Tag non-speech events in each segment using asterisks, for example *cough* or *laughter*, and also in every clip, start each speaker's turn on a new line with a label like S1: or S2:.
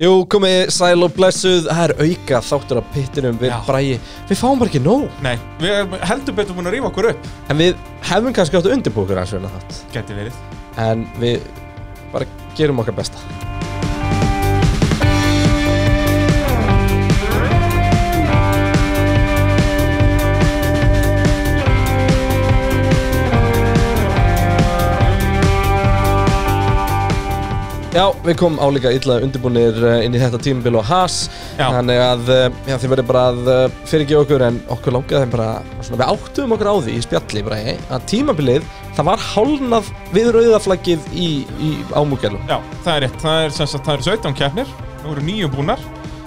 S1: Jú, komið sæl og blessuð, það er auka þáttur á pittinum við
S2: Já.
S1: bræði Við fáum bara ekki nóg.
S2: Nei, við erum heldur betur búin að rífa okkur upp.
S1: En við hefum kannski átt að undirbúa okkur aðeins svona þátt.
S2: Gæti verið.
S1: En við bara gerum okkar besta Já, við komum álíka illa undirbúinir eh, inn í þetta tímabil og has
S2: Já.
S1: Þannig að eh, já, þið verður bara að eh, fyrirgefa okkur en okkur langaði þeim bara svona, Við áttum okkur á því í spjalli bara, eh, að tímabilið það var hálnað við rauðaflaggið í, í ámúkjælum
S2: Já, það er rétt, það er sagt, það eru 17 keppnir Nú eru nýju búnar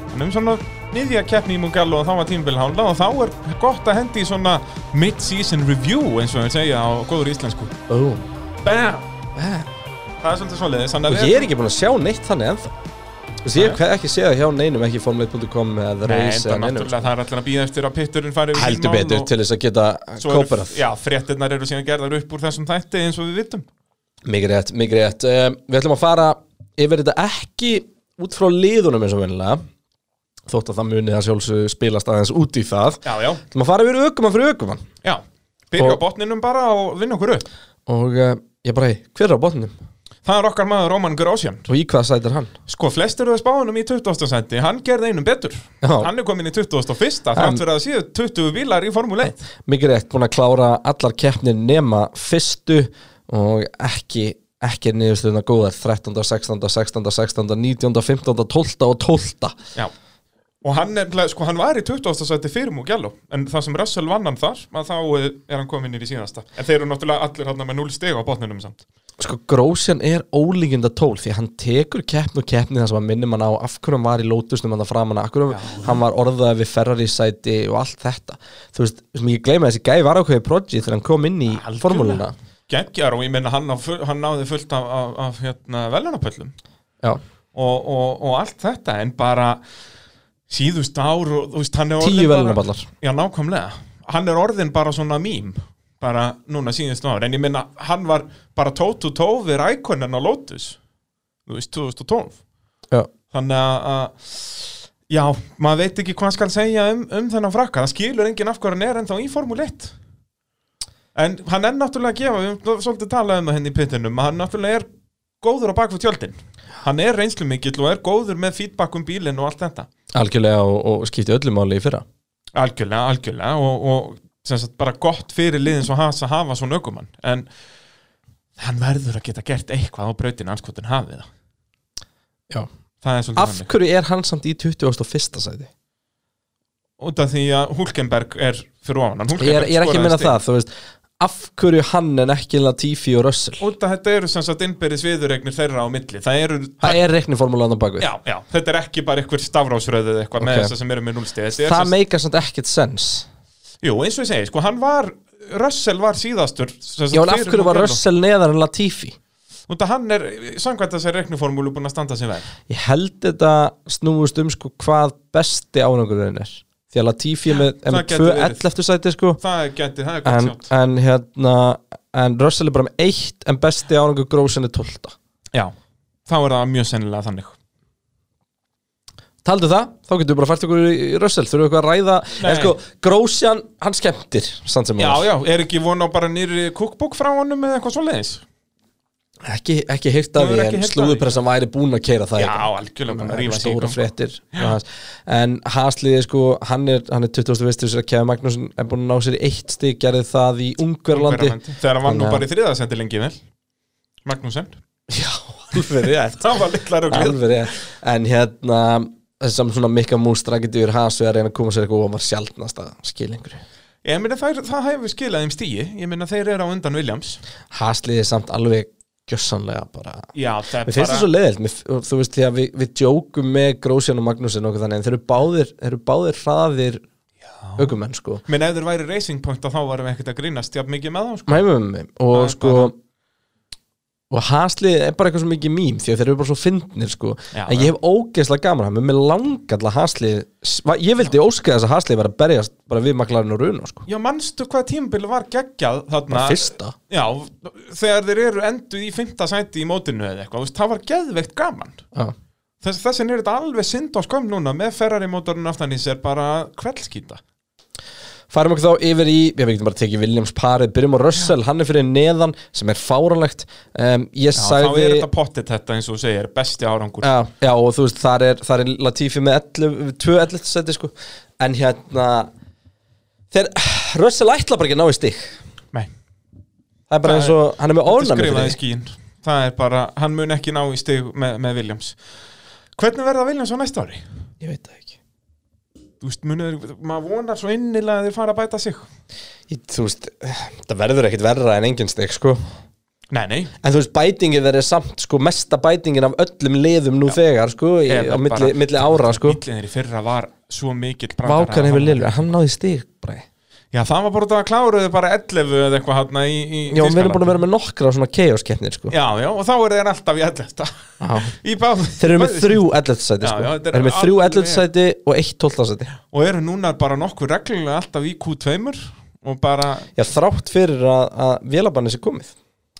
S2: Þannig um svona niðja keppni í Mugello og þá var tímabil hálna og þá er gott að hendi í svona mid-season review eins og við segja á góður íslensku
S1: oh.
S2: Bam!
S1: Eh.
S2: Það er svolítið svoleiðis þannig
S1: Og ég er ekki búin að sjá neitt þannig ennþá. Þú veist, ég hef ekki séð hjá neinum, ekki formleit.com eða
S2: enda
S1: eða neinum
S2: náttúrulega það er allir að býða eftir að pitturinn fari
S1: Heldur betur til þess að geta kóparað.
S2: Já, fréttinnar eru síðan gerðar upp úr þessum þætti eins og við vitum.
S1: Mikið rétt, mikið rétt. Um, Við ætlum að fara yfir þetta ekki út frá liðunum eins og vennilega Þótt að það muni að sjálfsög spilast aðeins út í það.
S2: Já, já,
S1: Þú maður fara yfir aukumann fyrir aukumann
S2: já Byrja
S1: Og-
S2: á botninum bara og vinna okkur upp.
S1: Og uh, ég bara, hver er á botninum?
S2: Það er okkar maður Róman Grósjan
S1: Og í hvað sætir hann?
S2: Sko, flestir eru að spáðunum í 20. sendi Hann gerði einum betur
S1: Já.
S2: Hann er komin í 21. Þrátt fyrir að séu 20 bílar í Formule 1
S1: Mikið rétt, búin að klára allar keppnir nema fyrstu Og ekki, ekki niðurstöðuna góðar 13., 16., 16., 16., 19., 15., 12. og 12.
S2: Já Og hann er, sko, hann var í 20. seti fyrir Mugello En það sem Russell vann hann þar að Þá eh, er hann komin í síðasta En þeir eru náttúrulega allir hann með 0 steg á botninum samt
S1: Sko Grósjan er ólíkinda tól því hann tekur keppn og keppni þar sem að minnum hann á af hverju hann var í lótusnum hann það framan af hverju hann var orðað við Ferrari sæti og allt þetta. Þú veist, sem ég gleyma þessi gæi var ákveði project þegar hann kom inn í formúluna.
S2: Geggjar og ég minna hann, hann náði fullt af, af, af hérna, velunapöllum
S1: Já,
S2: og, og, og allt þetta En bara síðust ár og, veist, hann
S1: tíu velunaballar
S2: Já, nákvæmlega. Hann er orðin bara svona mím, bara núna síðustu ár. En ég minna, hann var bara toe við rækonin á Lotus, þú veist, 2012.
S1: Já,
S2: Þannig að, já, maður veit ekki hvað skal segja um, um þennan frakka. Það skilur enginn af hvað hann er ennþá í Formule 1. En hann er náttúrulega að gefa, við höfum svolítið talað um henni í pittinum, hann náttúrulega er góður á bakfið tjöldin. Hann er reynslu mikill og er góður með feedback um bílinn og allt þetta.
S1: algjörlega og, og skipti öllu máli í fyrra
S2: Algjörlega, algjörlega og, og sagt bara gott fyrir liðin svo hans að hafa svona ökumann en hann verður að geta gert eitthvað á brautinu anskotin hafið það
S1: Já.
S2: það er svolítið
S1: Af hverju er hann samt í 21. sæti?
S2: út af því að Hulkenberg er fyrir ofan hann.
S1: Ég er, ég er ekki að minna það, þú veist Af hverju hann en ekki Latifi og Russell?
S2: af þetta eru sem sagt innbyrðis viðurregnir þeirra á milli það eru
S1: Það er reikniformúlan á bakvið
S2: já, já, þetta er ekki bara eitthvað stafrásröðu eitthvað með
S1: Ok.
S2: þess sem eru með núlstið
S1: Það meikar samt ekkert sens
S2: jú, eins og ég segi, sko, hann var Russell var síðastur
S1: Já, en af hverju var. Russell neðar en Latifi?
S2: út af hann er, samkvæmt þessari reikniformúlu búin að standa sem verð
S1: Ég held þetta snúist um sko hvað besti ánangurinn er Því að Latifi er með, er með
S2: gæti
S1: 2
S2: verið.
S1: 11 sæti sko
S2: það er gætið, það er gott
S1: en,
S2: sjátt
S1: en hérna En Russell er bara með 1 en besti ánangur Grósin er 12
S2: Já, þá er það mjög sennilega þannig
S1: Taldu það, þá getum við bara fært okkur í Russell. Þurfum við eitthvað að ræða?
S2: Nei.
S1: En sko, Grósjan, hann skemmtir
S2: Já, já, er ekki von á bara nýri cookbook frá honum eða eitthvað svoleiðis?
S1: Ekki, ekki heyrt af því En slúðupressan væri búin að keira það
S2: Já, algjörlega
S1: stóra fréttir. En Hasliði sko Hann er, hann er 20. vistur sér að Kevin Magnússon er búin að ná sér eitt stig gerði það í Ungverlandi
S2: Ungverjalandi. Þegar hann var nú bara í þriðasendi lengi vel. Magnúsen
S1: Já, alveg rétt. *laughs* Alveg rétt. En hérna þessam svona mikka mústra getur yfir Has við að reyna að koma sér eitthvað og var sjaldnast að skilja einhverju.
S2: Ég meina það, það hefur skilað þeim stíi Ég meina þeir eru á undan Williams.
S1: Hasliði samt alveg gjössanlega bara
S2: Já, það
S1: Mér finnst það svo leiðilt, þú veist því að við, við djókum með Grósjan og Magnúsin og okkur þannig en þeir eru báðir, þeir eru báðir hraðir aukumenn sko.
S2: Menn ef þeir væri racing point þá varum við ekkert að grínast jafn mikið með þá sko.
S1: Mæmum og
S2: er
S1: sko
S2: bara-
S1: og Haslið er bara eitthvað svo mikið mím því að þeir eru bara svo fyndnir sko.
S2: Já,
S1: en ég hef ógeðslega gaman að hann með langalla Haslið ég vildi óska þess að Haslið var að berjast bara við maklarinn og runa sko.
S2: Já, manstu hvað tímabil var geggjað þarna?
S1: Bara fyrsta.
S2: Já, þegar þeir eru enduð í fymta sæti í mótinu eða eitthvað, það var geðveikt gaman.
S1: Já.
S2: Þess, þessin er þetta alveg synd á skömm núna með Ferrari mótorinn aftan í sér bara kveldskýta
S1: Færum okkur þá yfir í, ég veit bara að tekið Williams parið, byrjum á Russell, hann er fyrir neðan sem er fáranlegt um, Ég
S2: Já,
S1: sagði
S2: þá er þetta pottit þetta eins og þú segir, besti árangur.
S1: Já, já, og þú veist, þar er, þar er Latifi með 11, 2 11 seti sko. En hérna Þeir, Russell ætla bara ekki að ná í stig.
S2: Nei,
S1: Það er bara
S2: Það
S1: eins og, hann er með
S2: skrifaði
S1: fyrir því.
S2: skín. Það er bara, hann mun ekki ná í stig með, með Williams. Hvernig verða Williams á næsta ári?
S1: Ég veit það ekki
S2: veist, munur, maður vonar svo innilega að þeir fara að bæta sig.
S1: Ég, Þú veist, það verður ekkit verra en engin stig sko.
S2: Nei, nei.
S1: En þú veist, bætingin þeir er samt sko mesta bætingin af öllum liðum nú þegar sko í,
S2: Eða
S1: á milli,
S2: bara-
S1: milli ára sko.
S2: Millin þeir í fyrra var svo mikill brandari
S1: Vákan
S2: að
S1: hefur
S2: hann-
S1: liður, hann náði stig bara
S2: Já, það var bara að kláruðu bara 11 eða eitthvað hann í, í
S1: Já, við erum búin að vera með nokkra svona chaos-keppnir sko
S2: Já, já, og þá eru þeir alltaf í 11
S1: Já. *laughs*
S2: Í báð
S1: Þeir eru með þrjú 11. sæti sko
S2: er
S1: Þeir eru með þrjú
S2: alveg-
S1: 11. sæti og eitt 12. sæti
S2: Og eru núna bara nokkuð reglulega alltaf í Q2 Og bara,
S1: Já, þrátt fyrir að, að vélabanni sé komið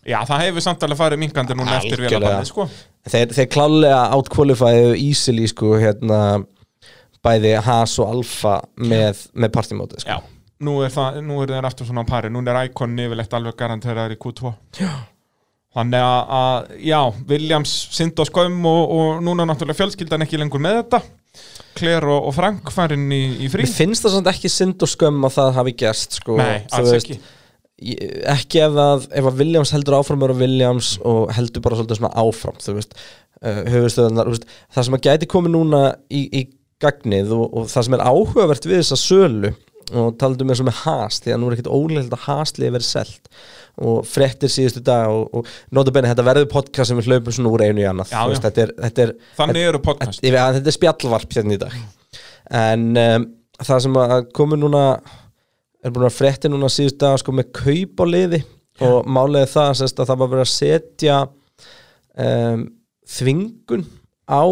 S2: já, það hefur samt alveg farið minkandi núna eftir
S1: Algjörlega.
S2: vélabanni, sko
S1: Þeir, þeir klálega átkvalifæðu easily sko hérna bæði Haas og Alfa með, með partymótið sko
S2: Já, nú er, það, nú er þeir aftur svona á pari. Nú er Icon yfirleitt alveg garanteraður í Q2.
S1: Já.
S2: Þannig að, að, já, Williams synd og skömm og, og núna náttúrulega fjölskyldan ekki lengur með þetta. Claire og, og Frank farin í, í frí.
S1: Mér finnst það samt ekki synd og skömm að það hafi gerst sko.
S2: Nei,
S1: Þú
S2: alls
S1: veist,
S2: ekki.
S1: ekki ef að, ef að Williams heldur áfram eru Williams og heldur bara svona áfram þú veist, uh, höfustöðunar það sem að gæti komið núna í, í gagnið og, og það sem er áhugavert við þessa sölu og um eins og með hast því að nú er ekkert ólega að hastliði verið selt. Og frettir síðustu dag og, og notabene þetta verður podcast sem við hlaupum svona úr einu í annað.
S2: Já, já.
S1: veist, þetta, er, þetta, er,
S2: Þannig eru podcast.
S1: þetta, þetta, þetta er spjallvarp hérna í dag. En um, það sem að komu núna er búin að frétti núna síðust dag sko með kaup á liði. Og er það að það var verið að setja um, þvingun á,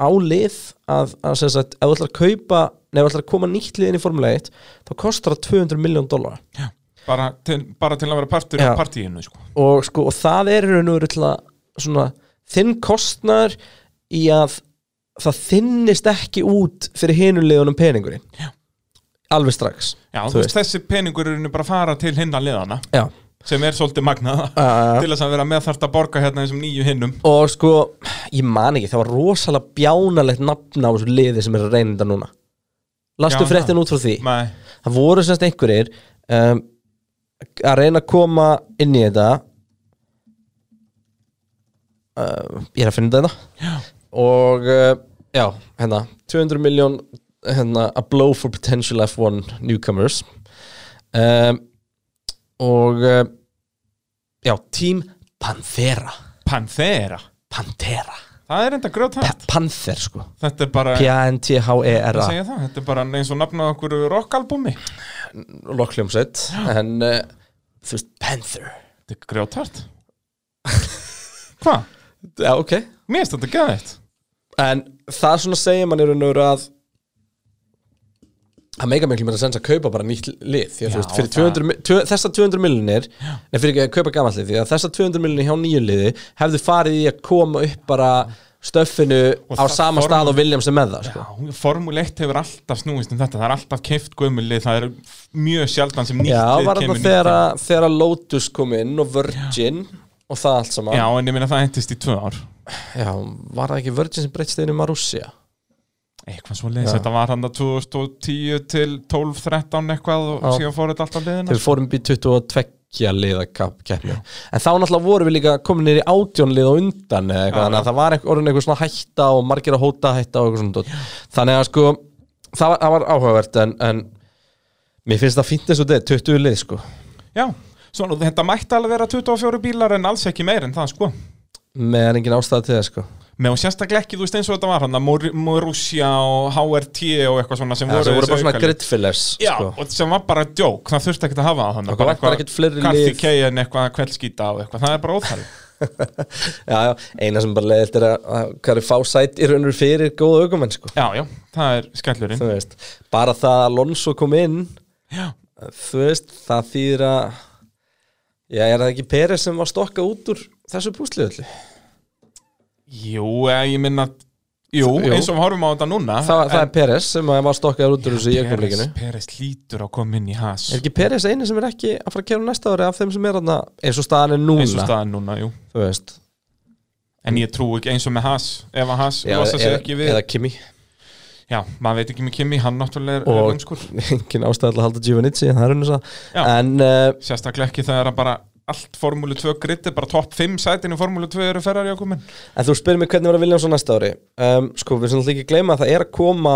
S1: á lið að, að sérst, að ef þú ætlar að kaupa nefn ætlar að koma nýtt liðin í Formule 1 þá kostar það 200 miljón dólar
S2: bara bara til að vera partur af partíinu sko.
S1: og, sko, og það er að svona, þinn kostnar í að það þinnist ekki út fyrir hinulegunum peningurinn
S2: Já.
S1: alveg strax
S2: Já,
S1: þú
S2: veist, þessi peningur er bara að fara til hinna liðana
S1: Já.
S2: Sem er svolítið magnað
S1: Uh,
S2: til þess að vera með þarft að borga hérna þessum nýju hinnum.
S1: Og sko, ég man ekki það var rosalega bjánalegt nafn á þessu liði sem er að reyna þetta núna. Lastu fréttin út frá því?
S2: Nei,
S1: það voru semst einhverjir um, að reyna að koma inn í þetta. Uh, ég er að finna þetta.
S2: Já.
S1: og uh, já, hérna 200 miljón hérna, a blow for potential F1 newcomers. Um, og uh, já, Team Panthera.
S2: Panthera?
S1: Panthera,
S2: Það er enda
S1: P
S2: grjótætt
S1: Panther sko.
S2: Þetta er bara,
S1: P-A-N-T-H-E-R-A.
S2: Þetta er bara eins og nafnað okkur rockalbumi
S1: lokkljómsveit en uh, þú veist, Panther.
S2: Þetta er grjótætt *laughs* Hvað?
S1: já, ok.
S2: Mér finnst þetta geðvægt
S1: En það svona segir mann í raun og veru að að meika miklu mér að sensa að kaupa bara nýtt lið því að
S2: Já,
S1: þú veist, fyrir
S2: það-
S1: 200, mi- tvö- þessar 200 miljonir nei, fyrir ekki að kaupa gamall lið því að þessar 200 miljonir hjá nýju liði hefðu farið í að koma upp bara stöffinu á
S2: það
S1: sama stað og Williams er með það sko.
S2: Já, Formule 1 hefur alltaf snúist um þetta Það er alltaf keift gömulið Það er mjög sjaldan sem nýtt
S1: Já,
S2: lið
S1: var
S2: kemur nýtt
S1: þegar, þegar Lotus kom inn og Virgin og það allt saman.
S2: Já, en ég minna það endist í tvö ár.
S1: Já, var það ekki Virgin sem breytst einu Marussia
S2: Eitthvað svo leiðis,
S1: Já.
S2: þetta var hann að 2010 til 12-13 eitthvað og
S1: Já.
S2: síðan fór þetta alltaf liðina
S1: þegar við fórum í 22 liða keppni. En þá náttúrulega vorum við líka komin nýr í átjón lið og undan eða eitthvað,
S2: Já,
S1: þannig
S2: já.
S1: að það var orðin eitthvað svona hætta og margir að hóta hætta og eitthvað svona þannig að sko það var, það var áhugavert en, en mér finnst það fínt eins og þetta 20 lið sko.
S2: Já, svona, þetta mætti alveg vera 24 bílar en alls ekki meir en það sko.
S1: Með engin ástæða
S2: Með og sérstaklega ekki, þú veist eins og þetta var hann Morussia og HRT og eitthvað svona sem
S1: það
S2: voru
S1: voru
S2: þessi
S1: bara svona gridfillers
S2: Já,
S1: sko.
S2: og sem var bara djók, það þurfti ekkert að hafa það
S1: Það vantar ekkert fleiri
S2: Karthi
S1: lið.
S2: Keien eitthvað kveldskýta og eitthvað, það er bara óþæri *laughs*
S1: já, já, eina sem bara leiðilt er að, er fá sæt í raunur fyrir góða aukumenn sko
S2: Já, já, það er skellurinn
S1: þú veist, bara það að Alonso kom inn
S2: Já,
S1: þú veist, það þýðir að já, er það ekki Peres sem var stokka út úr þessu púsliðulli?
S2: Jú, ég minna Jú,
S1: Jú.
S2: eins og við horfum á þetta núna
S1: það, það er Peres sem að var stokkaður út úr þessu í augnablikinu
S2: Peres lítur að koma inn í has.
S1: Er ekki Peres eini sem er ekki að fara að gera næsta ári af þeim sem er þarna? Eins og staðan er núna.
S2: Eins og staðan núna, jú. En ég trú ekki eins og með has Ef að has losa sig ekki við
S1: eða Kimi.
S2: Já, maður veit ekki með Kimi, hann náttúrulega er
S1: Og-
S2: umskur *laughs*
S1: Engin ástæð til að halda Giovannizzi Það er unnus að
S2: Já.
S1: En uh,
S2: Sérstaklega ekki þegar að bara allt Formúlu 2 gritti, bara topp 5 sætin í Formúlu 2 eru Ferrari að koma
S1: En þú spyrir mig hvernig verður á næsta ári? Um, Sko, við sem alltaf ekki gleyma að það er að koma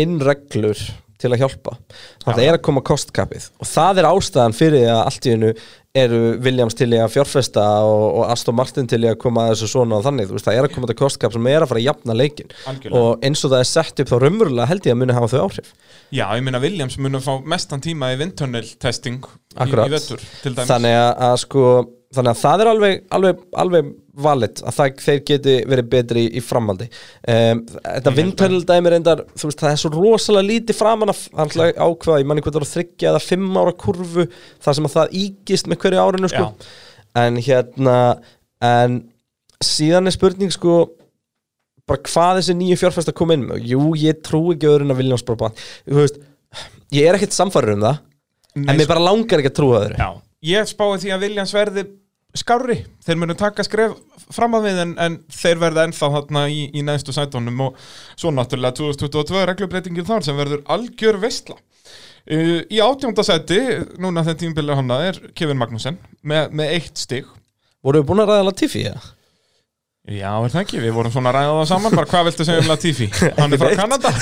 S1: inn reglur til að hjálpa. Það er að koma kostkapið. Og það er ástæðan fyrir að allt í hennu eru Williams til í að fjárfesta og, og Aston Martin til í að koma að þessu svona og þannig, þú veist, það er að koma þetta kostkap sem er að fara að jafna leikin
S2: Algjörlega.
S1: og eins og það er sett upp þá raunverulega held ég að muni hafa þau áhrif.
S2: Já, ég meina Williams mun að fá mestan tíma í windtunnel testing í, í vettur til
S1: þannig að, að sko þannig að það er alveg, alveg, alveg valit að það, þeir geti verið betri í, í framhaldi. Um, þetta vindhörl dæmi reyndar, veist, það er svo rosalega lítið framan að alltaf ákveða, ég manni hvað það var þryggja eða fimm ára kurvu þar sem að það ígist með hverju árinu sko. en hérna en síðan er spurning sko bara hvað þessi nýju fjárfæst að koma inn með? Jú, ég trú ekki öðru en að veist, ég er ekkert samfæður um það
S2: Nei,
S1: en mér bara langar ekki að trúa öðru.
S2: Já, ég spái því að Williams skárri, þeir munu taka skref fram að við en, en þeir verða ennþá þarna í, í neðstu sætónum og svo náttúrulega 2022 reglubreitingin þar sem verður algjör veistla uh, Í átjónda sæti, núna þegar tímbilið hana er Kevin Magnussen með, með eitt stig
S1: voru við búin að ræða Latifi, eða?
S2: Já, er það ekki, við vorum svona að ræða það saman bara hvað viltu segja um Latifi? *laughs* Hann er frá. Kanada?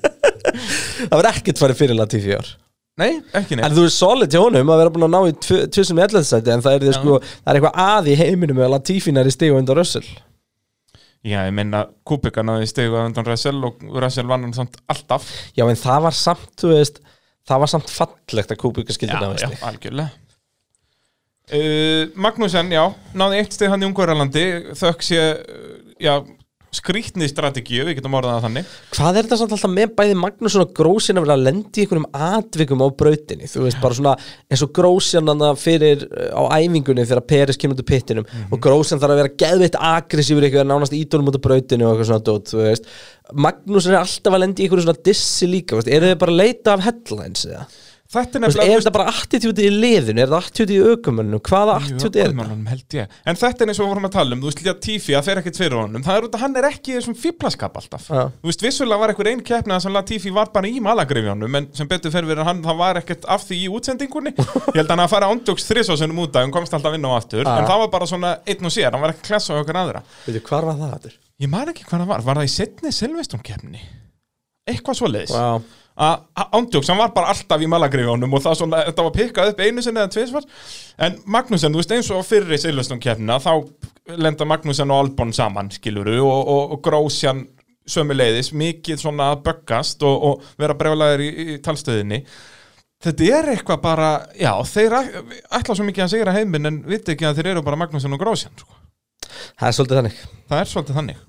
S2: *laughs*
S1: það var ekkert farið fyrir Latifi ár
S2: Nei, ekki neitt.
S1: En þú er solid hjá honum að vera búin að ná í tvö- tvö sem í sæti en það er, því, sko, það er eitthvað að í heiminum með Latifi næri stig og undan Russell.
S2: Já, ég meina, Kubica náði stegu að undan Russell og Russell vann hann samt alltaf.
S1: Já en það var samt, þú veist það var samt fallegt að Kubica skildi
S2: Já,
S1: í
S2: já,
S1: stig.
S2: algjörlega. Uh, Magnúsen, já, náði eitt steg hann í Ungverjalandi. Þökk sé, uh, já, skrýtni strategíu, við getum orðað það þannig.
S1: Hvað er þetta samt alltaf með bæði Magnússon og Grósjan að vera að lendi í einhverjum atvikum á brautinni, þú veist, bara svona eins og Grósjan hann fyrir uh, á æfingunni þegar Peris kemur úr pittinum og Grósjan þarf að vera geðveitt aggressífur eitthvað nánast ídólum út á brautinu og eitthvað svona dót, þú veist. Magnússon er alltaf að lendi í einhverjum svona dissi líka, veist, eru þið bara að leita af headlines eða?
S2: Þetta er nefnilega
S1: er þetta bara attitúti í liðinu, er þetta attitúti í aukumönnum, hvaða attitúti er þetta?
S2: Held ég. En þetta er eins og við vorum að tala um, þú veist, líka Tifi að fer ekkert fyrir honum, það er út að hann er ekki í þessum fíblaskap alltaf.
S1: Já.
S2: Þú veist, vissulega var einhver einn keppni að sem Latifi var bara í malagrifjónum, en sem betur fyrir verið hann, það var ekkert af því í útsendingunni. Ég held að hann að fara ándjóks þrísásunum út að hann komst alltaf inn á aftur,
S1: Já.
S2: en það var bara svona einn og sér, hann var ekki klessa á okkur aðra.
S1: Veitu, hvar var það
S2: það það? Eitthvað svoleiðis.
S1: Wow.
S2: Ándjóks, hann var bara alltaf í malagriðunum og það svona, þetta var pikkað upp einu sinni eða tvisvar, en Magnussen, þú veist eins og fyrir í Silveston keppnina, þá lenda Magnussen og Albon saman, skiluru og, og, og Grósjan sömuleiðis, mikið svona að böggast og, og vera brjálæðir í, í talstöðinni. Þetta er eitthvað bara, já, þeir ætla svo mikið að segra heiminn en viti ekki að þeir eru bara Magnussen og Grósjan, sko.
S1: Það er svolítið þannig.
S2: Það er svolítið þannig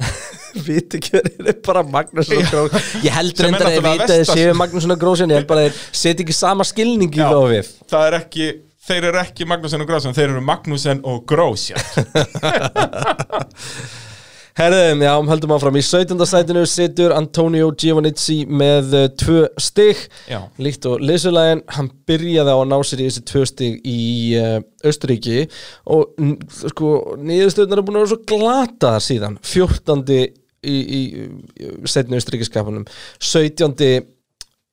S2: *laughs* *laughs*
S1: Verið er bara Magnússon og Grósjan Ég heldur endur að að þið
S2: versta-
S1: séu Magnússon og Grósjan Ég held bara að þeir setja ekki sama skilningi þá við
S2: það er ekki þeir eru ekki Magnussen og Grósjan, þeir eru Magnussen og Grósjan *laughs*
S1: Herðum, já, höldum áfram. Í 17. sætinu situr Antonio Giovannizzi með uh, tvö stig.
S2: Já.
S1: Líkt og liðsulægin Hann byrjaði á að ná sér í þessi tvö stig í uh, Östuríki Og sko, niðurstöðnar er búin að vera svo glataðar síðan. 14. í, í, í setni Östuríkiskapunum 17.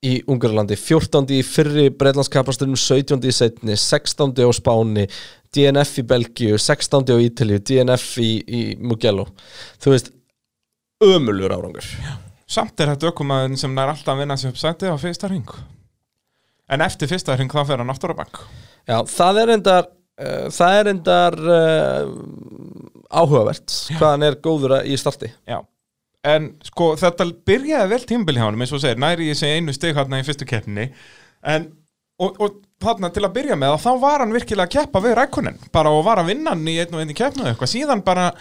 S1: í Ungarlandi 14. í fyrri Breitlandskapastunum 17. í setni 16. á Spáni DNF í Belgíu 16. á Ítalíu DNF í, í Mugello þú veist ömulur árangur
S2: Samt er þetta ökumæðin sem nær alltaf að vinna sér upp sæti á fyrsta hring En eftir fyrsta hring þá fer hann aftur á bank
S1: Já, það er endar uh, það er endar uh, áhugavert hvað hann er góður í starti
S2: Já En sko þetta byrjaði vel tímbili hjá hann eins og segir, næri ég segi einu stig hérna í fyrstu keppninni. En og, og þarna til að byrja með þá var hann virkilega að keppa við rækunin bara og var að vinna hann í einn og einn í keppnu eitthvað. Síðan bara,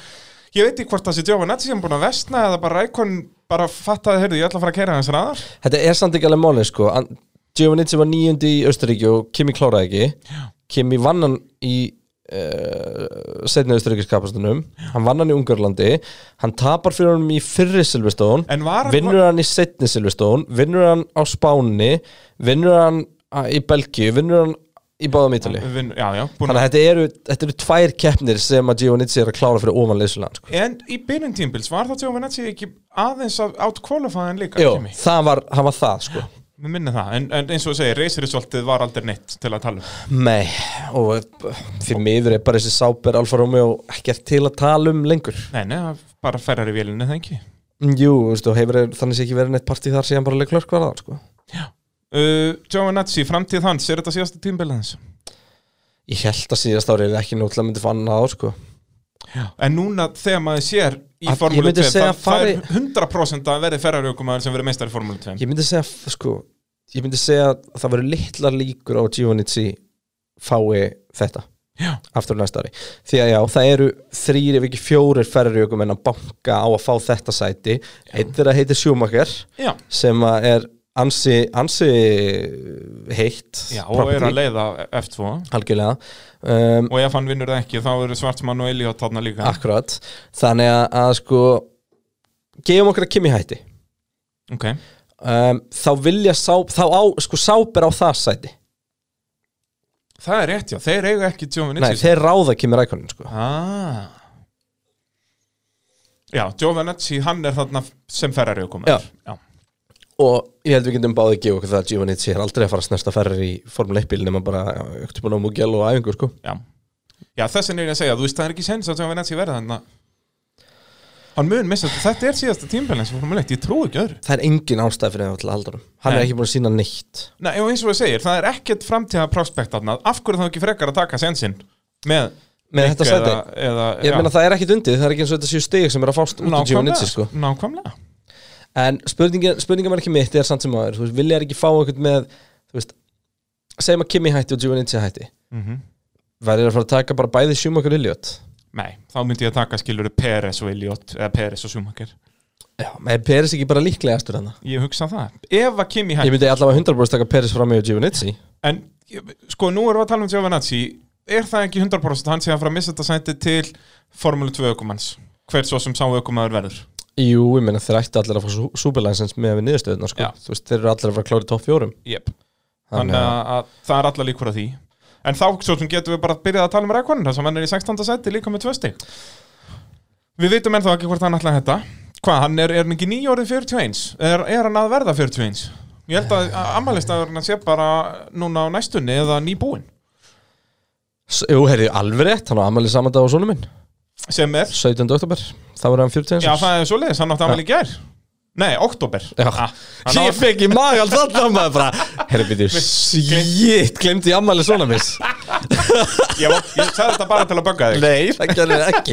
S2: ég veit ekki hvort það sé Giovanetti sem búin að vestna eða bara rækun bara fattaði, heyrðu, ég ætla að fara að keira hans ræðar
S1: Þetta er samt ekki alveg málið sko. An- Giovannizzi var níundi í Östuríki og Kimi kláraði ekki.
S2: Já.
S1: Kimi vann hann í uh, setni austuríkiskapastunum hann vann hann í Ungarlandi. Hann tapar fyrir honum í fyrri
S2: hann
S1: vinnur hann í setni Silveston vinnur hann á Spáni. Vinnur hann í Belgíu. Vinnur hann í báðum Ítali
S2: Vin, Já, já,
S1: þannig að þetta eru, þetta eru tvær keppnir sem að Giovannizzi er að klára fyrir ofan leysluland sko.
S2: En í byrjun tímbils var það Giovinazzi ekki aðeins að átkvólafaðan líka
S1: Jó, það var, hann var það sko
S2: Mér minni það, en, en eins og þú segir, reysirisoltið var aldrei neitt til að tala um
S1: Nei, og því miður er bara þessi sáper Alfa Romeo ekkert til að tala um lengur
S2: Nei, það er bara ferrar í vélinni, það ekki
S1: Jú, veistu, hefur þannig sé ekki verið neitt partí þar síðan bara leiklörk var það sko.
S2: uh, Giovinazzi, framtíð hans, er þetta síðasta tímbil hans?
S1: Ég held að síðast árið er ekki nótlega myndi fann að á sko.
S2: En núna þegar maður sér í
S1: Að- myndi
S2: 2
S1: segja
S2: það, það er
S1: fari-
S2: 100% að verði ferrarjökumæður sem verður meistar í Formúlu 2
S1: Ég myndi segja, sko Ég myndi segja að það verður litlar líkur á Giovannizzi fái þetta
S2: Já.
S1: aftur næsta ári. Því að já, það eru þrýr ef ekki fjórir ferriökum en að banka á að fá þetta sæti. Einn er að heitir Schumacher
S2: Já,
S1: sem er ansi, ansi heitt
S2: já og er að leiða F2
S1: algjörlega. Um,
S2: og ef hann vinnur ekki þá eru Svartsmann og Elíot þarna líka.
S1: Akkurat. Þannig að, að sko gefum okkur að Kimi hætti.
S2: Ok,
S1: um, þá vilja sá, þá á, sko sáber á það sæti.
S2: Það er rétt já, þeir eiga ekki
S1: Nei,
S2: Giovinazzi
S1: þeir ráða Kimi Rækonin sko.
S2: Ah. Já, Giovinazzi, hann er þarna sem ferrarjökumæður
S1: Já. Og ég held við getum báðið að gefa okkur það að Giovannizzi er aldrei að fara að snersta ferri í Formule 1 bíl nema bara öktu búin á Mugello og æfingu sko.
S2: Já, já þess vegna er ég að segja, þú veist það er ekki sens að Giovinazzi verða þannig Hann mun missa, þetta er síðasta tímbilins sem Formule 1, ég trú ekki öðru.
S1: Það er engin ástæð fyrir það að honum. Hann
S2: Nei.
S1: er ekki búin að sína neitt.
S2: Nei, og eins og það segir, það er ekkert framtíða prospekt af hverju þá ekki frekar að taka sensinn með
S1: með þetta sæti? ég meina það er ekkit undið, það er ekki eins og þetta séu stig sem er að fást út af Giovannizzi sko.
S2: nákvæmlega
S1: en ekki mitt er samt sem aður, þú veist, vilja er ekki fá eitthvað með þú veist, segjum að Kimi hætti og Giovannizzi hætti.
S2: Mm
S1: verður að fara að taka bara bæði Schumacher og Elliot
S2: Nei, þá myndi ég að taka skilur Peres og Elliot, eða Peres og Schumacher.
S1: Já, með Peres ekki bara líklegastur hann
S2: Ég hugsa það, ef að Kimi hætti
S1: ég myndi allavega 100% taka Peres fram með Giovannizzi
S2: En sko, nú erum við að tala um Giovinazzi Er það ekki 100% hann sé að fara að missa þetta sæti til Formule 2 ökumanns? Hver svo sem sá ökumæður verður
S1: Jú, ég meina þeir ætti allir að fá superlicense með við niðurstöðuna sko. Þú veist, þeir eru allir að fara að klára í topp fjórum
S2: yep. Þannig að, að það er allar líkur að því En þá svo sem getum við bara byrjað að tala um rækvann þess að hann er í 16. sæti líka með tvö stig Við vitum ennþá ekki hvort hann ætla að þetta Hvað, hann er, er hann ekki nýjórið 41? Er, er hann að verða 41? Ég held að ammælistæður hann sé bara núna á næstunni eða nýbúin
S1: Jú,
S2: Sem er,
S1: 17. oktober, það var hann 40
S2: já það er svo leiðis, hann átti ammæli í gær. Nei, oktober
S1: Já.
S2: ah,
S1: Ég fekk í magal *laughs* þarna maður bara Herri býtu, shit, glemdi ég amalið svona mis *laughs*
S2: Ég, var- ég sagði þetta bara til að bögga þig.
S1: Nei, það gerði ekki.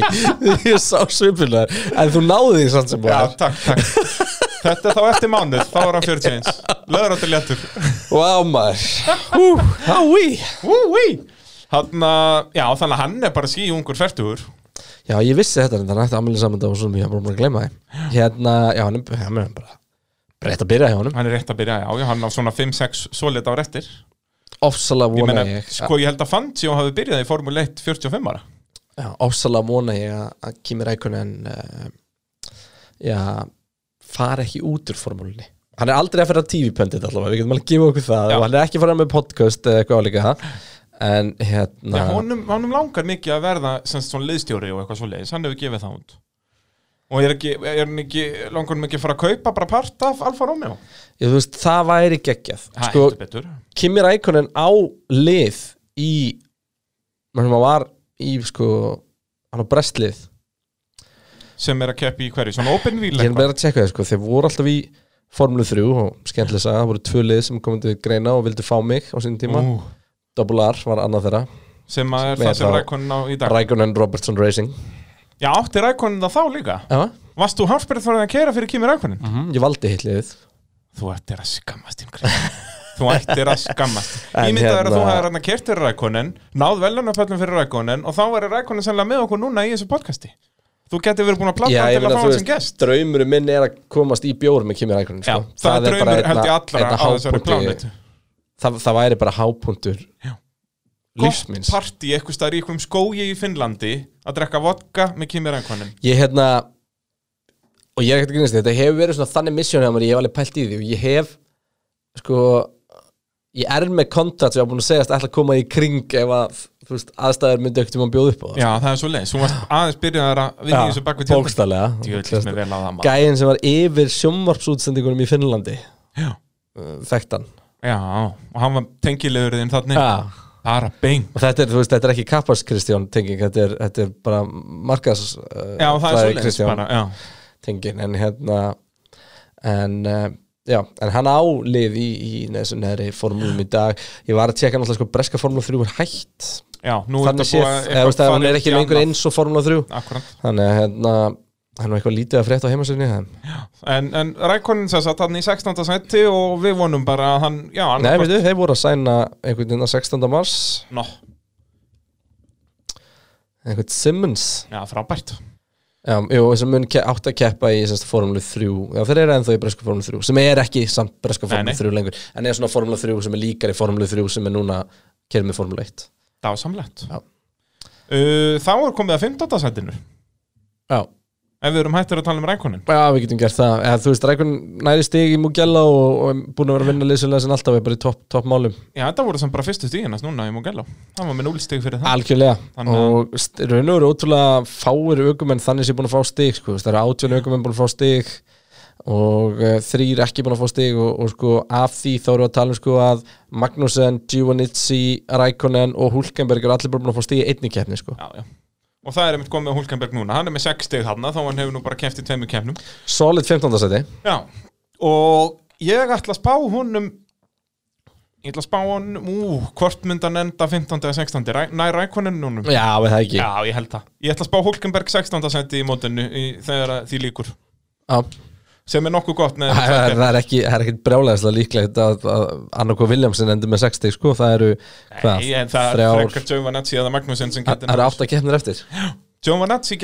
S1: Ég sá svipunar En þú náði því samt sem
S2: Já,
S1: búið
S2: takk, takk. Þetta er þá eftir mánuð, þá er hann 41 Löður átti léttur.
S1: Vá maður.
S2: Úi Þannig að, já, þannig að hann er bara sí ungur færtugur
S1: Já, ég vissi þetta, en það nætti á sónu minn Ég var bara að gleyma það Hérna, já, hann er, hann er bara Breytt að byrja hjá honum.
S2: Hann er rétt að byrja, já, já, hann á svona 5-6 solid ár eftir.
S1: Ofsalega
S2: Ég
S1: vona
S2: meina,
S1: ég
S2: sko ég held að Fangio hafi byrjað í Formule 1 45 ára.
S1: Já, ofsalega vona ég að- Kimi Rækunen uh, já, fara ekki út úr formúlinni hann er aldrei að fyrir að TV-pöndið allavega, við getum alveg að gefa okkur það.
S2: Já.
S1: og hann er ekki að fara með podcast eða eitthvað álíka en hérna
S2: Já, honum, honum langar mikið að verða semst svona liðstjóri og eitthvað svo leiðis, hann hefur gefið það út. Og er, ekki, er hann ekki, langar ekki að fara að kaupa bara part af Alfa Romeo?
S1: ég, þú veist, það væri geggjað. Sko, Kimi Rækunen á lið í maður var í sko hann á brestlið.
S2: Sem er að keppi í hverju, svona open wheel
S1: ég er bara að tjekka það sko, þeir voru alltaf í Formule 3 og skemmtilega sagði, það voru tvö lið sem komið til greina og vildu fá mig á sín tíma.
S2: Ú,
S1: Double R var annað þeirra.
S2: Sem að er það sem Rækonin á í dag.
S1: Rækunen Robertson Racing.
S2: Já, átti Rækonin það þá líka?
S1: Já,
S2: Varst þú hálfsbyrð fyrir að keira fyrir Kimi Rækonin?
S1: Mhm, ég valdi hitt liðið.
S2: Þú ættir að skammast. *laughs* Þú ættir að skammast. *laughs* Ég myndi að
S1: hérna-
S2: þú hefur hann að kert fyrir Rækonin Náð velunarpöllum fyrir Rækonin Og þá er Rækonin sennilega með okkur núna í þessu podcasti. Þú getur verið búin að
S1: ég
S2: til að fá
S1: þú
S2: hann sem gest.
S1: draumurinn minn er að komast í bjór með Kimi Rækunen
S2: Já,
S1: sko.
S2: Það,
S1: það, væri bara hápunktur
S2: Já. gott partí eitthvað staðar í einhverjum skógi í Finnlandi að drekka vodka með Kimi Rækkonin
S1: Ég hérna og ég er ekkert að grínast þetta hefur verið svona þannig missjón ég hef alveg pælt í því og ég hef sko ég er með kontakt sem ég var búin að segja að ætla að koma í kring ef að veist, aðstæður myndi ekkert um að bjóða upp á það
S2: Já, það er svo leiðis, þú varst aðeins byrjaðar að vinna í þessu bakvið maður.
S1: Gæinn sem var yfir sjómvarpsútsendingunum í Finnlandi uh, þekktan
S2: já, og hann var tengilegur þinn þannig
S1: ja.
S2: Bara beng
S1: og þetta er, veist, þetta er ekki Kappas Kristján tenging, þetta er, þetta er bara markas uh,
S2: Já, það er svo leiðis
S1: Kristján
S2: bara, já.
S1: tenging. En hérna en uh, já, en hann á lið í, í þessu neðri formúlum í dag. Ég var að tjekka náttúrulega sko breska formúla 3 er hætt.
S2: Já, nú er
S1: þannig
S2: þetta
S1: séð,
S2: búið
S1: eða þú veist að hann er ekki lengur eins og formúla 3
S2: Akkurat.
S1: Þannig að hérna hann er eitthvað lítið að frétta á heimasögni
S2: En, en Rækkonin sér satt hann í 16. seti og við vonum bara að hann, já, hann
S1: Nei, veitu, þeir voru að sæna einhvern veginn að 16. mars
S2: Nó,
S1: einhvern Simmons
S2: já, frábært
S1: Já, jú, sem mun ke- átt að keppa í sérst, formúlu 3 Já, þeir eru ennþá í breska formúlu 3 sem er ekki samt breska
S2: Nei, nei.
S1: formúlu 3 lengur en er svona formúlu 3 sem er líkar í formúlu 3 sem er núna kerið með formúlu 1
S2: Dásamlegt
S1: Já.
S2: uh, Þá er komið að 15. setinu
S1: Já,
S2: Ef við erum hættir að tala um Rækkonin
S1: Já, við getum gert það. Eða, Þú veist, Rækun næri stig í Mugello og, og búin að vera að vinna lýsulega sem alltaf er bara í topp top málum.
S2: Já, þetta voru samt bara fyrstu stíðinast núna í Mugello. Það var með 0 stíg fyrir það.
S1: Algjörlega.
S2: Þannig
S1: og raun og veru ótrúlega fáir aukumenn þannig sem búin að fá stig sko. það eru átjón aukumenn búin að fá stig og uh, þrýr ekki búin að fá stig og, og sko af því þá eru að tala um sko að Magnussen, Giovannizzi, Rækonen og Hulkenberg eru allir búin að fá stig í einni keppni sko.
S2: Já, já Og það er einmitt komið á Hulkenberg núna Hann er með 6 stíg hann þá hann hefur nú bara keft í tveimur keppnum
S1: Solid 15. seti
S2: Já Og ég ætla að spá honum Ég ætla að spá honum Ú, hvort myndan enda 15. eða 16. Ræ, Nær Rækonin núna
S1: Já, við það ekki
S2: Já, ég held það Ég ætla að spá Hulkenberg 16. senti í mótinu í, þegar því líkur
S1: Já.
S2: Sem er nokkuð gott með *laughs*
S1: Það er, það er ekki, það ekki brjálæðislega líklegt að, að Annarko Williamson endur með 60 sko, það eru hvað,
S2: Nei, það er
S1: þrjár-
S2: frekar Giovanazzi eða Magnússon sem
S1: það
S2: geti
S1: eru átta keppnir eftir.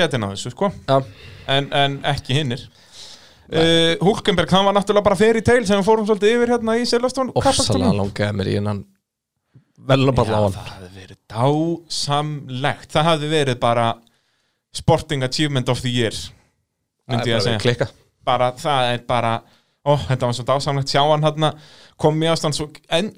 S2: Geti náðu þessu sko. En, en ekki hinnir. Uh, Hulkenberg, hann var náttúrulega bara fairy tale sem fórum svolítið yfir hérna í Silveston
S1: ofsalega langaði mér í hennan velunaball á hann.
S2: það hefði verið dásamlegt. Það hefði verið bara sporting achievement of the year myndi ég að segja.
S1: klikka
S2: bara, það er bara ó, þetta var svo dásamlegt sjá hann hann kom mér ástand svo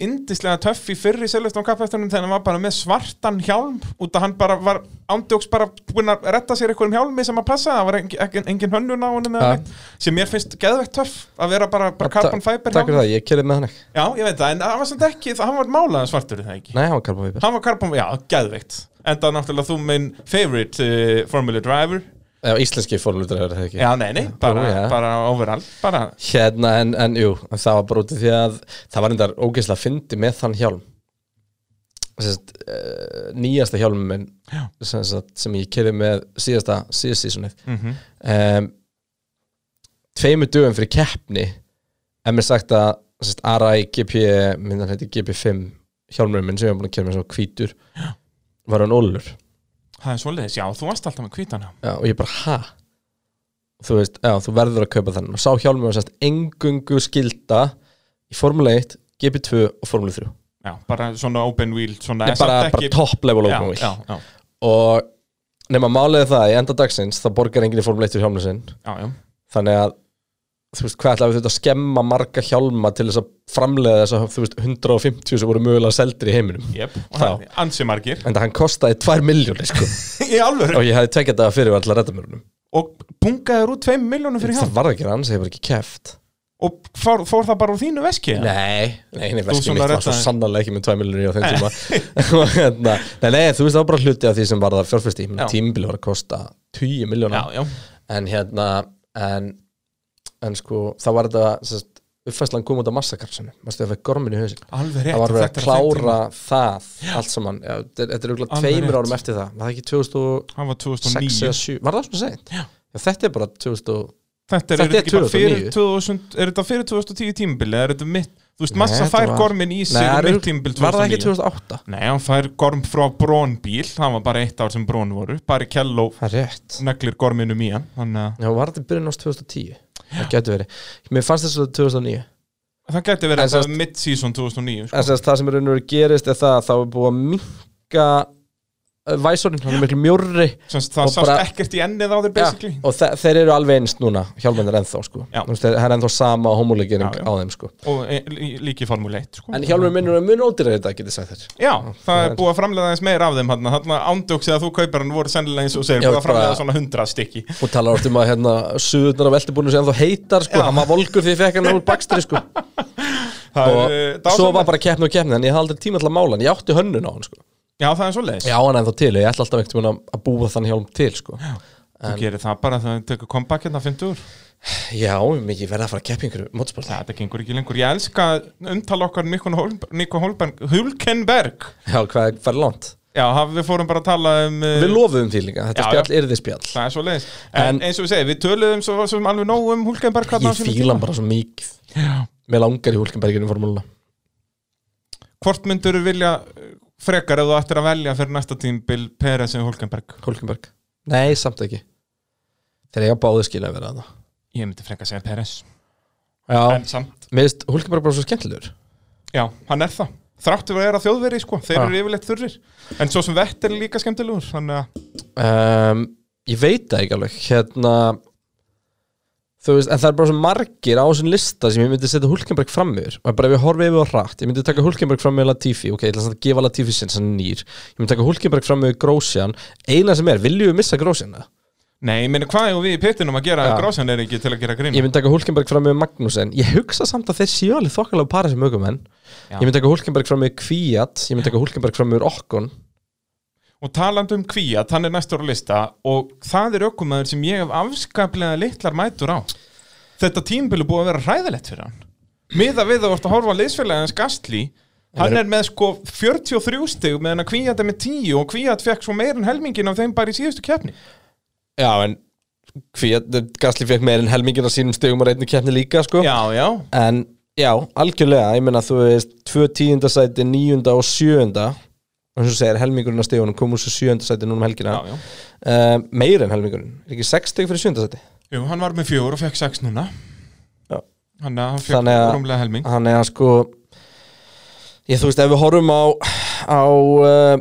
S2: indislega töff í fyrri Silveston kappæftunum þegar hann var bara með svartan hjálm út að hann bara var ándjóks bara búinn að retta sér einhverjum hjálmi sem að passa það var engin, engin, hönnun á eða
S1: Ja.
S2: sem mér finnst geðveikt töff að vera bara, bara carbon fiber
S1: Takk fyrir það, ég kerði með hann ekki.
S2: Já, ég veit það, en hann var samt ekki hann var málaðan svartur það ekki?
S1: Nei, hann var Carbon Viper
S2: hann var carbon, já, geðveikt. Enda náttúrulega þú minn favorite uh, formula driver
S1: Já, íslenski formúludræður það ekki.
S2: Já, nei, nei, bara,
S1: já.
S2: bara overall bara,
S1: Hérna, en, en jú, það var bara út af því að það var endar ógeðslega fyndi með þann hjálm. Sest, uh, nýjasta hjálmum minn
S2: Já.
S1: sem, sem ég kerði með síðasta síðast sísonið
S2: mm
S1: um, Tveimur dögum fyrir keppni er mér sagt að RI GP, minn hann heiti GP5 hjálmurinn minn sem ég var búin að kerða með svo hvítur var hann ólur
S2: það er svoleiðis, já, þú varst alltaf með hvítana
S1: Já, og ég bara, ha? Þú veist, já, þú verður að kaupa þennan. Og sá hjálmur var sérst engungu skilda í Formule 1, GP2 og Formule 3
S2: já, bara svona open wheel svona,
S1: Nei, bara, bara top level
S2: já,
S1: open wheel.
S2: já, já,
S1: og nema málið er það, í enda dagsins þá borgar enginn í Formule 1 fyrir hjálmur sinn.
S2: Já, já.
S1: þannig að þú veist, hvað ætlaði þetta að skemma marga hjálma til þess að framleiða þess að, þú veist, 150 sem voru mögulega seldir í heiminum?
S2: Yep, og það er ansi margir.
S1: En það hann kostaði 2 miljónir, sko. *laughs*
S2: Í alvöru?
S1: Og ég hefði tvekja þetta fyrir að redda mér húnum
S2: og bungaður út 2 miljónum fyrir
S1: það
S2: hjálm
S1: var ekki hans, ég hefur ekki keft
S2: og fór, fór það bara úr þínu veski? Eða?
S1: Nei, nei, nei,
S2: Þú
S1: veskið mitt var svo sannarlega ekki með 2 miljonir á þeim tíma. *laughs* *laughs* Hérna, Nei, nei, þú veist En sko, þá var þetta uppfæslan kom út af massakarsinu Mastu það var verið að klára það allt saman. Já, Þetta er- auðvitað tveimur árum eftir það. Var það ekki 2006
S2: tíma. hann var 2009
S1: eða 7 Var það svona seint?
S2: Já.
S1: Þetta er bara 2000
S2: Þetta er,
S1: Þetta
S2: er,
S1: er
S2: fyrir
S1: 2009.
S2: 2000, er þetta fyrir 2010 tímabili er þetta mitt, þú veist, massa fær
S1: var-
S2: gormin í sig um mitt tímabil
S1: Var það ekki
S2: 2009
S1: 2008?
S2: Nei, hann fær gorm frá brónbíl það var bara eitt ár sem brón voru. Bara Kjell og
S1: Það er rétt.
S2: neglir gorminum í hann þannig að
S1: Já, var þetta byrjun ást 2010? Það getur verið. Mér fannst þess að 2009.
S2: það geti verið
S1: En
S2: þetta
S1: sest-
S2: mid-season 2009
S1: En
S2: sko.
S1: sérst, það sem er raun og verið gerist er það að þá er búið að uh, væsorinn, hann er miklu
S2: Semst, það sást
S1: bara-
S2: ekkert í ennið á þér basically.
S1: og þe þeir eru alveg einst núna hjálmennir ennþá sko. Þú það er ennþá sama homolegering á þeim sko.
S2: Og e, lí- líki formule 1 sko.
S1: en hjálmur minnur er mun ódýrar þetta getið sagt þér.
S2: Já, það
S1: það
S2: er búið að framlega aðeins meira af þeim hann Þannig að þú kaupir hann voru sennilega eins og segir búið að framlega svona hundra stykki.
S1: Og talar oft um að hérna suðurnar af veltibúinu sem ennþá heitar sko, hann var volgur því sko. *laughs*
S2: Það
S1: og
S2: er, eh,
S1: svo var bara keppni og keppni en ég hafði aldrei tíma til að mála hann, ég átti hönnun á hann sko
S2: Já, það er svo leiðis
S1: já hann ennþá til, ég ætla alltaf ekkert að, búa þann hjálm til sko. Já,
S2: Þú gerir það bara þegar þú tekur comeback hérna 50 úr
S1: mikið verða að fara að keppi einhverju mótsport já,
S2: Þetta gengur ekki lengur. Ég elska umtala okkar Nico Holmberg Hulkenberg.
S1: Hvað er langt?
S2: Já, það- við fórum bara að tala um uh,
S1: við lofuðum því líka, þetta
S2: Já,
S1: spjall er þið spjall.
S2: Það er svo leiðis En,
S1: En-
S2: eins og við segir, við töluðum svo, svo alveg nóg um Hulkenberg
S1: ég fíla bara svo mikið.
S2: Já.
S1: mér langar í Hulkenberginu formúluna
S2: Hvort myndur þú vilja frekar ef þú ættir að velja fyrir næsta tímbil Peres eða Hulkenberg?
S1: Hulkenberg, nei samt ekki. Þegar ég á báðu skilja að vera það
S2: Ég myndi frekar segja Peres
S1: já,
S2: En samt,
S1: mér finnst Hulkenberg bara svo skemmtilegur.
S2: Já, hann er það. Þráttu að vera þjóðveri, sko, þeir eru yfirleitt þurrir. En svo sem vett er líka skemmtilegur Þannig að
S1: um, ég veit það ekki alveg. Hérna þú veist, en það er bara svo margir á þessum lista sem ég myndi setja Hulkenberg fram yfir. Og bara ef ég horfi yfir á hratt, ég myndi taka Hulkenberg fram yfir Latifi, ok, ég ætla að gefa Latifi sinn sem nýr, ég myndi taka Hulkenberg fram yfir Grósjan, eina sem er, viljum við missa Grósjan eða?
S2: Nei, ég meina, hvað er við í pittinum að gera
S1: Já.
S2: að Grósjan er ekki til að gera grín?
S1: Ég myndi taka Hulkenberg fram yfir Magnussen. Ég hugsa samt að þeir séu alveg þokkalega para sem aukumenn, ég myndi taka Hulkenberg fram yfir Kvíat, ég myndi taka Hulkenberg fram yfir Okkon
S2: Og talandi um Kvíat, hann er næstur á lista og það er ökumæður sem ég hef afskaplega litlar mætur á. Þetta tímbil er búið að vera hræðilegt fyrir hann. Miða við að vorst að horfa á liðsfélagins Gastli, hann er með sko 43 stig meðan að Kvíat er með 10 og Kvíat fekk svo meir en helmingin af þeim bara í síðustu keppni.
S1: Já, en Kvíat, Gasly fekk meir en helmingin á sínum stegum og reynu keppni líka, sko
S2: Já, já.
S1: En já, algjörlega, ég meina þú veist tvö tíundasæti, níunda og sjöunda og eins og segir helmingurinn á stegunum kom úr svo sjöundasæti núna um helgina
S2: já, já.
S1: uh, meir en helmingurinn, er ekki sex steg fyrir sjöundasæti
S2: Jú, hann var með fjögur og fekk 6 núna. Hann, hann fekk
S1: Þannig að-
S2: rúmlega helming.
S1: hann er að sko ég þú veist, ef við horfum á á uh,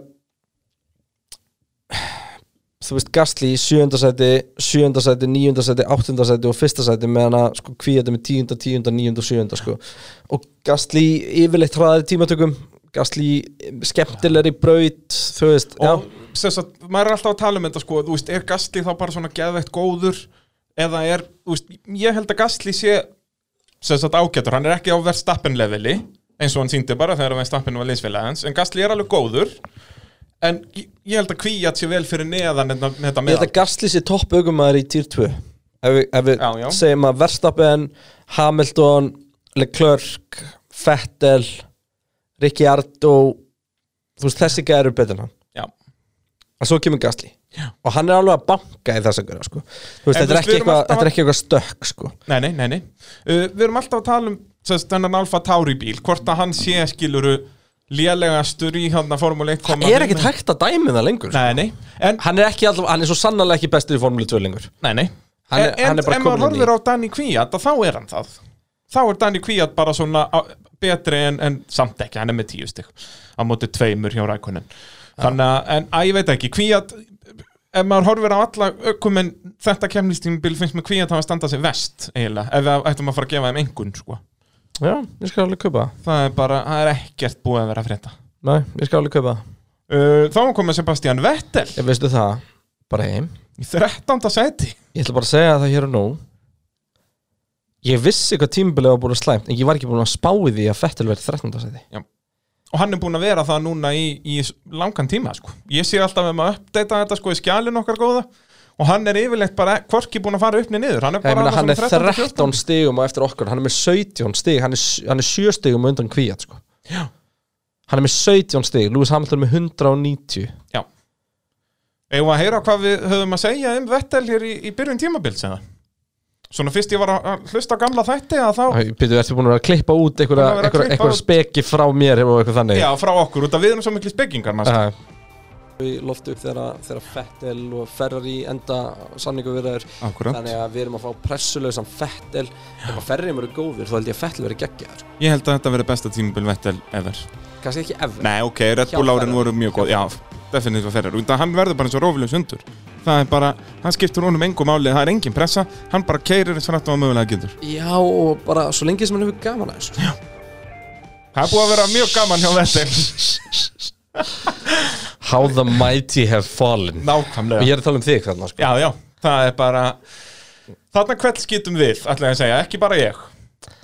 S1: þú veist, Gasly í sjöundasæti, sjöundasæti, níundasæti áttundasæti og fyrstasæti meðan að sko kvíðandi með tíunda, tíunda, níunda og sjöunda sko. og Gasly yfirleitt hraðari tímatökum Gasly skemmtilegri braut þú veist,
S2: og sagt, maður er alltaf að tala um þetta sko, þú veist, er Gastli þá bara svona geðveitt góður? Eða er, þú veist, ég held að Gastli sé sem sagt ágætur, hann er ekki á Verstappen leveli eins og hann síndi bara þegar Verstappen var liðsfélagans, en Gastli er alveg góður. En ég, held að Kvíat sé vel fyrir neðan þetta, þetta
S1: ég held að Gasly sé topp augumæður í týr 2 ef við, ef við
S2: Já, já.
S1: segjum að Verstappen Hamilton, Leclerc Vettel Ricciardo þú veist, þessi gæður eru betur en hann
S2: Já,
S1: að svo kemur Gasly
S2: Já.
S1: og hann er alveg að banka í þess að gera sko. þú veist,
S2: En
S1: þetta er
S2: þú veist,
S1: ekki
S2: við erum
S1: eitthvað
S2: alltaf að-
S1: ekki eitthvað stökk sko.
S2: nei, nei, nei, nei. Uh, Við erum alltaf að tala um sérst, þennan Alfa Tauri bíl, hvort að hann sé skiluru lélegastur í hann að Formule 1 koma
S1: er ekkit hægt að dæmi það lengur sko.
S2: Nei, nei, en
S1: hann er ekki alltaf, hann er svo sannarlega ekki bestur í Formule 2 lengur
S2: Nei, nei
S1: Hann er-
S2: En,
S1: hann er bara
S2: en ef maður
S1: kominn inn í-
S2: horfir á Danny Kvíat þá er hann það Þá er Danny Kvíat bara svona á, betri en, en samt ekki, hann er með tíu stygg á móti tveimur hjá Rækunin Þannig að, en að ég veit ekki, Kvíat ef maður horfir á alla ökumenn þetta kemnistímabil finnst með Kvíat hafa standað sér vest eiginlega, ef við ættum að fara að gefa þeim engun sko.
S1: já, ég skal alveg kaupa það.
S2: það er bara, það er ekkert búið að vera að frétta
S1: nei, ég skal alveg það.
S2: uh, Þá komið Sebastian Vettel
S1: ég veistu það, bara heim
S2: í 13. seti
S1: Ég ætla bara að segja það hér og nú Ég vissi hvað tímabilið var búin að slæmt En ég var ekki búin að spá í því að Fettel verið 13. seti
S2: og hann er búin að vera það núna í, í langan tíma sko. ég sé alltaf með maður að uppdata þetta sko, í skjálinn okkar góða og hann er yfirleitt bara hvorki búin að fara upp niður hann er
S1: Ég meina, hann er
S2: þarna svona
S1: 13
S2: 14.
S1: stigum á eftir okkur Hann er með 17 stig Hann er, hann er 7 stigum undan kvíat sko.
S2: Já.
S1: Hann er með 17 stig Lewis Hamilton með 190
S2: Eigum við að heyra hvað við höfum að segja um Vettel hér í, í byrjun tímabils eða? Svona fyrst ég var að- hlusta á gamla þætti að þá
S1: Býtu, ertu búin að vera að klippa út
S2: Búin að vera að
S1: einhverja
S2: klippa út.
S1: speki frá mér og eitthvað þannig?
S2: Já, frá okkur, út af við erum svo miklu spekingar.
S1: Uh, í loftu þegar, þegar Fettel og Ferrari enda samningu við
S2: Akkurat.
S1: Þannig að við erum að fá pressulausan Fettel. Ef að Ferrari eru góðir þá held ég að Fettel verið geggjaður.
S2: Ég held að þetta verði besta tímabil Vettel ever.
S1: Kannski ekki ever.
S2: Nei, ok, Red Bull árin
S1: Ferrari.
S2: voru mjög góð. Já, definitív að ferra Út að hann verður bara eins og rófilegs undur Það er bara, hann skiptur honum engum máli Það er engin pressa, hann bara keirir eins og rætt og mögulega getur.
S1: Já og bara svo lengi sem hann hefur gaman að þessu.
S2: Það er búið að vera mjög gaman hjá Vettel
S1: How the mighty have fallen. Og
S2: Nákvæmlega
S1: ég er að tala um þig þarna sko.
S2: Já, já, það er bara Þarna kveld skýtum við, ætla ég að segja, ekki bara ég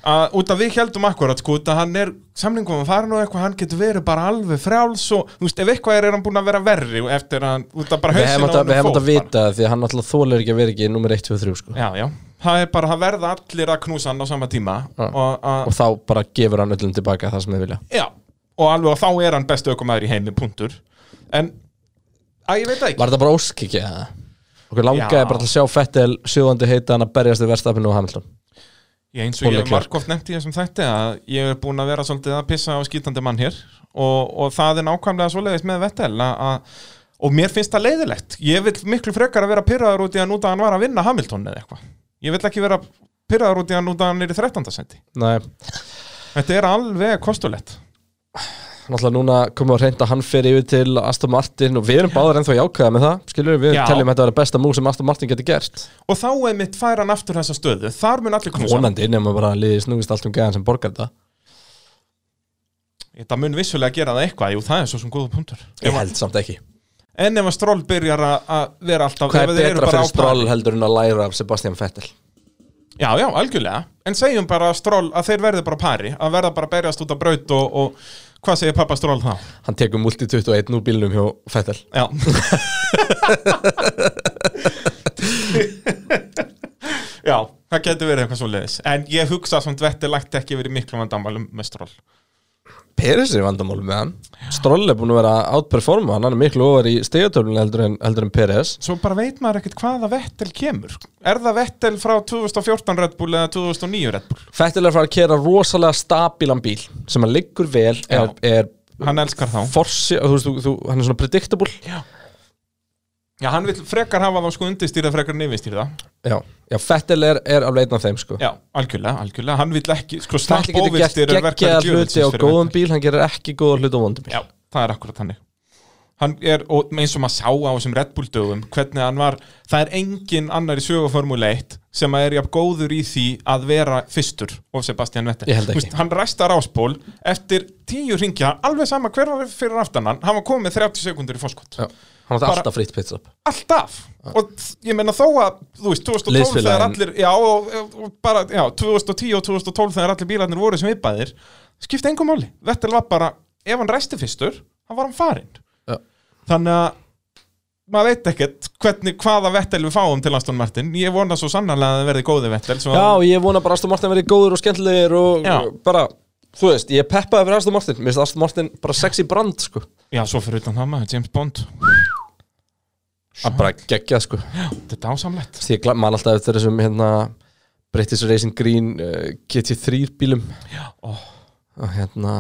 S2: að, Út að við heldum akkurat, sko, út að hann er samlingum að fara nú eitthvað, hann getur verið bara alveg frjáls og, þú veist, ef eitthvað er, er hann búin að vera verri eftir að, hann- út að bara
S1: hefum
S2: á
S1: að,
S2: honum
S1: við hefum
S2: fór
S1: að vita það því að hann alltaf þólar ekki að vera ekki nummer 1, 2, 3 sko.
S2: Já, já, það er bara, það verða allir að knúsa hann á sama tíma
S1: Já.
S2: og, að,
S1: og þá bara gefur hann öllum tilbaka það sem þið vilja.
S2: Já, og alveg og þá er hann bestu aukumæður í heimi, punktur. En, að ég veit það ekki.
S1: Var þetta bara óskikki eða? Okkur langaði bara að sjá Fettel sjöðandi heita hann að berjast við verstafinu og Hamilton
S2: Ég eins og ég hef margóft nefnt í þessum þætti að ég er búin að vera svolítið að pissa á skítandi mann hér og, og það er nákvæmlega svoleiðis með Vettel og mér finnst það leiðilegt. Ég vil miklu frekar að vera pyrraður út í að núta hann var að vinna Hamilton eða eitthvað. Ég vil ekki vera pyrraður út í að núta hann er í 13. senti
S1: Nei,
S2: þetta er alveg kostulegt
S1: náttúrulega núna komum við að reynda að hann fer yfir til Aston Martin og við erum báður ennþá jákvæða með það skilur við,
S2: Já.
S1: teljum þetta að vera besta múl sem Aston Martin getur gert.
S2: Og þá er mitt færa hann aftur þessa stöðu. Þar mun allir knúsa hann.
S1: vonandi bara að liði snúist allt um gæðan sem borgar þetta.
S2: Þetta mun vissulega gera það eitthvað jú það er svo sem góða punktur.
S1: Ég
S2: að-
S1: held samt ekki.
S2: En ef að stról byrjar að- að vera alltaf
S1: hvað er betra
S2: bara
S1: fyrir stról heldur en að læra af Sebastian Vettel?
S2: Já, já, algjörlega. En segjum bara stról að þeir verði bara pari Að verða bara að berjast út af braut og, og Hvað segir pappa stról þá?
S1: hann tekur multi 21 úr bílnum hjá Vettel
S2: Já. *laughs* Já, það getur verið eitthvað svo leiðis En ég hugsa samt vetti lagt ekki verið miklu vandamálum með stról
S1: Peris er vandamál með hann. Stroll er búin að vera outperforma hann er miklu ofar í stegatöflunni heldur en, heldur en Peres.
S2: Svo bara veit maður ekkert hvaða vettel kemur. Er það vettel frá 2014 Red Bull eða 2009 Red Bull?
S1: Vettel er fara að kera rosalega stabílan bíl sem hann liggur vel er, er
S2: Hann elskar þá.
S1: forsi, þú, þú, hann er svona predictable.
S2: Já Já, hann vil frekar hafa þá sko undistýra frekar en yfirstýra
S1: Já, já Vettel er, er af leitna þeim sko.
S2: Já, algjörlega, algjörlega, hann vil ekki sko
S1: Vettel
S2: slapp
S1: getur gert
S2: ofirstýr er verkar
S1: geggjaða hluti á góðum bíl hann gerir ekki góða hluti á vondum bíl.
S2: Já, það er akkurat þannig. Hann er, og eins og maður sá á þessum Red Bull dögum hvernig hann var, það er engin annar í söguformule 1 sem er jafn góður í því að vera fyrstur og Sebastian Vettel. Veist, Hann ræstar áspól eftir tíu ringja, alveg sama hver var fyrir aftan hann, hann var komið með 30 sekundur í fórskot
S1: Já, hann átti
S2: Bara-
S1: alltaf fritt pitstop
S2: alltaf. Og ég meina þó að, þú veist, 2012 þegar allir, já, og, og bara, já, 2010 og 2012 þegar allir bílarnir voru sem viðbæðir skipti engum máli, Vettel var bara ef hann ræsti fyrstur, hann var hann farinn. Þannig að maður veit ekkert hvernig, hvaða Vettel við fáum til Aston Martin, ég vona svo sannarlega að það verði góði Vettel
S1: Já, ég vona bara Aston Martin verði góður og skemmtilegir og
S2: Já.
S1: bara, þú veist, ég peppaði fyrir Aston Martin. Mér finnst Aston Martin bara sexy brand sko.
S2: Já, svo fyrir utan það maður, James Bond.
S1: Að bara gegja sko.
S2: Þetta er dásamlegt.
S1: Því ég man alltaf eftir þessum hérna British Racing Green uh, GT3 bílum.
S2: Já, ó,
S1: og hérna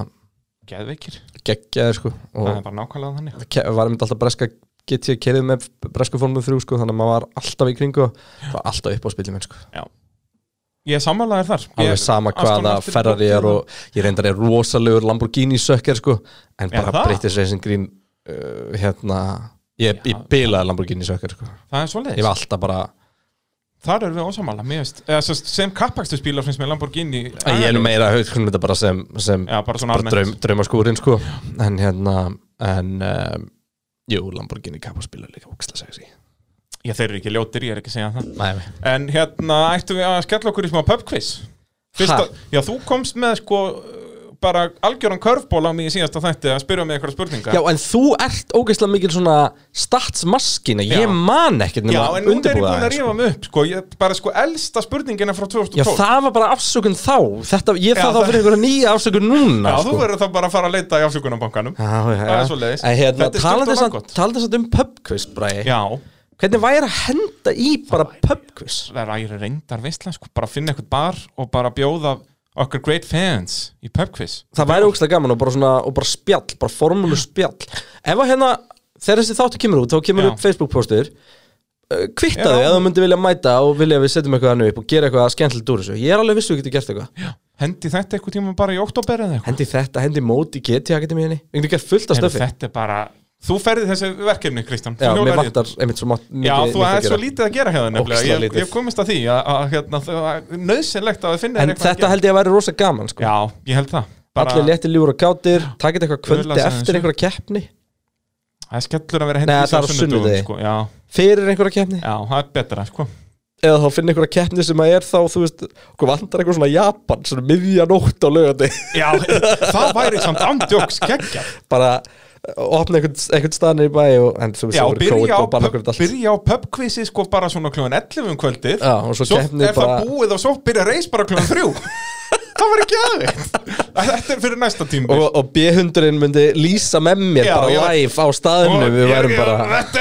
S2: geðveikir,
S1: geggjaði sko
S2: það
S1: og
S2: er bara nákvæmlega þannig.
S1: ke- var einmitt alltaf breska GT kerið með bresku formule 3 sko þannig að maður var alltaf í kringu og var alltaf upp á spilum sko.
S2: ég er sammálaðir þar.
S1: Alveg
S2: Ég-
S1: sama hvaða Ferrari er og ég reyndar er rosalegur Lamborghini sökker sko en
S2: Er
S1: bara
S2: það?
S1: British Racing Green uh, hérna ég,
S2: Já.
S1: ég bilaði Lamborghini sökker sko.
S2: Það er svo
S1: ég var alltaf bara
S2: Þar erum við ósamála, sem, sem kappaksturspílar finnst með Lamborghini
S1: ég er nú meira að hugsa um þetta bara sem, sem
S2: Já, bara
S1: bara draum, draumaskúrin sko. En hérna en um, jú, Lamborghini kappaspílar líka ógstlega sexy.
S2: Já, þeir eru ekki ljótir, ég er ekki að segja það.
S1: Nei.
S2: En hérna ættum við að skella okkur í smá pubquiz? Já, þú komst með sko bara algjöran körfból á mig í síðasta þætti að spyrja mig eitthvað spurninga
S1: Já, en þú ert ógeðslega mikil svona statsmaskina,
S2: Já.
S1: ég man ekkert
S2: Já,
S1: nema
S2: en nú er ég
S1: undirbúða
S2: búin að
S1: það
S2: rífa mig upp sko, ég, bara sko elsta spurningina frá 2012
S1: Já, það var bara afsökun þá Þetta, ég
S2: Já,
S1: þarf þá
S2: það-
S1: fyrir einhverja nýja afsökun núna
S2: Já,
S1: sko.
S2: þú verður þá bara að fara að leita í afsökunarbankanum
S1: Já, já,
S2: Það
S1: já.
S2: er svoleiðis.
S1: En hérna,
S2: Þetta er stutt og
S1: samt-
S2: laggott.
S1: talandi samt um pubquiz, Bræði
S2: Já,
S1: Hvernig væri að henda í bara pubquiz?
S2: það er æri reyndar veistlega sko, bara finna eitthvað bar og bara bjóða okkar great fans í pubquiz
S1: Það væri ógeðslega gaman og bara svona, og bara spjall, bara formúlu spjall. Ef að hérna, þegar þessi þáttu kemur út þá kemur
S2: Já.
S1: upp Facebook postur uh, kvittaðu
S2: Já.
S1: ef þú myndi vilja mæta og vilja að við setjum eitthvað hannu upp og gera eitthvað skemmtilegt úr þessu. Ég er alveg vissu að við getum gert eitthvað.
S2: Hendi þetta eitthvað tíma bara í oktober eða eitthvað?
S1: Hendi þetta, hendi mót í GT Akademíunni. Við getum gert fullt af
S2: Heyrðu,
S1: stöfi.
S2: Þetta er bara Þú ferði þessi verkefni, Kristján.
S1: Já, mér vantar einmitt svo mátt
S2: Já,
S1: mikið-
S2: þú
S1: mikið
S2: er svo lítið að gera hérna nefnilega. Ég ég komist að því að, hérna, nöðsynlegt að þið finna
S1: en þetta held ég að væri rosa gaman sko.
S2: Já, ég held það. Bara-
S1: allir léttir lífur og kátir takit eitthvað kvöldi eftir einhverja keppni.
S2: Það er skellur að vera
S1: Nei,
S2: hendi
S1: það er á sunnudegi.
S2: sko.
S1: Fyrir einhverja keppni?
S2: Já, það er betra sko.
S1: eða þá finna einhverja keppni sem að er þá þú veist, okkur vantar eitthvað svona Japan svona miðja nótt á lögandi
S2: Já, það væri samt andjóks kekkja *laughs*
S1: bara opna einhvern, staðnir í bæ og, veist,
S2: Já,
S1: það voru
S2: byrja
S1: króið
S2: á,
S1: og
S2: byrja á pubquizi sko bara svona kljóðan 11 um kvöldið.
S1: Já, og svo
S2: Svo er
S1: bara-
S2: það búið og svo byrja reis bara kljóðan 3 *laughs* Það var ekki aðeins. Þetta er fyrir næsta tíma
S1: og, og B-hundurinn myndi lýsa með mér
S2: Já,
S1: bara live á staðinu við værum bara
S2: Þetta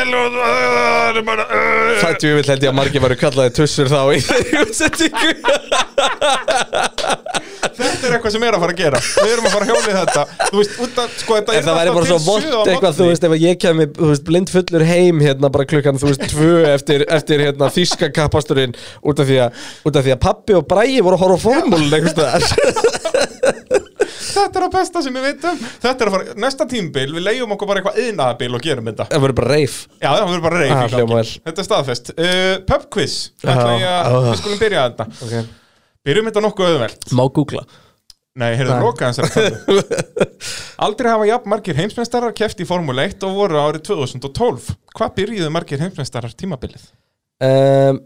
S2: er
S1: vil held ég að margir varu kallaði tussur þá í þeirri útsettingu *laughs*
S2: Þetta er eitthvað sem er að fara að gera. Við erum að fara að hjóla í þetta. Þú veist, út að, sko, þetta er
S1: það væri bara svo vond eitthvað, þú veist, ef ég kemi þú veist, blind fullur heim hérna bara klukkan, þú veist, tvö eftir, eftir hérna þíska kappasturinn út af því að, út af því að pappi og bræi voru að horfa einhvers staðar.
S2: Þetta er að besta sem við veitum Þetta er að fara, næsta tímbil, við leiðum okkur bara eitthvað yðnaðabil og gerum þetta.
S1: Það voru bara reif
S2: Já, það verður bara reyf
S1: Ah.
S2: Þetta er staðfest. Uh, Pub quiz, ætla ég að,
S1: ah.
S2: við skulum byrja þetta.
S1: Okay.
S2: Byrjum þetta nokkuð auðvelt.
S1: Má googla.
S2: Nei, heyrðu,
S1: Nei.
S2: loka þessari kallu *laughs* Aldrei hafa jafn margir heimsmeistarar keft í Formule 1 og voru árið 2012 Hvað byrjuðu margir heimsmeistarar tímabilið?
S1: um,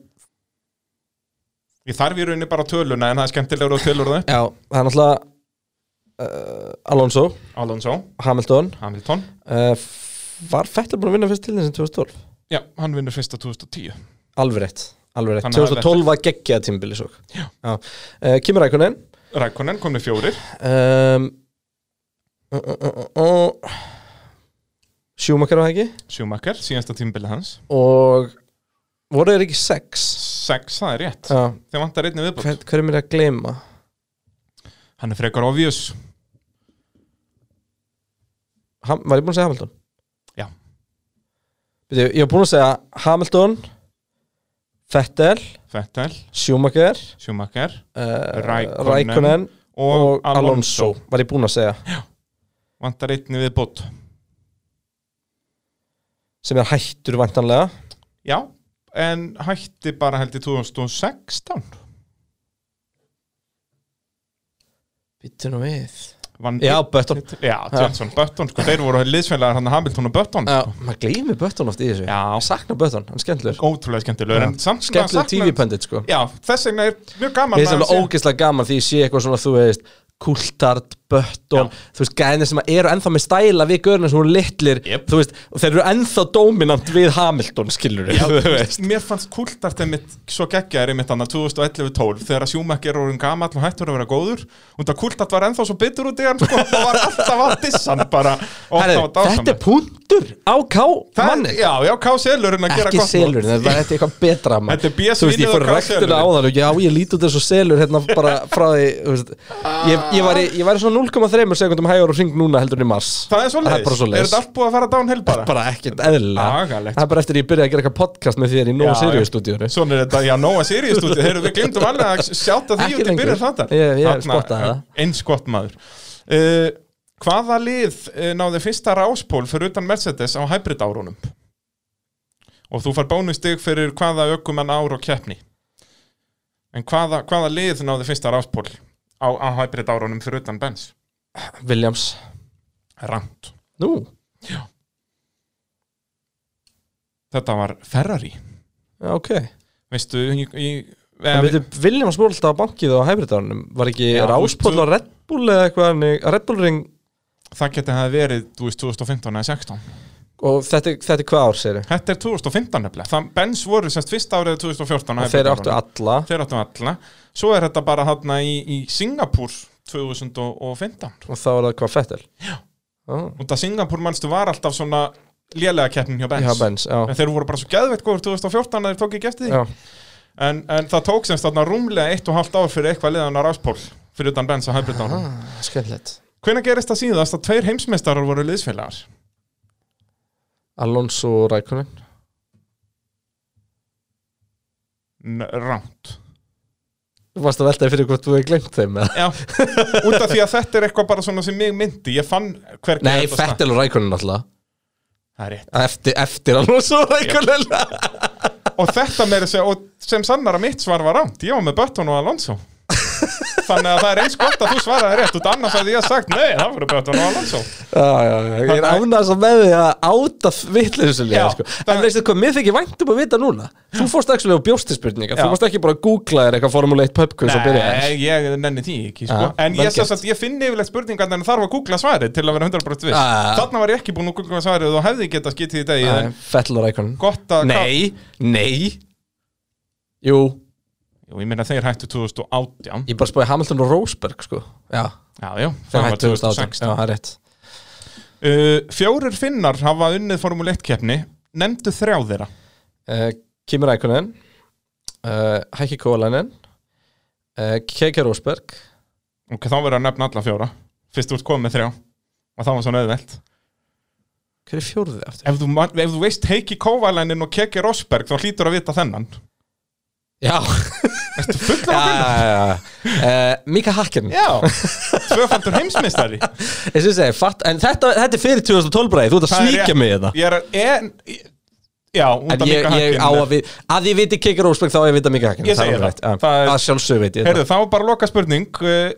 S2: Ég þarf í rauninni bara töluna en það er skemmtilegur og tölur það upp.
S1: Já, það er náttúrulega uh, Alonso,
S2: Alonso,
S1: Hamilton.
S2: Hamilton.
S1: Uh, Var Fettel búin að vinna fyrst til þessum 2012?
S2: Já, hann vinnur fyrst á 2010
S1: Alveg rétt, alveg rétt.
S2: Þannig að
S1: 2012 var geggjað tímbili svo. Uh, Kimi Rækunen
S2: Rækonen. Kom með fjórir.
S1: Um, uh, uh, Sjúmakar var það ekki?
S2: Schumacher, síðasta tímabilið hans.
S1: Og voru þeir ekki sex?
S2: Sex, það er rétt.
S1: Já,
S2: Þeir vantar einni viðbútt
S1: hver, hver er mér að gleyma?
S2: Hann er frekar obvious.
S1: Ham, var ég búinn að segja Hamilton?
S2: Já.
S1: Ég var búinn að segja Hamilton Vettel,
S2: Vettel,
S1: Schumacher
S2: Schumacher
S1: uh,
S2: Rækonen
S1: Rækonen
S2: og,
S1: og, Alonso. var ég búinn að segja.
S2: Vantar einni viðbútt
S1: sem er hættur vantanlega
S2: Já, en hætti bara held í 2016
S1: Býttu nú við
S2: Vann
S1: Já, Button.
S2: Já, Johnson, Button, sko, þeir voru liðsfélagar hann Hamilton og Button.
S1: Já,
S2: sko.
S1: maður gleymi Button oft í þessu.
S2: Já.
S1: Ég sakna Button, hann er skemmtilegur.
S2: Ótrúlega skemmtilegur en samt saknar-
S1: TV-pundit sko.
S2: Já, þess vegna er mjög gaman
S1: Mér finnst
S2: að
S1: alveg ógeðslega gaman því ég sé eitthvað svona, þú veist Kultard, Button, þú veist, gæðinir sem eru ennþá með stæla við görnir sem voru litlir,
S2: Jep.
S1: þú veist, og þeir eru ennþá dominant við Hamilton, skilur
S2: Já, *laughs*
S1: þú veist
S2: mér fannst kultart einmitt svo geggjaður einmitt hann 2011-12 þegar að Schumacher orðin gamall og hættur að vera góður og það kultart var ennþá svo bitur út í hann sko, það var alltaf að dissan bara
S1: Herri,
S2: það.
S1: Þetta er punktur á K
S2: Það-
S1: manni
S2: Já, já, K. Selurinn að gera
S1: Ekki
S2: gott
S1: selur,
S2: mót.
S1: þetta er eitthvað betra man.
S2: Þetta B.
S1: Þú veist, ég fór
S2: selurinn.
S1: á það já, ég líti út þessu selur hérna bara frá því þú veist, ég, ég, var í, ég var í svona 0,3 sekundum hægur og hring núna heldur en í mars.
S2: Það er svo
S1: Það er
S2: er þetta allt búið að fara downhill bara?
S1: bara ekkert eðlilega.
S2: Agalegt.
S1: Það er bara eftir ég byrjaði að gera eitthvað podcast með þér í Nóa Sirius
S2: já.
S1: stúdíunni
S2: Svona er þetta, já, Nóa Sirius stúdíu, þeir við glimtum alveg að sjáta því út í byrjun þáttar.
S1: Ég-
S2: Þarna,
S1: spottaði það.
S2: Eins gott maður. Uh, Hvaða lið uh, náði fyrsta ráspól fyrir utan Mercedes á hybrid árunum? Og þú far bónustig fyrir hvaða ökumann ár og keppni. En hvaða, hvaða lið náði fyrsta ráspól á, á hybrid árunum fyrir utan Benz?
S1: Williams.
S2: Rand
S1: Nú,
S2: Þetta var Ferrari.
S1: Já, ok.
S2: Veistu, í, í,
S1: En veitu, Williams voru alltaf á bankið á hybridárunum. Var ekki
S2: Já,
S1: ráspól á Red Bull eða eitthvað Red Bull ring.
S2: Það geti það verið, þú veist, 2015 eða 16
S1: Og þetta, þetta er hvað ár, segir
S2: Þetta er 2015 nefnilega. Það, Benz voru semst fyrsta árið 2014 á
S1: Og þeir áttu alla.
S2: Þeir áttu alla. Svo er þetta bara hann í, í Singapúr 2015
S1: Og þá var það hvað Fettel? Já.
S2: Og það Singapúr mannstu var alltaf svona lélega keppnin hjá Benz,
S1: Já, Benz, já.
S2: En þeir voru bara svo geðveitt góður 2014 að þeir tók ekki eftir því
S1: Já,
S2: en, en það tók semst þarna rúmlega eitt og hálft ár fyrir eitthvað liðan á ráspól fyrir utan Benz á hybrid árum
S1: ah, skemmtilegt
S2: Hvenær gerist það síðast að tveir heimsmeistarar voru liðsfélagar?
S1: Alonso og Rækonen
S2: Ránt
S1: Þú varst að veltaði fyrir hvort þú hefði glemt þeim?
S2: Já, út af því að þetta er eitthvað bara svona sem mig myndi. Ég fann hvernig
S1: Nei,
S2: þetta
S1: Fettel og Rækonen alltaf
S2: Það er rétt.
S1: Eftir, eftir Alonso og Rækonen
S2: Og þetta meira segja, og sem sannar að mitt svar var rámt Ég var með Button og Alonso *laughs* Þannig að það er eins gott að þú svaraði rétt. Út annars að ég sagt, nei, það voru Button og Alonso.
S1: Já, já, já, ég er ánægðast að með því að áta vitleisulega,
S2: Já,
S1: sko. En veistu hvað, mér þykir vænt um að vita núna. Þú fórst ekki og bjósti spurningar
S2: Já.
S1: Þú fórst ekki bara að googla þér eitthvað Formule 1 pubquiz og byrja
S2: Nei, ég nenni því ekki, sko. En ég, sagt, ég finn yfirleitt spurningar En þarf að googla svarið til að vera 100% viss. Þarna var ég ekki búin að googla svarið Og hefði getað skitið í degi en
S1: Fettel og
S2: ég meina þeir hættu 2018
S1: ég bara spáði Hamilton og Rosberg, sko. Já,
S2: Já, já,
S1: þeir hættu 2018 Já,
S2: 2016
S1: það er rétt.
S2: Uh, Fjórir finnar hafa unnið Formule 1 keppni. Nemndu þrjá þeirra.
S1: Uh, Kimi Rækonen uh, Heikki Kólanen uh, Keke Rosberg.
S2: Ok, þá verður að nefna alla fjóra. Fyrst ert komið þrjá. Og það var svona auðvelt.
S1: Hver er fjórðið aftur?
S2: ef þú, ef þú veist Heiki Kovalænin og Keke Rosberg Þá hlýtur að vita þennan.
S1: Já, *laughs*
S2: Að finna?
S1: já, já. Uh, Mika Hakken
S2: Já, tvöfaldur heimsmeistari. *laughs*
S1: Ég syns að fatt, en þetta, þetta er fyrir 2012 bræði, þú ert að
S2: Það rétt.
S1: mig þetta.
S2: Ég er að en, Já,
S1: En ég, ég á að við, að ég viti Kiki Rósberg þá á ég vita Mika Hakken
S2: Ég segi það.
S1: það
S2: Það
S1: Að sjálfsög veit ég
S2: Heyrðu, þá bara loka spurning uh,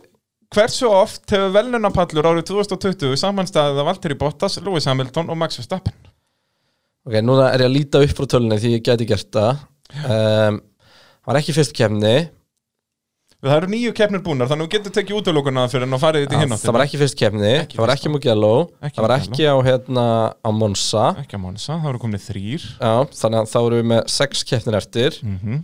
S2: Hversu oft hefur velunapallur árið 2020 samanstæðið af Valtteri Bottas, Lewis Hamilton og Max Verstappen?
S1: Ok, núna er ég að líta upp frá tölunni því ég gæti gert það Var ekki fyrst kemni
S2: Það eru nýju keppnir búnar, þannig að þú getur tekið útlökunna fyrir en að farið þetta hinn
S1: Það var ekki fyrst kemni,
S2: Ekki
S1: það var ekki Mugello Það var ekki á, hérna, á Monza.
S2: Ekki að Monsa, það eru komin þrýr
S1: Já, þannig að þá erum við með sex keppnir eftir.
S2: Mm -hmm.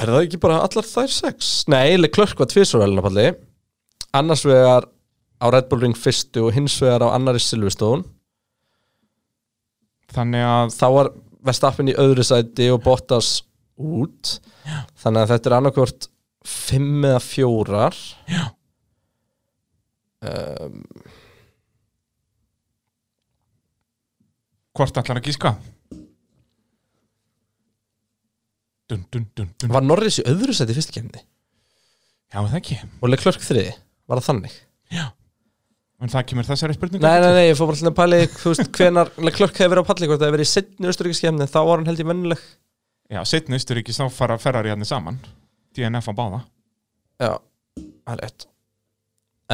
S1: Er það ekki bara allar þær sex? Nei, Leclerc var tvisvar velunapalli Annars vegar á Red Bull Ring fyrstu og hins vegar á annari Silverstone.
S2: Þannig að
S1: þá var Verstappen í öðru sæti og Bottas út. Þannig að þetta er annarkvort fimm eða fjórar.
S2: Já.
S1: um,
S2: hvort ætlar að gíska? Dun, dun, dun,
S1: var Norris í öðru sæti í fyrstu kemni
S2: Já, það ekki?
S1: Og Leclerc þriði, var það þannig?
S2: Já. En það kemur þessari spurningu
S1: Nei, nei, nei, ég fór bara til að pæli þú veist, hvenar Leclerc hefur verið á palli hvort það hefur verið í setni austuríkiskemni, þá var hann held ég vennileg
S2: Já, setni Ísturíki þá fara Ferrari hann saman. DNF á báða.
S1: Já, það er rétt.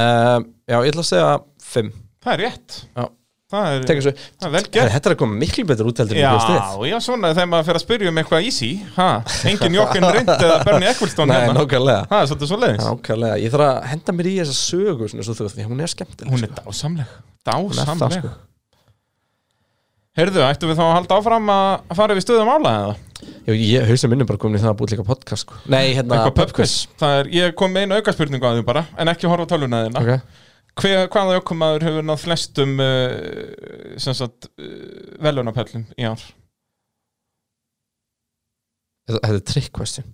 S1: Um, Já, ég ætla að segja fimm.
S2: Það er rétt.
S1: Já.
S2: Það er,
S1: Tekur svo,
S2: það er vel gert.
S1: Þetta er að koma miklu betur út heldur en
S2: Já, já, svona þegar maður fer að spyrja um eitthvað easy ha, Engin Jokkinn Rind eða Bernie Ecclestone
S1: Nei,
S2: hérna?
S1: nákvæmlega.
S2: Það er svolítið svo leiðis
S1: Nákvæmlega, ég þarf að henda mér í þessa sögu svona, svo því hún er skemmtileg
S2: Hún er
S1: sko.
S2: dásamleg. Dásamleg Heyrðu, ættum við þá að halda áfram að fara við stöðum ála eða?
S1: Ég hausum minnum bara komin í það að búið líka podcast sko. Nei, hérna,
S2: pubquiz Það er, ég kom með einu aukaspurningu að því bara En ekki horfa á tölvuna þína
S1: Ok,
S2: Hver, Hvaða aukumaður hefur náð flestum uh, sagt uh, velunapöllum í ár?
S1: þetta er trick question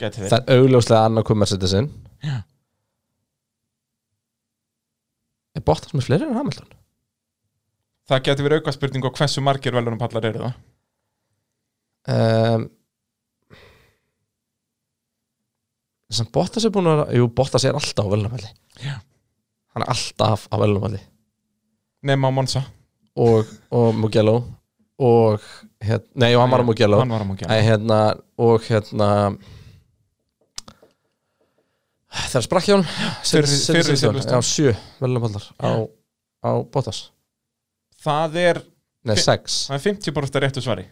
S1: Það er augljóslega Mercedesin
S2: Já.
S1: Er Bottas með fleiri en Hamilton?
S2: Það geti verið aukaspurning og hversu margir velunapallar eru það?
S1: Um, sem Bottas er búin að Jú, Bottas er alltaf á velnumhalli
S2: Já.
S1: Hann er alltaf á velnumhalli
S2: Nefn á Monza.
S1: Og, og Mugello. Og hérna, nei, og hann var á Mugello.
S2: Hann var á Mugello.
S1: Hérna, og hérna það er sprakk hjá hann
S2: Fyrri- fyrri Silverstone.
S1: já, sjö velnumhallar á, á Bottas
S2: Það er,
S1: nei, sex.
S2: það er 50% réttu svari.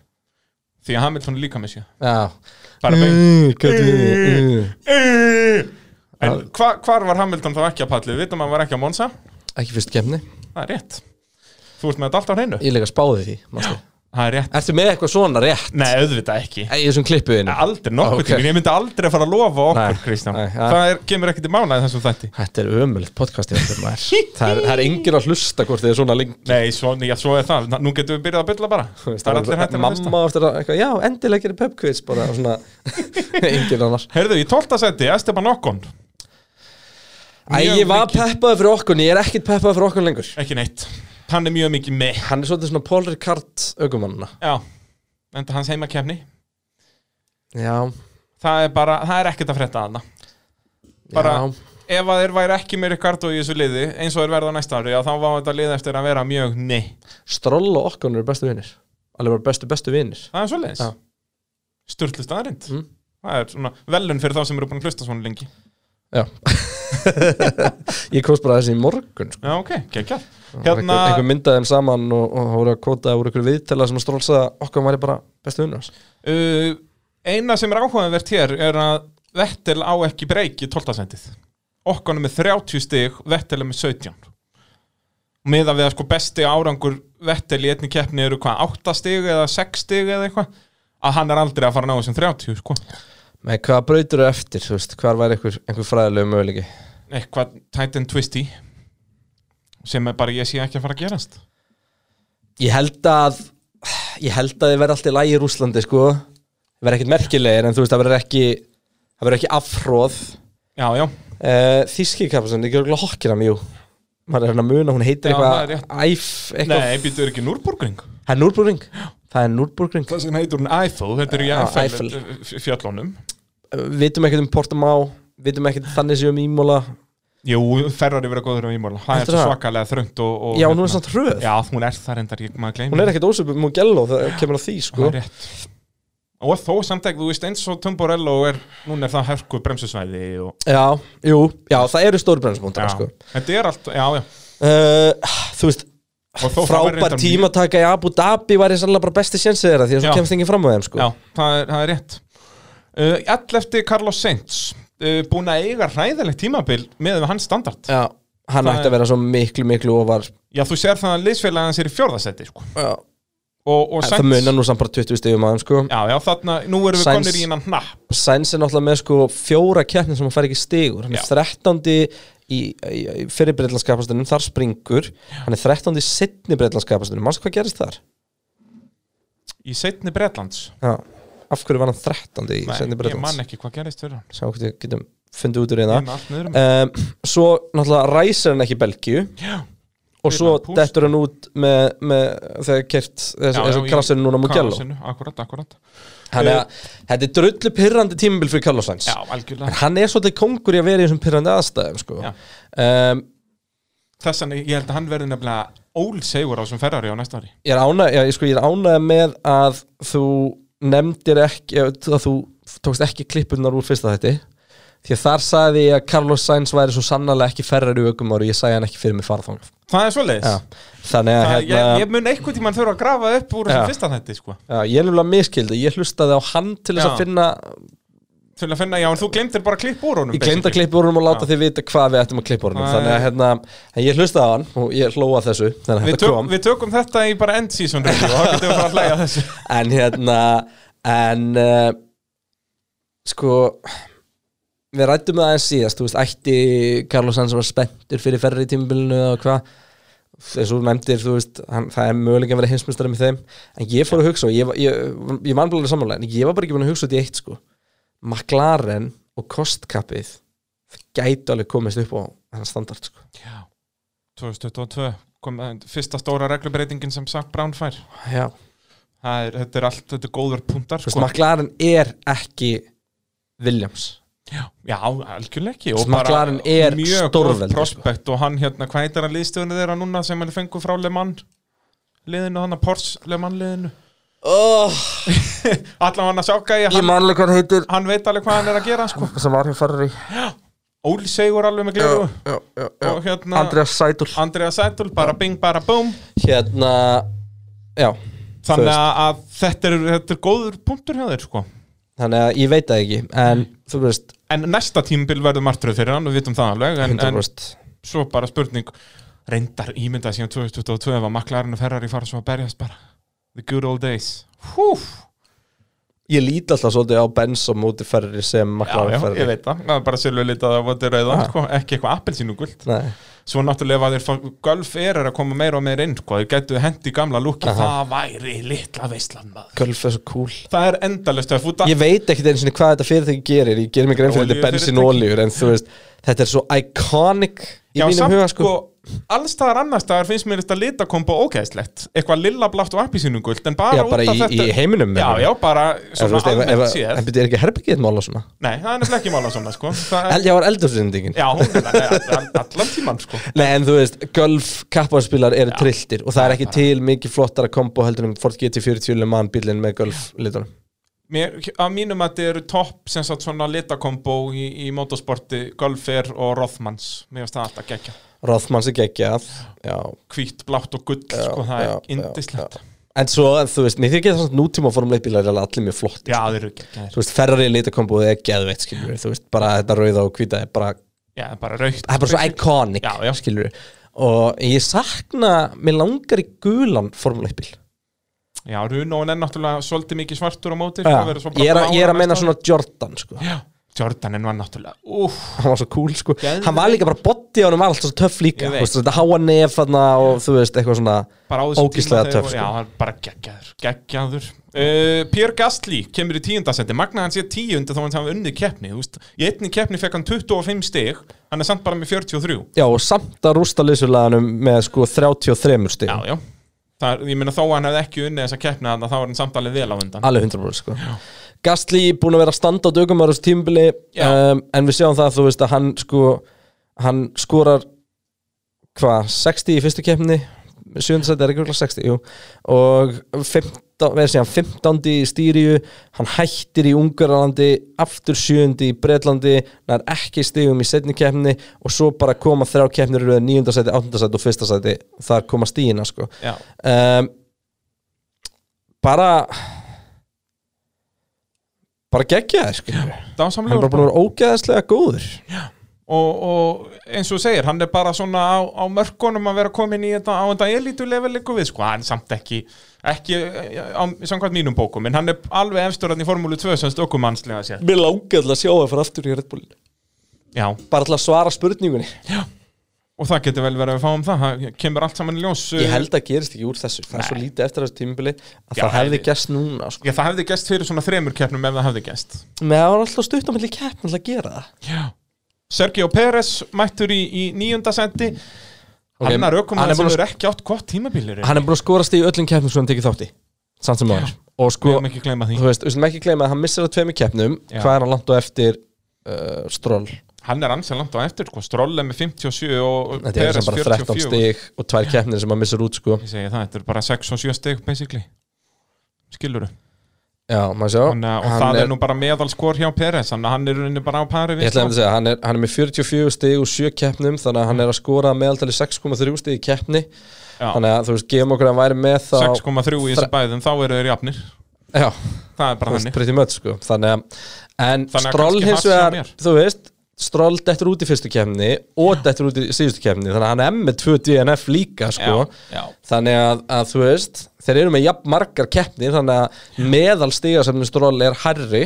S2: Því að Hamilton er líka með
S1: já.
S2: Bara bein
S1: Mm, hvernig- mm.
S2: En hva, hvar var Hamilton þá ekki að palli? Við vitum að hann var ekki á Monza.
S1: Ekki fyrst kemni
S2: Það er rétt. Þú ert með þetta alltaf á hreinu.
S1: Ég líka spáði því manstu.
S2: Það er rétt.
S1: Ertu með eitthvað svona rétt?
S2: Nei, auðvitað ekki.
S1: Í þessum klippuðinu
S2: Aldrei nokkuð
S1: Ok.
S2: okay. Ég myndi aldrei fara að lofa okkur, Kristján. Það er, kemur ekkert í mánaði þessum þætti.
S1: Þetta er ömulegt podcast ég heldur maður. það, er, er enginn að hlusta hvort þið er svona lengi.
S2: Nei, svo, já, svo er það. Nú getum við byrjað að bylla bara. Það er allir hættir að hlusta.
S1: Mamma eftir að, eitthvað, já, endilega gerir pubquiz bara svona, *laughs* enginn annars
S2: Heyrðu, í 12. seti, Esteban Ocon.
S1: Æ, ég var peppaði fyrir okkur, ég er ekkit peppaði fyrir okkur lengur.
S2: Ekki neitt hann er mjög mikið með.
S1: Hann er svolítið svona Paul Ricard aukumannuna
S2: Já, enda hans heimakefni
S1: Já,
S2: Það er bara, það er ekkert að frétta hana Bara-
S1: já,
S2: Ef að þeir væri ekki með Ricardo í þessu liði eins og þeir verða næsta ári, já, þá var þetta lið eftir að vera mjög nei
S1: Stroll og Okkon eru bestu vinnir Alveg bara bestu, bestu vinnir
S2: Það er svoleiðis.
S1: Já.
S2: Sturlu staðarind
S1: Mm.
S2: Það er svona velun fyrir þá sem eru búin að hlusta svona lengi.
S1: Já *laughs* Ég komst bara þessi í morgun sko.
S2: Já, ok, geggjað
S1: Hérna...
S2: Hérna,
S1: einhver, myndaði þeim saman og, og það voru að kvota úr einhver viðtala sem að að Okkon væri bara bestu vinnir hans
S2: uh, eina sem er áhugavert hér er að Vettel á ekki breyki 12. sendið Okkon er með 30 stig, Vettel er með 17 Miða við að sko besti árangur Vettel í einni keppni eru hvað, 8 stig eða 6 stig eða eitthvað að hann er aldrei að fara að ná þessum 30 sko.
S1: Með hvaða brautur eru eftir, þú veist, hvar væri einhver, einhver fræðilegu möguleiki?
S2: Eitthvað tight and twisty sem er bara ég sé ekki að fara að gerast.
S1: Ég held að ég held að þið verði alltaf í lagi í Rúslandi sko. Það verði ekkert merkilegir en þú veist það verður ekki það verður ekki afhróð
S2: Já, já,
S1: uh, Þíski kapasinn, ekki örgulega hokkina mjú maður er hérna að muna, hún heitir
S2: Já, er
S1: eitthvað æf, eitthvað,
S2: nei, býtur ekki Núrburgring?
S1: Er Núrburgring það er Núrburgring
S2: Það sem heitur hún? Eiffel, þetta er í Eiffel.
S1: Eiffel.
S2: fjöllunum.
S1: Vitum ekkert um Portamá vitum ekkert þannig sér um Ímóla
S2: Jú, Ferrari verið góður á ímóla Það er svo svakalega þröngt og, og
S1: já, hún
S2: hérna-
S1: er svona hröð.
S2: Já, hún er það reyndar, ég maður gleymi
S1: hún er ekkert ósöpum Mugello það kemur á því sko.
S2: Það er rétt. Og þó samt ekki, þú veist eins og Tumborello er, núna er það hörku bremsusvæði og,
S1: já, jú, já, það eru stóri
S2: já,
S1: sko.
S2: Þetta er allt, já, já.
S1: Uh, þú veist
S2: Og það
S1: frábær tímataka í Abu Dhabi væri sannlega bara besti sénsið þeirra því að svo kemst enginn fram á þeim sko.
S2: Já, það er, það er rétt uh, All eftir Carlos Sainz uh, Búin að eiga hræðilegt tímabil með hans standard
S1: Já, hann
S2: Það
S1: ætti að vera svo miklu, miklu ofar
S2: Já, þú sér það að liðsfélag hans er í fjórðasetti sko.
S1: Já.
S2: og, og
S1: Það
S2: Sainz
S1: munar nú samt bara 20 stigum aðeim sko.
S2: Já, já, þarna, nú erum við
S1: Sainz-
S2: konir í hnapp
S1: Sainz er náttúrulega með sko fjóra keppni sem hann fær ekki stigur hann er
S2: Já.
S1: 13. í, í, í fyrir breytlandskapastunum, þar springur hann er 13. í sittni breytlandskapastunum mannstu hvað gerist þar?
S2: Í setni Bretlands
S1: Já. af hverju var hann 13. í
S2: Nei,
S1: sittni
S2: ég man
S1: breytlands?
S2: ekki hvað gerist
S1: hvort við getum fundið út úr
S2: Ég niður um.
S1: Svo náttúrulega ræsir hann ekki í Belgíu
S2: Já,
S1: og svo dettur hann út með, með þegar kert þess,
S2: Já,
S1: þess
S2: já,
S1: að
S2: í
S1: krassinu núna
S2: Akkurat, akkurat.
S1: Þannig að þetta er drullu pyrrandi tímabil fyrir Carlos Sainz. En hann er svolítið kongur í að vera í þessum pyrrandi aðstæðum sko. Um,
S2: Þess að ég held að hann verði nefnilega ólsegur á þessum Ferrari á næsta ári.
S1: Ég er ánægð sko, með að þú nefndir ekki að þú tókst ekki klippunar úr fyrsta þetta því að þar sagði ég að Carlos Sainz væri svo sannarlega ekki ferrar í aukum ári og ég sagði hann ekki fyrir mig farþangaf
S2: Það er
S1: Já, þannig að
S2: Það,
S1: hérna,
S2: ég, ég mun einhvern tímann þurfa að grafa upp úr þessum fyrsta þætti sko.
S1: já, ég er nefnilega miskildi, ég hlustaði á hann til þess að finna,
S2: Til að finna, já, en þú glemtir bara að klippa úr honum
S1: ég glemd að klippa úr honum og láta
S2: Já.
S1: þið vita hvað við ættum að klippa úr honum.
S2: Það
S1: þannig að hérna, ég hlustaði á hann og ég hlóa þessu
S2: við, tök, við tökum þetta í bara end season og þá getum við fara að hlæja þessu. *laughs*
S1: En hérna en uh, sko við rættum það aðeins síðast þú veist, ætti Carlos Sainz vera spenntur fyrir ferri í tímabilinu og hvað? Þú nefndir, þú veist, hann, það er mögulega að vera hinsmestari með þeim, en ég fór að hugsa og ég, var- ég, ég man bara samanlega en ég var bara ekki búin að hugsa út í eitt sko. McLaren og kostkappið það gæti alveg komist upp á þannig standard sko.
S2: Já, 2022 kom fyrsta stóra reglubreitingin sem Sack Brown fær.
S1: Já,
S2: Það er, þetta er allt, þetta er góður punktar sko.
S1: McLaren er ekki Williams
S2: Já, já, algjörlega ekki.
S1: McLaren er
S2: góð prospekt og hann hérna, hvað heitir hann liðstöðunni þeirra núna sem hann fengur frá Le Mans? Liðinu, hann að Porsche Le Mans liðinu.
S1: Oh, *laughs*
S2: Allan hann að sjáka í hann,
S1: hann heitir.
S2: hann veit alveg hvað hann er að gera sko.
S1: sem var hér farri
S2: Óli Sigur alveg með gleru.
S1: Já, já,
S2: og hérna
S1: Andreas Sætul
S2: Andrea Sætul, bara bing, bara boom.
S1: Hérna, já
S2: þannig að, þetta, er, þetta er góður punktur hjá þér sko.
S1: Þannig að ég veit það ekki en þú veist,
S2: en næsta tímbil verður martröð fyrir hann, við vitum það alveg en, en
S1: 100%
S2: svo bara spurning reyndar ímyndað síðan 2022 ef að McLaren og Ferrari fara svo að berjast bara. The good old days. Húf.
S1: ég lít alltaf svolítið á Benz og móti ferri sem
S2: já,
S1: ferri
S2: ég veit það, það bara sérlega litað að voti rauðan,
S1: Ja.
S2: sko, ekki eitthvað appelsínu guld
S1: Nei,
S2: svo náttúrulega að þeir fá Gulf er að koma meira og meira inn sko, þeir getur hendi gamla lúki það væri litla veistlan
S1: Gulf er svo cool.
S2: Það er endalist að fúta
S1: ég veit ekkert einu sinni hvað þetta fyrirtæki gerir. Ég gerir mig grein fyrir þetta bensin og oljur en þú veist, þetta er svo iconic í
S2: Já,
S1: mínum huga
S2: sko,
S1: sko
S2: allstaðar annarstaðar finnst mér þetta litakombo ógeðslegt. Eitthvað lilla blátt og appisínugult en bara
S1: Já,
S2: út
S1: bara
S2: af
S1: í,
S2: þetta
S1: í heiminum
S2: Já, já, bara svona almennt séð.
S1: en byrja er ekki herbyggið mála svona?
S2: Nei, það er nefnilega ekki mála svona, sko. Er,
S1: Já, var eldursyndingin
S2: Já, hún er all- all- allan tíman, sko.
S1: Nei, en þú veist, golf kapparspilar eru trilltir og það er ekki til mikið flottara kombo heldur en Ford GT40 Le Mans bílinn með golf litunum.
S2: Mér, að mínum að þetta eru topp sem sagt svona litakombo í, í motorsporti Golfer og Rothmans. Mér finnst það alltaf geggja
S1: Rothmans er geggjað. Já,
S2: Hvítt, blátt og gull, sko, það
S1: já,
S2: er
S1: já,
S2: indislegt
S1: En svo, þú veist, mér þykir það svona nútíma formuleitt bílar er allir mjög flott
S2: Já, þeir eru geggjaðir
S1: Þú veist, Ferrari litakomboð er geðveitt, skilur Þú veist, bara þetta rauða og hvíta er bara
S2: Já, bara raukt
S1: Það er bara svo iconic,
S2: Já, já.
S1: skilur Og ég sakna, mér langar í gulan formuleitt bíl.
S2: Já, Runóin er náttúrulega svolítið mikið svartur á móti
S1: Já,
S2: sko,
S1: ég er, að,
S2: blár
S1: að meina svona Jordan, sko.
S2: Já, Jordanin var náttúrulega Úf,
S1: hann var svo cool sko.
S2: Geðveikt.
S1: hann var líka bara body á hann var alltaf svo töff líka þetta háa nef þarna og þú veist eitthvað svona
S2: þegar-
S1: töff, sko.
S2: Já, hann er bara geggjaður, geggjaður. Uh, Pierre Gasly kemur í tíundasendi Magna hann sé tíundi þá hann hafa unnið keppni þú veist. Í einni keppni fekk hann 25 stig Hann er samt bara með 43
S1: já og samt að rústa lýsulaganum með sko 33 stig
S2: Já, já. Það ég meina þó að hann hefði ekki unnið þessa keppni þarna, þá var hann samt alveg vel á undan.
S1: Alveg 100% sko Gastli búin að vera að standa á dögum á þessu tímbili um, en við sjáum það þú veist að hann sko hann skorar hvað 60 í fyrstu keppni 7. sæti er ekki okkur 60 jú. og 15, verður síðan 15 í stýriu, hann hættir í Ungarlandi, aftur 7 í Bretlandi, hann er ekki stigum í setni keppni og svo bara koma þrjá keppnir í 9. sæti, 8. sæti og 1. sæti þar koma stíina sko um, bara bara geggjaði sko. hann er bara búin að vera ógeðslega góður.
S2: Og, og eins og segir, hann er bara svona á, á mörkunum að vera komin í þetta á þetta elítulevel ykkur við, sko, hann er samt ekki ekki eh, á samkvæmt mínum bókum en hann er alveg efstur hann í Formúlu 2 sem stökumannslega sér
S1: mér langar til að sjá það fyrir aftur í Red Bull.
S2: Já,
S1: bara að svara spurningunni
S2: og það getur vel verið að við fáum það. Það kemur allt saman í ljós
S1: ég held að gerist ekki úr þessu. Það er svo lítið eftir þessu tímubili að
S2: Já,
S1: það hefði gæst núna sko.
S2: Já, það hefði gæst fyrir svona þremur keppnum ef það hefði gæst
S1: með það var alltaf stutt á milli keppn að gera það.
S2: Já. Sergio Pérez mættur í, í níunda sendi
S1: Ok,
S2: Annar ökum
S1: hann er
S2: sem
S1: búinn að-
S2: eru ekki átt gott tímabilir
S1: hann er búin að skorast í öllum keppnum sem hann tekið þátt í samt sem maður og sko, við sem ekki gleyma að hann missir að tveimur keppnum. Hvað er hann langt á eftir uh, stról
S2: Hann er ansið langt á eftir, sko, Stroll er með 57 og
S1: þetta er bara 13
S2: 44
S1: stig og tvær keppnir sem hann missir út sko.
S2: Ég segi það, þetta er bara 6 og 7 stig basically. Skilur
S1: já, maður sjá.
S2: Þannig, að- og
S1: Hann
S2: það er,
S1: er-
S2: nú bara meðalskor hjá að hann er rauninni bara á pari
S1: Ég ætla að segja, hann er, hann er með 44 stig og 7 keppnum þannig að hann er að skora meðaldali 6,3 stig í keppni.
S2: Já.
S1: þannig að þú veist, gefum okkur að hann væri með þá
S2: 6,3 í þessu bæðum, þá eru þeir jafnir.
S1: Já,
S2: Það er bara
S1: þú
S2: þannig.
S1: much sko. Þannig að, en
S2: að
S1: Stroll hins vegar, þú veist Stroll dettur út í fyrstu keppni og dettur út í síðustu keppni þannig að hann er með 2 DNF líka sko.
S2: Já, já.
S1: þannig að, að þú veist þeir eru með jafn margar keppni þannig að meðal stiga sem Stroll er herri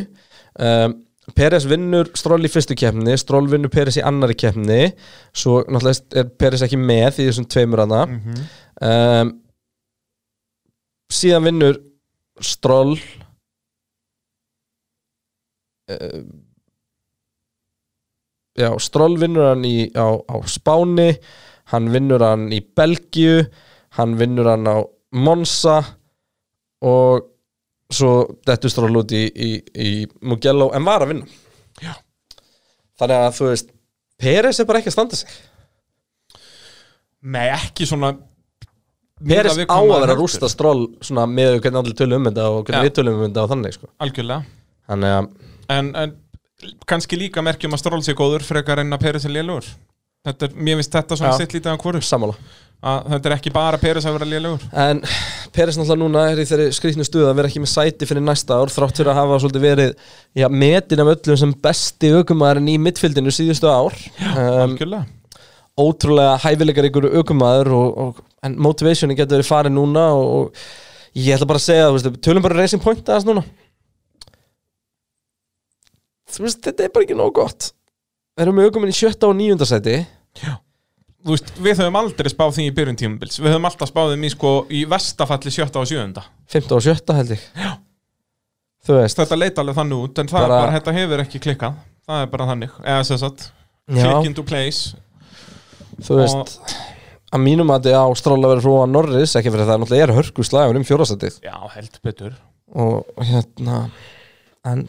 S1: um, Peres vinnur Stroll í fyrstu keppni Stroll vinnur Peres í annari keppni. Svo náttúrulega er Peres ekki með í þessum tveimur hana
S2: Mhm.
S1: um, síðan vinnur Stroll uh, já, Stroll vinnur hann í, á, á Spáni hann vinnur hann í Belgíu hann vinnur hann á Monza og svo dettur Stroll út í, í, í Mugello en var að vinna
S2: Já.
S1: þannig að þú veist Peres er bara ekki að standa sig
S2: Nei, ekki svona
S1: Peres á að vera að rústa stról svona með hvernig allir tölum um þetta og hvernig
S2: Já.
S1: við tölum um þetta og þannig sko.
S2: Algjörlega
S1: þannig að
S2: en, en kannski líka merkjum að Stroll sé góður frekar en að Peres er þetta er, Mér finnst þetta svona
S1: Já.
S2: sitt lítið á hvoru.
S1: Sammála.
S2: Að þetta er ekki bara Peres að vera lélugur
S1: en Peres náttúrulega núna er í þeirri skrýtnu stuð að vera ekki með sæti fyrir næsta ár þrátt fyrir að hafa svolítið verið já, metin af öllum sem besti aukumæðurinn í mittfildinu síðustu ár. Um,
S2: Algjörlega.
S1: Ótrúlega hæfileikar ykkur aukumæður en motivationi getur verið farið núna og, og ég ætla bara að segja tölum bara racing point aðeins núna þú veist, þetta er bara ekki nóg gott. Við erum aukuminn í sjötta og níunda sæti?
S2: Þú veist, við höfum aldrei spáð því í byrjun tímubils Við höfum alltaf spáð þeim í sko í vestafalli sjötta og sjöunda.
S1: Fymta og sjötta held ég. Já. þú veist.
S2: Þetta leit alveg þannig út En það
S1: Bara-
S2: er bara, þetta hefur ekki klikkað. Það er bara þannig. Eða sem sagt,
S1: Já.
S2: click into place.
S1: Þú veist að mínum að þetta á strála verið frá Norris ekki fyrir það náttúrulega er hörku slagur um fjórastættið
S2: Já, held betur.
S1: Og hérna en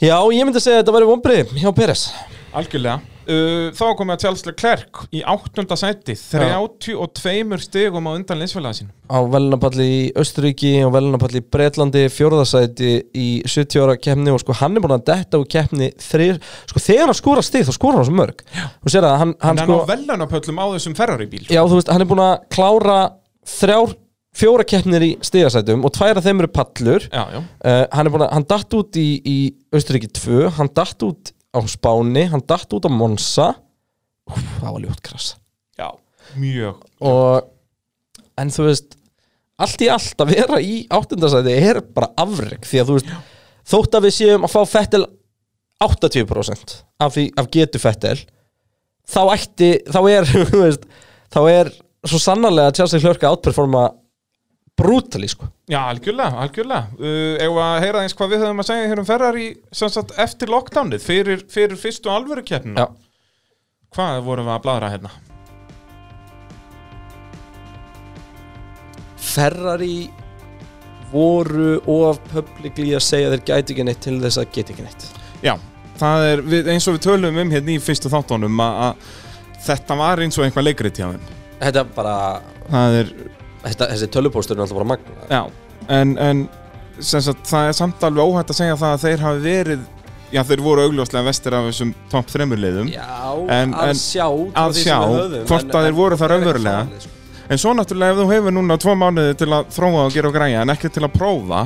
S1: já, ég myndi segja að þetta væri vonbrið hjá Peres.
S2: Algjörlega. Uh, Þá komið að Charles Leclerc í áttunda sæti 32 stigum á undan linsfélaga sín
S1: á velunapalli í Östuríki og velunapalli í Bretlandi fjórðasæti í 70 ára keppni og sko hann er búin að detta úr keppni þrjir, sko þegar hann skora stig þá skora hann svo mörg. Og sér að hann, hann
S2: Hann er
S1: sko
S2: á velunapöllum á þessum Ferrari bíl
S1: já þú veist, hann er búin að klára þrjár, fjóra keppnir í stigasætum og tvær af þeim eru pallur
S2: já, já.
S1: uh, hann er búin að, hann datt út í, í Östuríki 2, hann datt út á Spáni, hann datt út á Monsa Úf, það var ljótt krass
S2: já. Mjög
S1: og en þú veist allt í allt að vera í áttundasæti er bara afreg því að þú veist þótt að við séum að fá Fettel 80% af, því, af getu Fettel þá ætti, þá er *laughs* veist, þá er svo sannarlega að Chelsea hlörka átperforma brútali sko.
S2: Já, algjörlega, algjörlega. Uh, Ef að heyra eins hvað við höfum að segja hér um Ferrari sem sagt, eftir lockdownið fyrir, fyrir fyrstu alvöru keppnina
S1: Já.
S2: Hvað vorum við að bladra hérna?
S1: Ferrari voru of publicly að segja þeir gæti ekki neitt til þess að geti ekki neitt.
S2: Já, það er við, eins og við tölum um hérna í fyrstu þáttunum að, að þetta var eins og einhvað leikrið hjá þeim.
S1: Þetta er bara,
S2: Það er,
S1: þetta, þessi tölupóstur er alltaf bara magna
S2: já En, en sagt, það er samt alveg óhætt að segja það að þeir hafi verið Já, þeir voru augljóslega vestir af þessum topp þremur liðum
S1: Já,
S2: En-
S1: að
S2: en-
S1: sjá
S2: að sjá hvort að þeir voru
S1: það er
S2: raunverulega.
S1: sko.
S2: En svo náttúrulega ef þú hefur núna tvo mánuði til að þróa og gera og græja en ekki til að prófa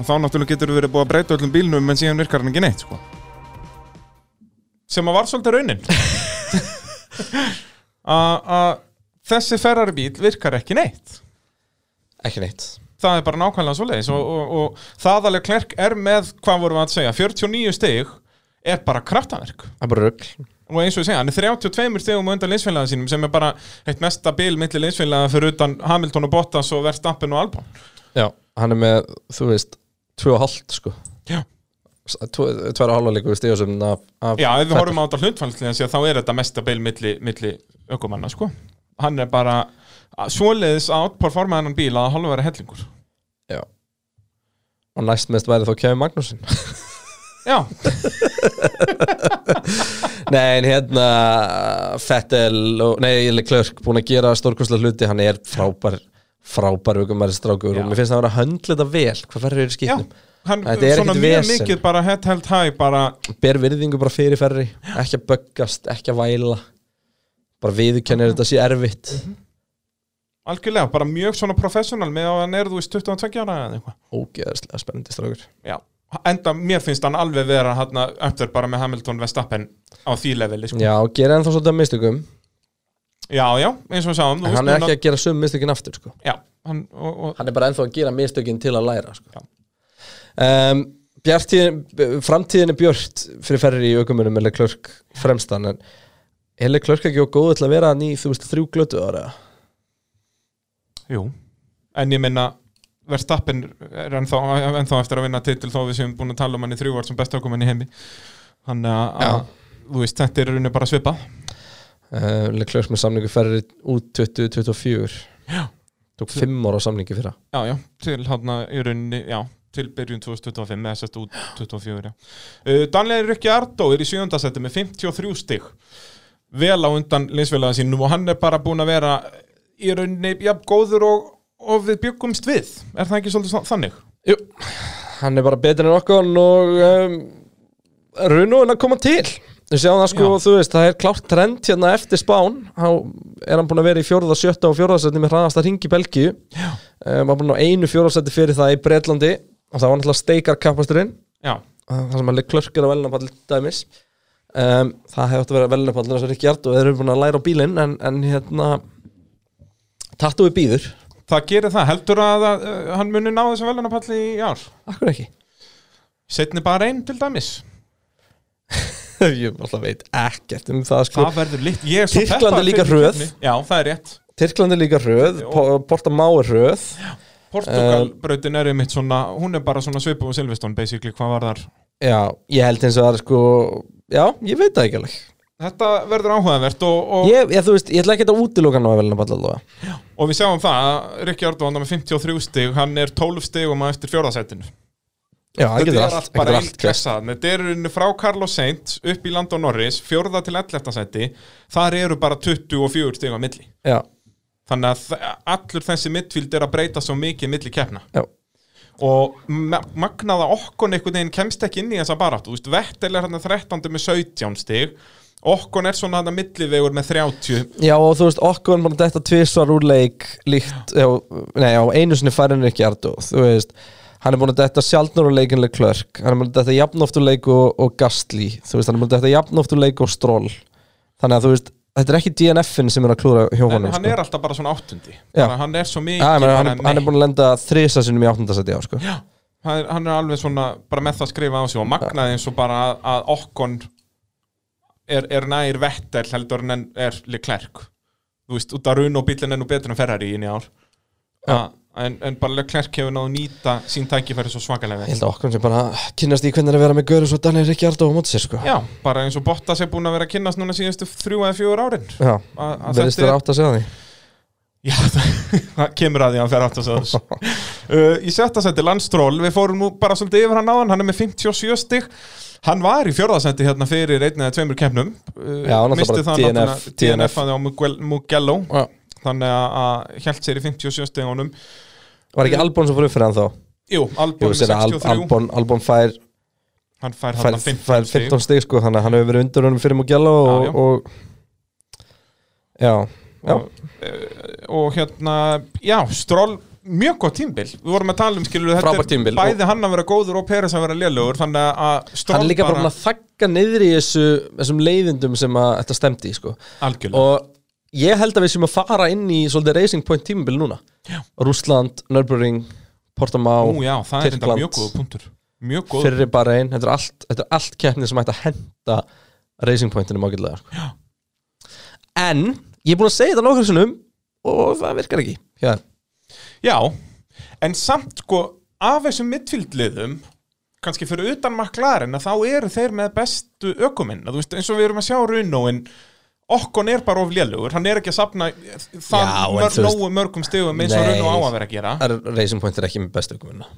S2: þá náttúrulega getur þú verið búið að breyta öllum bílnum en síðan virkar hann ekki neitt sko. sem að var svolítið raunin *laughs* *laughs* að þessi Ferrari bíl virkar ekki neitt
S1: Ekki neitt.
S2: Það er bara nákvæmlega svoleiðis og, og, og það alveg klerk er með, hvað vorum við að segja 49 stig er bara kraftaverk.
S1: Það er bara rugg
S2: og eins og ég segja, hann er 32 stegum undan linsfélaga sínum sem er bara eitt mesta bil milli linsfélaga fyrir utan Hamilton og Bottas og Verstappen og Albon.
S1: Já, hann er með, þú veist, tvö og hálft sko.
S2: Já.
S1: Líka við stíðasum
S2: Já, ef við horfum á þetta hlutfallslega þá er þetta mesta bil milli, milli ökumanna sko. hann er bara svoleiðis að outperforma hennan bíl að hálfa vera hellingur.
S1: Já. Og næst mest væri þá Kevin Magnúsin
S2: Já, *laughs*
S1: Nei, en hérna Fettel og, nei, Leclerc búin að gera stórkostlega hluti, hann er frábær frábær aukumæri strákur
S2: Já.
S1: og mér finnst það að vera þetta vel. Hvað ferður
S2: já
S1: skipnum?
S2: Hann,
S1: Þetta er
S2: svona mjög mikið bara head held high bara,
S1: ber virðingu bara fyrir ferri ekki að böggast, ekki að væla. Bara viðurkennir þetta sé erfitt
S2: algjörlega, bara mjög svona professional með að hann er þú veist 22 ára eða eitthvað
S1: ógeðslega spennandi strákur
S2: Já, enda mér finnst hann alveg vera hann eftir bara með Hamilton Verstappen á því leveli sko.
S1: Já, gera ennþá svolítið að mistökum
S2: Já, já, eins og við sáum
S1: en hann er ekki að gera söm mistökin aftur sko.
S2: Já, hann, og, og,
S1: hann er bara ennþá að gera mistökin til að læra sko. Um, Bjartíðin, framtíðin er björt fyrir ferri í aukumunum með Leclerc fremstan en er Leclerc ekki og góð til að vera hann í þú veist þrjú glötu ára
S2: Jú, en ég minna Verstappen er ennþá, ennþá eftir að vinna titil þó við séum búin að tala um hann í þrjú ár sem best ákomin í heimi. Þannig að, að, þú veist, þetta er rauninni bara svipa
S1: uh, Leclerc með samningu ferri út 2024
S2: Já.
S1: tók fimm ára samningi fyrir
S2: Já, já, til hann í rauninni, já, til byrjun 2025 eða sérst út 24 já. uh, Danlega Ricciardo er í sjöndasætti með 53 stig. Vel á undan linsfélaga sínum og hann er bara búin að vera í rauninni, já, góður og, og við byggumst við, er það ekki svolítið þannig?
S1: Jú, hann er bara betur en okkur og um, runúin að koma til. Það sko, veist, það er klárt trend hérna eftir spán. Há er hann búin að vera í fjórða, sjötta og fjórðasetti með hraðasta ring í Belgíu.
S2: Já.
S1: um, Var búin á einu fjórðasetti fyrir það í Bretlandi og það var náttúrulega steikar kappasturinn
S2: Já,
S1: það sem að klörkir á velnapall dæmis. Um, Það hefði átt að vera velnapall þess að Ríkjart og þeir eru búin að læra á bílinn en, en hérna Tattu við býður,
S2: það gerir það, heldur að, að uh, hann muni ná þessum velunapalli í ár?
S1: Akkur ekki.
S2: Setni bara einn til dæmis. *laughs*
S1: Ég alltaf veit ekkert um það sko.
S2: Það verður lit, ég er svo
S1: Tyrkland er líka
S2: keppni. Já, það er rétt.
S1: Tyrkland er líka. Po- Portamá er hröð
S2: Portugalbrautin er einmitt svona, hún er bara svona svipum og Silveston basically, hvað var þar?
S1: Já, ég held eins og það er sko Já, ég veit það ekki alveg
S2: þetta verður áhugavert og, og,
S1: ég, ég, veist, ég ætla ekki að útiloka ná að velna bara allavega.
S2: Og við sjáum það að Rikki Ardó hann er með 53 stig, hann er 12 stig og maður eftir
S1: það
S2: þetta er
S1: allt,
S2: bara einn
S1: allt gerst.
S2: klessa þetta er unni frá Carlos Sainz upp í Landon Norris fjórða til 11. sæti. Þar eru bara 24 stig á milli.
S1: Já,
S2: þannig að allur þessi midfield er að breyta svo mikið milli keppna.
S1: Já,
S2: og ma- magnaða okkon einhvern veginn kemst ekki inn í þessa baráttu. Þú veist, Vettel er hann 13. með 17 stig okkon er svona hann að millivegur með 30
S1: já og þú veist, er bara þetta tvisvar úr leik líkt, já, nei, já, einu sinni færin ekki Ardó, þú veist. Hann er búin að detta sjálfnur úr leikinlega klörk hann er búin að detta jafnóft úr leik og, og Gastli þú veist, hann er búin að detta jafnóft úr leik og Stroll. Þannig að þú veist, þetta er ekki DNF-in sem er að klúra hjá
S2: en
S1: honum
S2: hann
S1: sko.
S2: er alltaf bara svona áttundi. Hann er svo mikið
S1: meina, hann, er, hann er búin að lenda þrisa sinum í áttundasæti á sko.
S2: Já, hann er, hann er alveg svona bara með það að skrifa á sig og magnaði eins og bara að, að okkon er, er nær Vettel heldur en er Leclerc. Þú veist, út af run og bílinn er nú betur en Ferrari í ár.
S1: Já.
S2: en, en bara Leclerc hefur náðu nýta sín tækifæri svo svakalega
S1: Ég
S2: vel
S1: held að okkur sem bara kynnast í hvernig er að vera með Görus og Daniel Ricciardo á móti sér sko.
S2: Já, bara eins og Bottas er búin að vera að kynnast núna síðustu þrjú eða fjögur árin.
S1: Já, verðist þér átt að segja því
S2: Já, *laughs* það, kemur að því að hann fer þess uh, Í sjötta seti Landstról, við fórum nú bara svolítið yfir hann áðan, hann er með 57 stig. Hann var í fjórðasendi hérna fyrir einn eða tveimur keppnum. Uh,
S1: Já, náttúrulega
S2: misti
S1: bara
S2: það
S1: DNF,
S2: DNF að á Mugello,
S1: Já.
S2: þannig að, hjælt sér í 57 stigunum
S1: Var ekki Albon sem fór upp fyrir hann þá?
S2: Jú,
S1: Jú,
S2: Albon
S1: að Al
S2: 63
S1: Albon, Albon fær,
S2: hann fær
S1: fær,
S2: hann 15
S1: fær
S2: stig.
S1: 15 stig sko, þannig að hann hefur verið undur honum fyrir Mugello og, og Já, já,
S2: og, uh, og hérna, já, Stroll mjög gott tímbil, við vorum að tala um skilur þetta
S1: tímabil og-
S2: bæði hann að vera góður og Peres að vera lélugur þannig að Stroll
S1: hann er líka bara að þakka niður í þessu, þessum leiðindum sem að þetta stemdi sko. og ég held að við sem að fara inn í svolítið Racing Point tímabil núna
S2: Já.
S1: Rússland, Nürburgring,
S2: er enda
S1: Tyrkland.
S2: mjög góð punktur Mjög góð
S1: fyrri bara einn, þetta er allt, þetta er allt keppnið sem ætti að henda Racing Pointinu mákillega sko. en ég er búin að segja þetta nokkur sinnum og það virkar ekki. Já,
S2: Já, en samt sko af þessum midfieldliðum kannski fyrir utan McLaren að þá eru þeir með bestu ökuminn. Þú veist, eins og við erum að sjá Runóin Okkon er bara of lélugur, hann er ekki að sapna það
S1: Já, en
S2: mör,
S1: þú veist-
S2: nógu mörgum stigum eins og. Runó á að vera að gera.
S1: er Racing Point er ekki með bestu ökumuna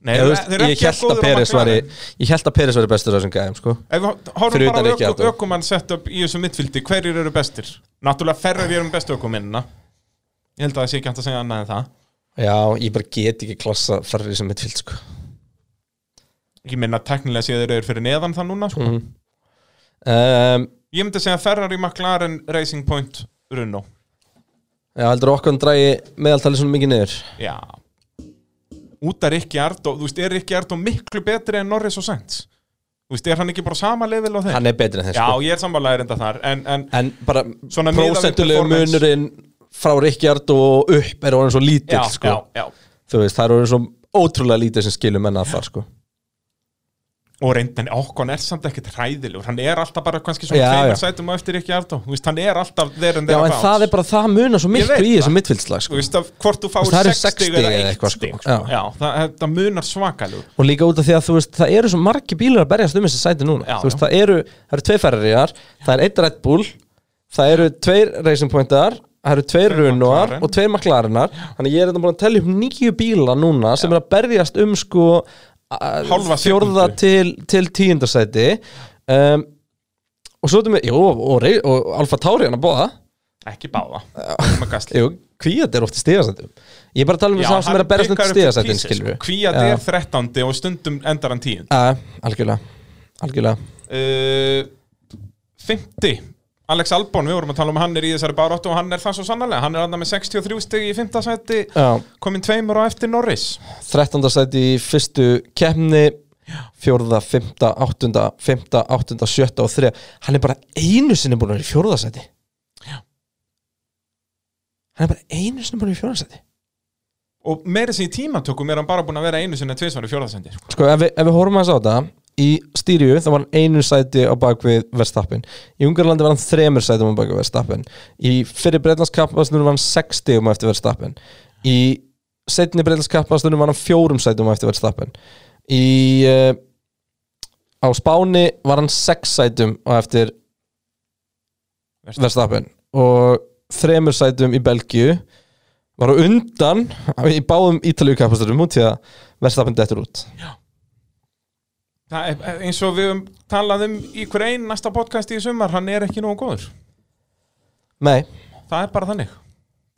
S2: Nei,
S1: ég, veist, ég held
S2: að
S1: að var ég held að Peres var bestur þessum gæðum sko.
S2: Við
S1: Fyrir
S2: bara á öku, ökumann sett upp í þessu midfieldi, hverjir eru bestir? Náttúrulega Ferrari eru með bestu ökuminnina Ég held að það sé ekki hægt að segja annað en það
S1: já, ég bara get ekki klassa ferri sem midfield sko.
S2: Ég minna teknilega séð þeir eru fyrir neðan það núna sko.
S1: mm. um,
S2: Ég myndi segja Ferrari, McLaren, Racing Point, Runó
S1: já, heldur okkur hann drægi meðaltali svona mikið niður
S2: Já Út af Rikki Ardó, þú veist, er Rikki Ardó miklu betri en Norris og Sainz Þú veist, er hann ekki bara sama level á þeim?
S1: hann er betri en þeir
S2: Já,
S1: sko.
S2: ég er sammálaðir enda þar En, en
S1: en bara
S2: performance.
S1: munurinn frá Ricciardo og upp er orðin svo lítill
S2: já,
S1: sko.
S2: já, já
S1: þú veist, það er orðin svo ótrúlega lítið sem skilur menna að það sko.
S2: Og reyndin, okkon er samt ekkert hræðilegur Hann er alltaf bara kannski svona
S1: Já, já.
S2: tveimur sætum á eftir Rikki Ardó Þú veist, hann er alltaf en
S1: já, en það er bara það munar svo miklu í
S2: það.
S1: þessu midfieldslag
S2: Þú
S1: sko.
S2: veist, að hvort þú fáir
S1: Það eru
S2: 6
S1: sex
S2: stig
S1: stig
S2: eða
S1: eða
S2: 1
S1: eitthvað,
S2: stig
S1: sko.
S2: sko.
S1: Já.
S2: Já, það, það munar svakalugur
S1: og líka út af því að þú veist, það eru svo margi bílar að berjast um þessi sæti núna
S2: Já,
S1: þú veist,
S2: já.
S1: það eru, það eru tvei ferriðar það er einn Red Bull það eru tveir Racing Pointar það eru tveir
S2: McLaren.
S1: og tveir McLarenar þannig ég er þetta búin að tellja upp nýju bíla núna sem er að berjast um sko fjórða til, til tíundarsæti um, og svo erum við, jú, og, Rey- og Alfa Tauri hann að bóða
S2: Ekki báða.
S1: Kvíat er oft í stigasætum ég er bara að tala um það sem er að berjast stigasætin skilur við
S2: Kvíat er 13. og stundum endar hann 10
S1: Uh, algjörlega, algjörlega.
S2: Uh, 50 Alex Albon, við vorum að tala um hann er í þessari baróttu og hann er það svo sannarlega, hann er annað með 63 stig í 5. sæti,
S1: Já,
S2: komin tveimur á eftir Norris
S1: 13. sæti í fyrstu keppni fjórða, fymta, áttunda fymta, áttunda, sjötta og þriða hann er bara einu sinni búin að vera í fjórða sæti
S2: Já.
S1: hann er bara einu sinni búin að vera í fjórða sæti
S2: og meiri sem í tímatökum er hann bara búin að vera einu sinni tvisvar í fjórðasendi sko.
S1: sko, ef við, ef við horfum að þetta í stýrju þá var hann einu sæti á bakvið Verstappen. Í Ungarlandi var hann þremur sætum á bakvið Verstappen. Í fyrir breytlandskappastunum var hann sex stigum á eftir Verstappen. Í setni breytlandskappastunum var hann fjórum sætum á eftir Verstappen. Í uh, á Spáni var hann sex sætum á eftir Verstappen. Og þremur sætum í Belgíu var á undan í báðum Ítalíu kappasturum út því að Verstappen dettur út
S2: Það er eins og við höfum talað um í hver einn næsta podcast í sumar, hann er ekki nógu góður.
S1: Nei,
S2: Það er bara þannig.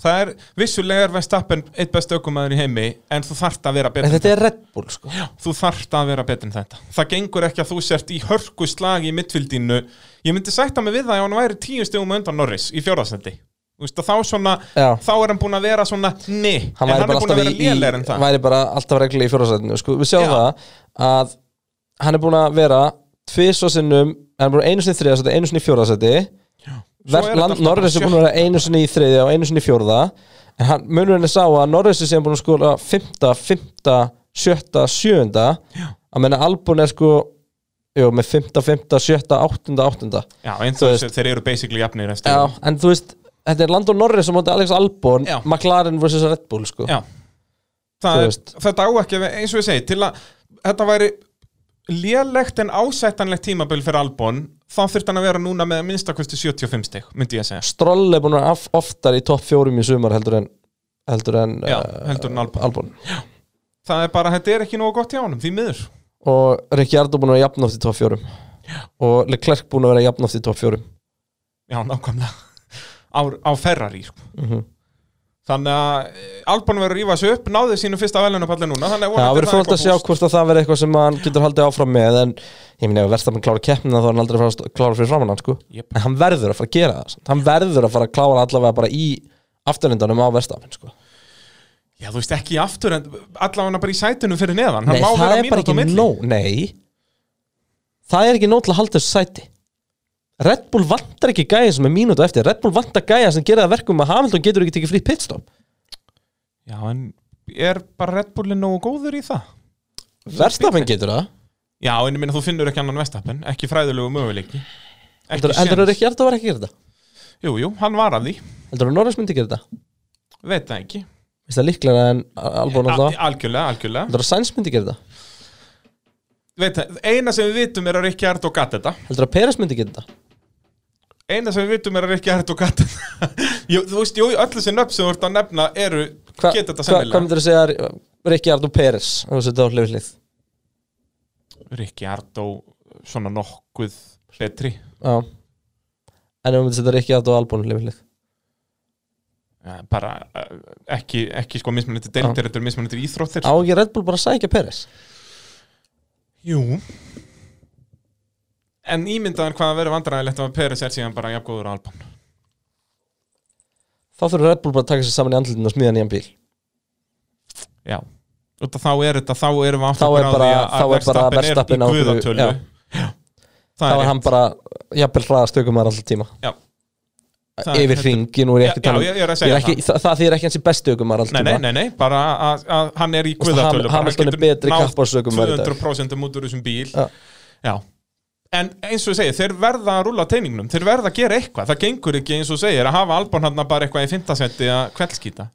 S2: Það er, vissulega er Verstappen eitt best aukumæður í heimi, en þú þarft að vera betur en
S1: þetta er Red Bull sko.
S2: þetta. Þú þarft að vera betur en þetta. Það gengur ekki að þú sért í hörku slag í mittfildinu. Ég myndi sætta mig við það ef hann væri tíu stegum undan Norris í að þá svona,
S1: Já.
S2: þá er hann búin að vera svona,
S1: hann
S2: en hann er búin að vera lélegur en það.
S1: væri bara alltaf regli í fjórðarsætinu sko. við sjáum
S2: Já.
S1: það að hann er búin að vera tvís og sinnum, hann er búin einu sinni í þriðarsæti einu sinni í
S2: alltaf
S1: Norris er búin að vera einu sinni í þriðja og einu sinni í fjórða. En hann, munurinn er sá að Norris er síðan búin að skóla fymta, fymta, sjötta, sjöunda. Að menna Albon er sko jú, með fymta, fymta, sjötta, áttunda, áttunda.
S2: Já, eins
S1: Þú veist-
S2: þeir, eru basically jafnir en
S1: Já, en þú veist, þetta er Landon Norris á móti Alex Albon,
S2: Já.
S1: McLaren vs. Red Bull sko.
S2: Já. Það þetta á ekki, eins og ég segi, til að þetta væri lélegt en ásættanlegt tímabil fyrir Albon, þá þurft hann að vera núna með minnstakosti 75 stig, myndi ég að segja.
S1: Stroll er búin að oftar í topp fjórum í sumar heldur en heldur en,
S2: Já,
S1: eh,
S2: heldur en Albon.
S1: Albon.
S2: Það er bara, þetta er ekki nógu gott hjá honum, því miður.
S1: og Ricciardo búin að vera jafn oft í topp fjórum og Leclerc búin að vera jafn oft í topp fjórum
S2: Já, nákvæmlega. Á, á Ferrari, sko.
S1: Mhm.
S2: Þannig að eh, Albon verður að rífa sig upp, náði sínu fyrsta velunapalli núna, þannig að það
S1: frólt að sjá hvort að það verði eitthvað sem hann getur haldið áfram með en ég minna ef Verstappen klára keppnina þá er hann aldrei að fara að klára fyrir framann hann sko.
S2: Jep.
S1: en hann verður að fara að gera það hann verður að fara að klára allavega bara í afturlindunum á Verstappen sko.
S2: Já, þú veist ekki í aftur, en allavega bara í sætinu fyrir neðan.
S1: Nei, það er bara ekki nóg Nei. Það er ekki nóg til að halda þessu sæti Red Bull vantar ekki gæja sem er mínútu eftir. Red Bull vantar gæja sem gera það verkum að Hamilton getur ekki tekið frí pitstop.
S2: Já, en er bara Red Bullin nógu góður í það?
S1: Verstappen getur það.
S2: Já, en ég minna þú finnur ekki annan Vestapen, ekki fræðilegu möguleiki.
S1: Heldur
S2: séns.
S1: ekki að það var ekki að gera þetta?
S2: Jú, jú, hann var að því,
S1: Heldur að Norris myndi gera þetta?
S2: Veit það ekki.
S1: Vist það líklega en Albon
S2: Al
S1: alltaf
S2: Algjörlega, algjörlega.
S1: Heldur að Sainz myndi gera þetta?
S2: Veit það, Eina sem við vitum er að Rikki Ardó gatt þetta.
S1: Heldur að Peres myndi gera þetta
S2: Eina sem við vitum er að Rikki gatt þetta *laughs* jú, Þú veist, jú, öll þessi nöfn sem þú ert að nefna eru,
S1: Hva-
S2: geta þetta
S1: hva- Hvað
S2: sennilega.
S1: myndir að segja Rikki Ardó Peres Það var þetta á hlifið hlið
S2: Rikki Ardó, svona nokkuð betri.
S1: Já. En ef þú myndir setja Rikki Ardó Albon hlifið hlið
S2: Ja, bara eh, ekki, ekki sko mismunandi deildir, þetta er mismunandi íþróttir.
S1: Á ekki Red Bull bara að sækja Peres?
S2: Jú En ímyndaðan hvað að vera vandræðilegt að Peres er síðan bara jafngóður á Alban
S1: Þá þurfur Red Bull bara að taka sér saman í andlutinu og smíða nýjan bíl.
S2: Já. Af þá er þetta, þá erum við
S1: þá
S2: að
S1: er bara
S2: Verstappen
S1: Verstappen á
S2: er í guðatölu.
S1: já.
S2: Það
S1: þá
S2: er
S1: hann bara jafnvel hraðast tökum maður alltaf tíma.
S2: Já.
S1: Yfir
S2: heldur-
S1: hringi, nú er ég
S2: Já,
S1: ekki að tala um-
S2: já, ég er að
S1: ekki, það, það þýr ekki hans í alltaf
S2: Nei, nei, nei, nei, bara að, að hann er í guðatölu
S1: Hamilton er betri dag.
S2: 200% út úr þessum bíl.
S1: Já.
S2: Já En eins og ég segi, þeir verða að rúlla teiningnum. Þeir verða að gera eitthvað, það gengur ekki eins og segir að hafa Albon hann bara eitthvað í fintasetti að kveldskýta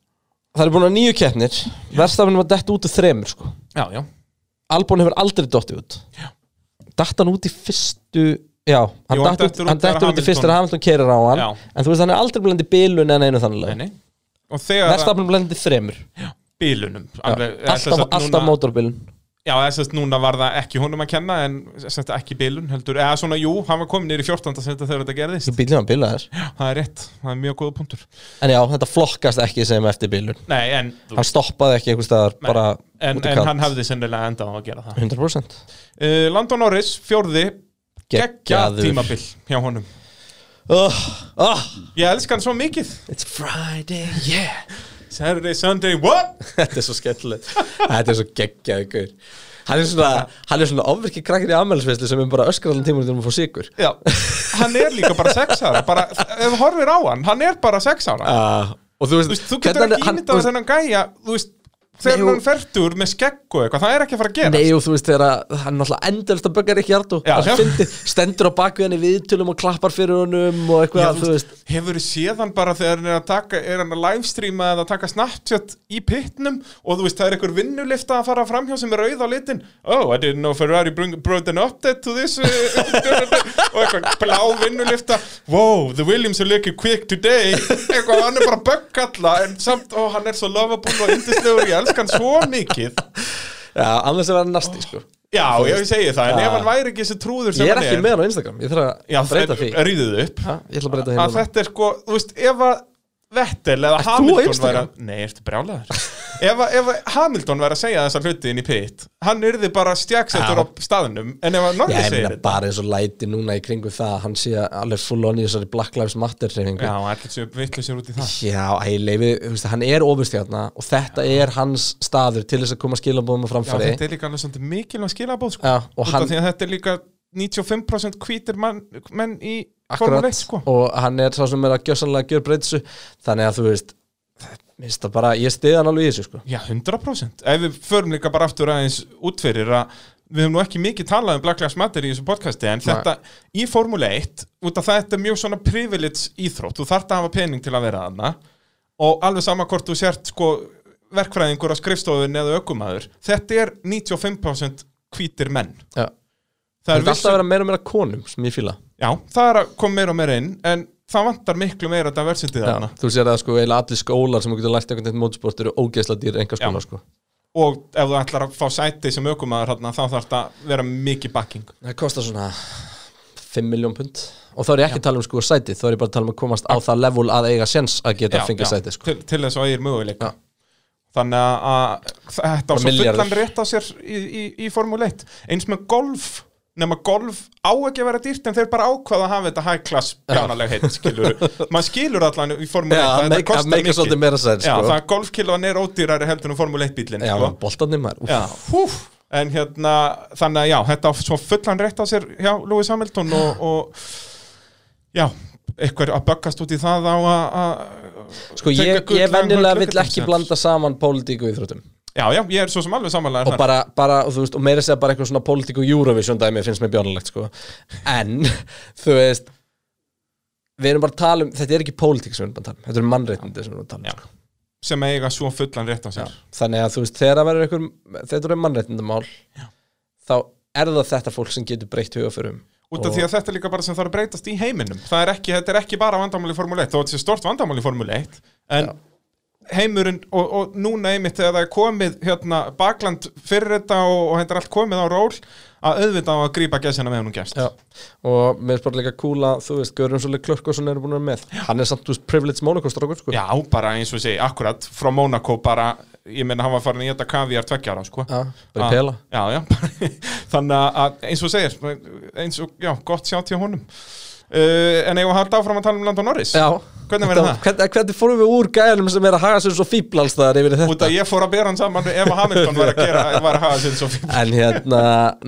S1: það er búin að nýju keppnir. Verstafinn var dett út úr þremur sko.
S2: Já, já,
S1: Albon hefur aldrei dottið út. Datt hann út í fyrstu já, hann datt út,
S2: út
S1: dettur út í fyrst
S2: Hamilton-
S1: þegar Hamilton keirir á hann.
S2: Já.
S1: en þú veist hann er aldrei blendi bilun en einu þannig
S2: nei, nei. Og þegar
S1: verstafinn blendi þremur.
S2: Bílunum.
S1: Já, alltaf,
S2: alltaf,
S1: alltaf mótorbilun
S2: Já, þess að núna var það ekki honum að kenna en þess að ekki bílun heldur. Eða svona, jú, hann var komin í 14. seti þegar þetta gerðist.
S1: Bílun var bilaður
S2: Það er rétt, það er mjög góða punktur.
S1: En já, þetta flokkast ekki sem eftir bilun.
S2: Nei, en,
S1: hann stoppaði ekki einhvers staðar bara
S2: en,
S1: út í
S2: en
S1: kant.
S2: hann hefði sennilega endað á að gera það.
S1: 100%
S2: uh, Landon Norris, fjórði geggja tímabil hjá honum.
S1: Oh, oh,
S2: Ég elska hann svo mikið.
S1: It's Friday, yeah
S2: Saturday, Sunday, what? *laughs*
S1: Þetta er svo skemmtilegt. Þetta er svo geggjaði gaur. Hann er svona, hann er svona ofvirkir krakkir í afmælisveislu sem er bara öskar allan tíma til að fá sigur
S2: Já, hann er líka bara sex ára. Bara, ef horfir á hann, hann er bara sex ára.
S1: Uh, Og þú veist,
S2: Þú veist, þú getur ekki ímyndað þennan gæja Þú veist, þegar
S1: og-
S2: fertur með skegg og eitthvað, það er ekki að fara að gera
S1: Nei og þú veist þegar að hann náttúrulega endalist að böggar ekki hjartu stendur á bakvið hann í viðtölum og klappar fyrir honum og eitthvað,
S2: Já,
S1: þú veist.
S2: hefur séð hann bara þegar hann er að taka er hann að livestreama eða að taka Snapchat í pitnum og þú veist það er einhver vinnulifta að fara framhjá sem er auð á litin? Oh I didn't know Ferrari brought an update to this uh, og eitthvað blá vinnulifta. Wow the Williams are looking quick today. Eitthvað hann er bara er svo mikið.
S1: Já, annars er hann nasti sko.
S2: Já ég segi það en
S1: Já.
S2: ef hann væri ekki þessi trúður sem
S1: Ég er
S2: hann
S1: ekki með hann á Instagram, ég þarf
S2: já,
S1: að breyta því.
S2: ríðuð upp.
S1: Já, Ég ætla að breyta því
S2: að
S1: núna.
S2: þetta er sko, þú veist, ef að Vettel eða Hamilton væri að, nei, ertu brjálaður *laughs* ef, ef Hamilton væri að segja þessar hluti inn í pit, hann yrði bara stjaksettur
S1: Já.
S2: á staðnum, en ef að Norris
S1: ég
S2: segir
S1: meina
S2: þetta
S1: bara eins og læti núna í kringum það að hann sé alveg full on í þessari Black Lives Matter reyfingu
S2: já, allir séu vitlega út í það
S1: Já, æ, leifi, þú veist, hann er ofurstjarna og þetta er hans staður til þess að koma skilabóðum á
S2: já,
S1: framfæri
S2: þetta er líka alveg svona mikilvæg skilabóð sko.
S1: Já, og
S2: út
S1: hann,
S2: af því að þetta er líka 95% hvítir menn, menn í Formule 1 sko.
S1: og hann er sá sem er að gjössanlega gjör breytsu þannig að þú veist minnst það bara, ég stiði hann alveg í þessu sko.
S2: Já, 100% ef við förum líka bara aftur aðeins út fyrir að við höfum nú ekki mikið talað um Black Lives Matter í þessu podcasti en
S1: Nei.
S2: þetta í Formule 1 út af þetta er mjög svona privilege íþrótt. Þú þarft að hafa pening til að vera þarna. Og alveg sama hvort þú sért sko verkfræðingur á skrifstofun eða ökumæður þetta er 95% hvítir menn.
S1: Já.
S2: það
S1: Það
S2: er
S1: er alltaf að vera meira og meira konum sem ég fíla.
S2: Já, það er að koma meira og meira inn en það vantar miklu meira diversity þarna.
S1: Þú sér að sko allir skólar sem þú getur lært einhvern veginn mótsport eru ógeðsla dýr
S2: Já.
S1: konar sko.
S2: Og ef þú ætlar að fá sæti sem þarna, þá þarf þetta að vera mikið backing.
S1: Það kostar svona 5 miljón pund. Og þá er ég ekki að tala um sko sæti þá er ég bara að tala um að komast á það level að eiga sjens að geta að fengja sæti sko.
S2: Til, til þess að eigir möguleika.
S1: Já.
S2: þannig að- þetta á svo fullan rétt á sér í, í, í Formule 1 eins með golf nema golf á ekki að vera dýrt en þeir bara ákvaða að hafa þetta high class bjánaleg heit skilur maður skilur allan í Formule 1
S1: Já,
S2: að
S1: að
S2: þetta
S1: meika
S2: kostar mikið.
S1: sko.
S2: það golfkilvan er ódýrari heldur en Formule 1 bílinn
S1: Já,
S2: sko. En hérna, þannig að já, þetta svo fullan rétt á sér hjá Lewis Hamilton og, og já, eitthvað að böggast út í það á að
S1: Sko ég, ég
S2: gull
S1: vill ekki blanda saman pólitík og íþróttum
S2: Já, já, ég er svo sem alveg samanlega
S1: og bara, bara og veist, og meira segja bara eitthvað svona pólitík og Eurovision dæmi finnst mér björnulegt sko. En, *laughs* þú veist við erum bara að tala um, þetta er ekki pólitík sem við erum bara að tala um, þetta er mannréttindi sem við erum að tala um
S2: Já.
S1: sko.
S2: sem eiga svo fullan rétt á sér.
S1: Þannig að þú veist, þegar það verður einhver þetta eru mannréttindamál þá er það þetta fólk sem getur breytt hugaförum
S2: út af því að þetta er líka bara sem þarf að breytast í heiminum. Er ekki, þetta er ekki bara vandamál í Formule 1 þó þetta sé stort vandamál í Formule 1 en heimurinn og, og núna einmitt þegar það er komið hérna bakland fyrir þetta og, og er allt komið á ról að auðvitað á að grípa gæsina með hún gæst
S1: Já, og mér er bara líka að þú veist, Görun Soli Klörkosson er búin að vera með. Hann er samt, veist, privilege Monaco strákur sko.
S2: Já, bara eins og segi, akkurat frá Monaco bara, ég menna hann var farin í þetta kaviar tveggjára, sko.
S1: Já, bara pela.
S2: Já, já, *laughs* þannig að eins og segir, eins og, já, gott sjá til honum uh, En eigum að halda áfram að tala um Landon Norris?
S1: Já,
S2: Hvernig verður það?
S1: Hvernig, hvernig fórum við úr gæðanum sem er að haga sér svo fíbl alls það yfir í
S2: Út
S1: þetta?
S2: að ég fór að bera hann saman ef að Hamilton var að gera, var að hafa sér svo fínt
S1: En hérna,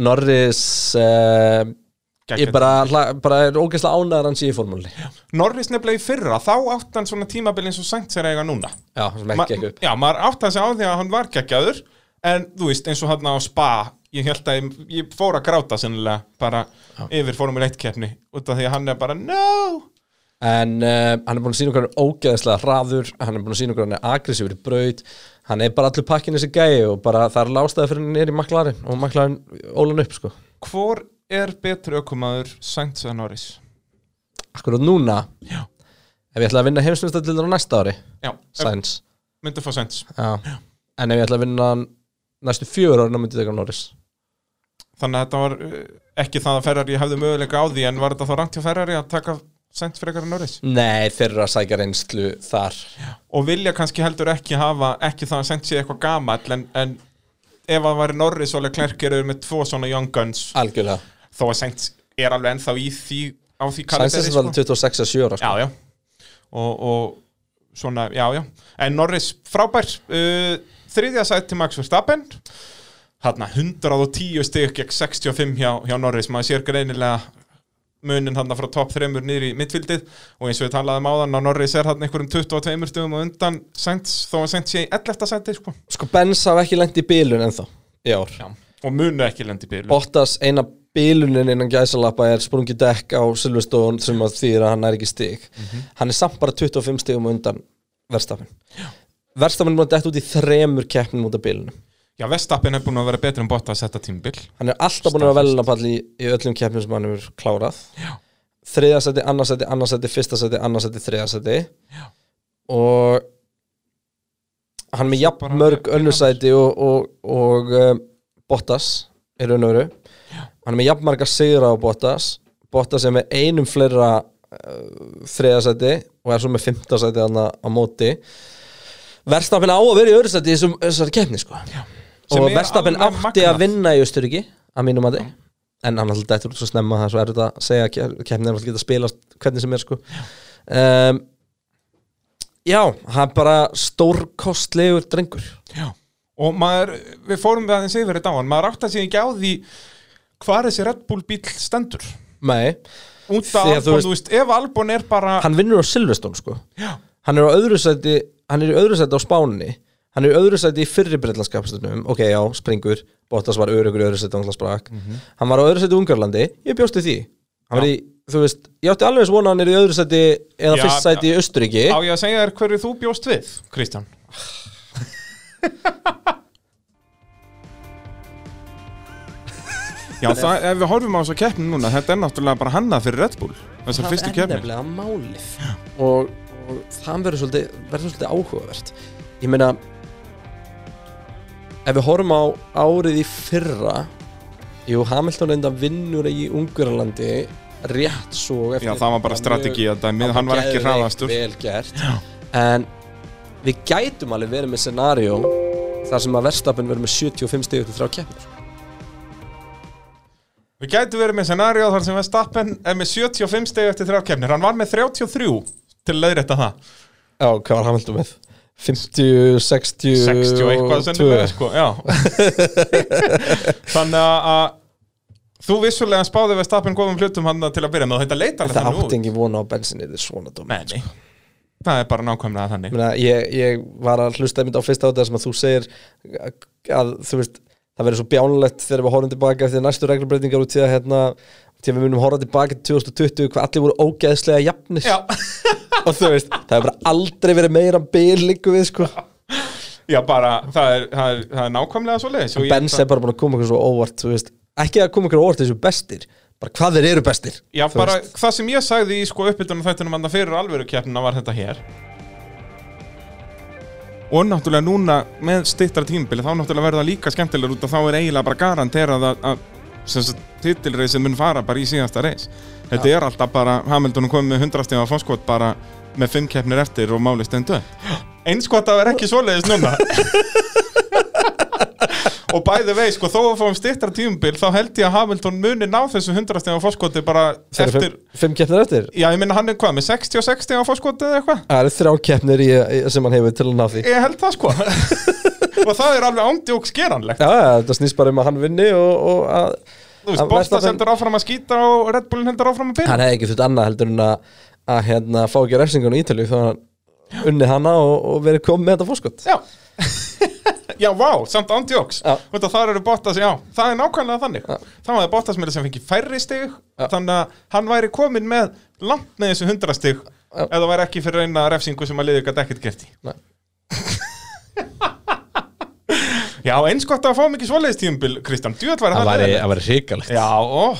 S1: Norris uh, ég bara, bara er ógeðslega ánæður hans í formúli Já,
S2: Norris nefnilega í fyrra, þá átt hann svona tímabil eins og er að eiga núna.
S1: Sem
S2: Ma-
S1: ekki ekki upp.
S2: Já, maður átt hann sig á því að hann var geggjaður En þú veist, eins og hann á spa Ég held að ég, ég fór að gráta sennilega bara yfir Formule 1 keppni út af því að hann er bara, no!
S1: En uh, hann er búin að sína okkur ógeðslega hraður Hann er búin að sína okkur hann er aggressífur í braut Hann er bara allur pakkin þessi gæi Og bara það er lástæði fyrir hann er í maklarinn Og maklarinn ólan upp sko.
S2: Hvor er betri ökumaður Sainz eða Norris?
S1: Akkurat núna?
S2: Já.
S1: Ef ég ætla að vinna heimsmyndstallir á næsta ári?
S2: Já,
S1: Sainz.
S2: myndi fá Sainz.
S1: Já. En ef ég ætla að vinna hann næstu fjögur ári Þá myndi taka Norris.
S2: Þannig að þetta var uh, ekki það að Ferrari hefði möguleika á því en var þetta þá rangt hjá Ferrari að taka Sainz frekar en Norris?
S1: Nei, þeir eru að sækja reynslu þar.
S2: Og vilja kannski heldur ekki hafa ekki það að Sainz sé eitthvað gamall en, en ef að væri Norris og Leclerc eru með tvo svona young guns
S1: Algjörlega.
S2: þó að Sainz er alveg ennþá í því á því
S1: Sainz
S2: kaliberi,
S1: er svolítið 26 að 7 ára sko.
S2: Já, já. Og, og svona, já, já. En Norris frábær. Uh, Þriðja sæti Max Verstappen. Þarna 110 stig gegn 65 hjá, hjá Norris. Maður sér greinilega munin hann frá topp þremur niður í mittfildið og eins og við talaðum á Norris er hann einhverjum 22 stugum og undan Sainz. Þó að Sainz sé í 11. seti sko.
S1: Sko Benz hafa ekki lent í bílun ennþá í ár.
S2: Já. og munu ekki lendi bílu
S1: Bottas eina bílunin innan gæsalappa er sprungi dekk á Silverstone sem að þýðir að hann er ekki stig. Hann er samt bara 25 stigum á undan Verstafin Verstafin er búin að detta út í þremur keppnum út af bílunum
S2: Já, Vestappen er búin að vera betri en Bottas þetta tímbil
S1: hann er alltaf búin að vera velunapall í, í öllum keppnum sem hann hefur klárað.
S2: Já.
S1: þriða seti, annars seti, annars seti, fyrsta seti annars seti, þriða seti Já. og hann með jafn mörg önnusæti og, og, og um, Bottas er veru. Hann er með jafn marga sigra á Bottas. Bottas er með einum fleira uh, þriða seti og er svo með fymta seti hann á móti Verstafinn á að vera í öðru seti í þessari keppni sko.
S2: Sem
S1: og
S2: er
S1: Verstafinn
S2: alveg
S1: átti að
S2: magnað.
S1: vinna í Östuríki að mínum að þið en hann alltaf dættur út svo snemma það er svo erfitt að segja að keppnin er alltaf geta spilast hvernig sem er sko. Um, Já, hann er bara stórkostlegur drengur.
S2: Já. og maður, við fórum við aðeins yfir þetta á hann, maður átt að sé ekki á því hvað þessi Red Bull bíl stendur.
S1: Nei,
S2: út
S1: Því
S2: af
S1: að þú
S2: Albon,
S1: veist-
S2: þú veist, ef Albon er bara
S1: hann vinnur á Silverstone sko.
S2: Já.
S1: Hann er á öðru sæti hann er í öðru sæti á Spáni. Hann er í öðru sæti í fyrri breytlandskapstunum ok, já, springur, Bottas var örugur í öðru sæti á sprak, hann var á öðru sæti í Ungarlandi. Ég bjóst við því. Hann var í, þú veist, ég átti alveg eins vona að hann er í öðru sæti eða
S2: Já,
S1: fyrst sæti í Östuríki
S2: á ég að segja þér hverju þú bjóst við, Kristján? *laughs* Já, það, ef við horfum á þess að keppni núna, þetta er náttúrulega bara hannað fyrir Red Bull, þessar fyrstu
S1: það og, það verður svolítið, verður svolítið áhugavert. Ég meina ef við horfum á árið í fyrra jú, Hamilton enda vinnur í Ungurlandi rétt svo
S2: Já, það var bara strategi að dæmið, hann var ekki hraðastur.
S1: vel gert. En við gætum alveg verið með scenario þar sem að Verstapin verður með 75 stig eftir þrjá keppnir.
S2: Við gætu verið með scenaríu þar sem Verstappen er með 75 steg eftir þrjá keppnir, hann var með 33 til að leiðrétta það?
S1: Já, hvað var Hamilton með? 50, 60
S2: 60 og eitthvað sennilega sko, já. *laughs* Þannig að- þú vissulega spáði Verstappen góðum hlutum hann til að byrja með þetta leitar
S1: Það
S2: þannig
S1: átti engin vona á bensinni Þetta er svona dómið
S2: Nei, nei. Það er bara nákvæmlega þannig.
S1: Ég, ég var að hlusta einmitt á fyrsta átta sem að þú segir að, að þú veist, það verður svo bjánulegt þegar við horfum tilbaka eftir næstu reglubreitingar út í að hérna, til að við munum horfa tilbaka til 2020 hvað allir voru ógeðslega jafnir.
S2: Já, *laughs*
S1: og þú veist, það hefur bara aldrei verið meira bil líku við sko.
S2: Já bara, það er, það er, það er nákvæmlega svo leiðis
S1: Benz er bara búin að koma okkur svo óvart veist, ekki að koma okkur óvart þessu bestir. Bara hvað þeir eru bestir
S2: Já, bara
S1: veist.
S2: það sem ég sagði í sko uppbytunum þættunum að fyrir alvöru keppnina var þetta hér Og náttúrulega núna með stittra tímabili þá náttúrulega verður það líka skemmtilegur út að þá er eiginlega bara garanterað að, að titilreisið mun fara bara í síðasta reis. Þetta er alltaf bara, Hamilton komið með 100 stíma fórskot bara með 5 keppnir eftir og máli stendu Eins gott að vera ekki svoleiðis núna *laughs* Og bæði vei, sko, þó að fáum stittra tímabil þá held ég að Hamilton muni ná þessu 100 stíma fórskoti bara
S1: Þeir
S2: eftir
S1: fimm, fimm keppnir eftir?
S2: Já, ég minna hann er hvað, með 60 og 60 á fórskoti eða eitthvað?
S1: það eru þrjá keppnir sem hann hefur til að ná því.
S2: Ég held það sko. *laughs* Og það er alveg ándjóks geranlegt.
S1: Já, já, þetta snýst bara um að hann vinni og, og að
S2: Þú veist, Bottas heldur áfram að skýta og Red Bullin heldur áfram að byrja.
S1: Hann hefði ekki þurft annað heldur en að, að hérna, fá ekki refsingun í Ítalíu þá hann unni hana og, og verið komið með þetta fórskott *laughs*
S2: Já vá, samt ándjóks
S1: Já.
S2: Þetta þar eru Bottas, já, það er nákvæmlega þannig
S1: Já.
S2: Það var Bottas með þess að fengi færri stig
S1: Já.
S2: Þannig að hann væri komin með langt með þessu 100 stig
S1: Já.
S2: Ef það væri ekki fyrir eina refsingu sem að liði gæti ekkert gert í. *laughs* Já, eins gott að fá mikið svoleiðis tíumbil, Kristján Djöð væri það
S1: væri hrikalegt
S2: Já, ó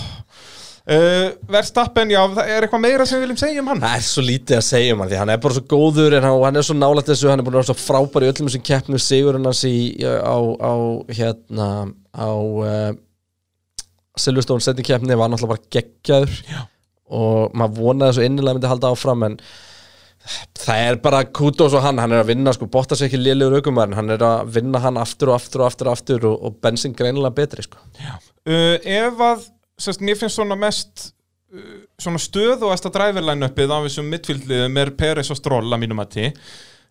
S2: uh, Verstappen, já, það er eitthvað meira sem við viljum segja um hann
S1: Það er svo lítið að segja um hann því hann er bara svo góður en hann, hann er svo nálægt þessu hann er búin að vera svo frábær í öllum þessum keppnum sigurinn hans í, á, á hérna á uh, Silverstone setting keppni var náttúrulega bara geggjaður
S2: Já.
S1: og maður vonaði svo innilega myndi halda áfram en það er bara kudos og hann hann er að vinna sko, Bottas er ekki lélegur aukumærin hann er að vinna hann aftur og aftur og aftur og aftur og, og bensin greinilega betri sko.
S2: uh, Ef að, sérst, mér finnst svona mest uh, svona stöðuasta driverline uppið á þessum midfieldliðum er Peres og Stroll að mínum að ti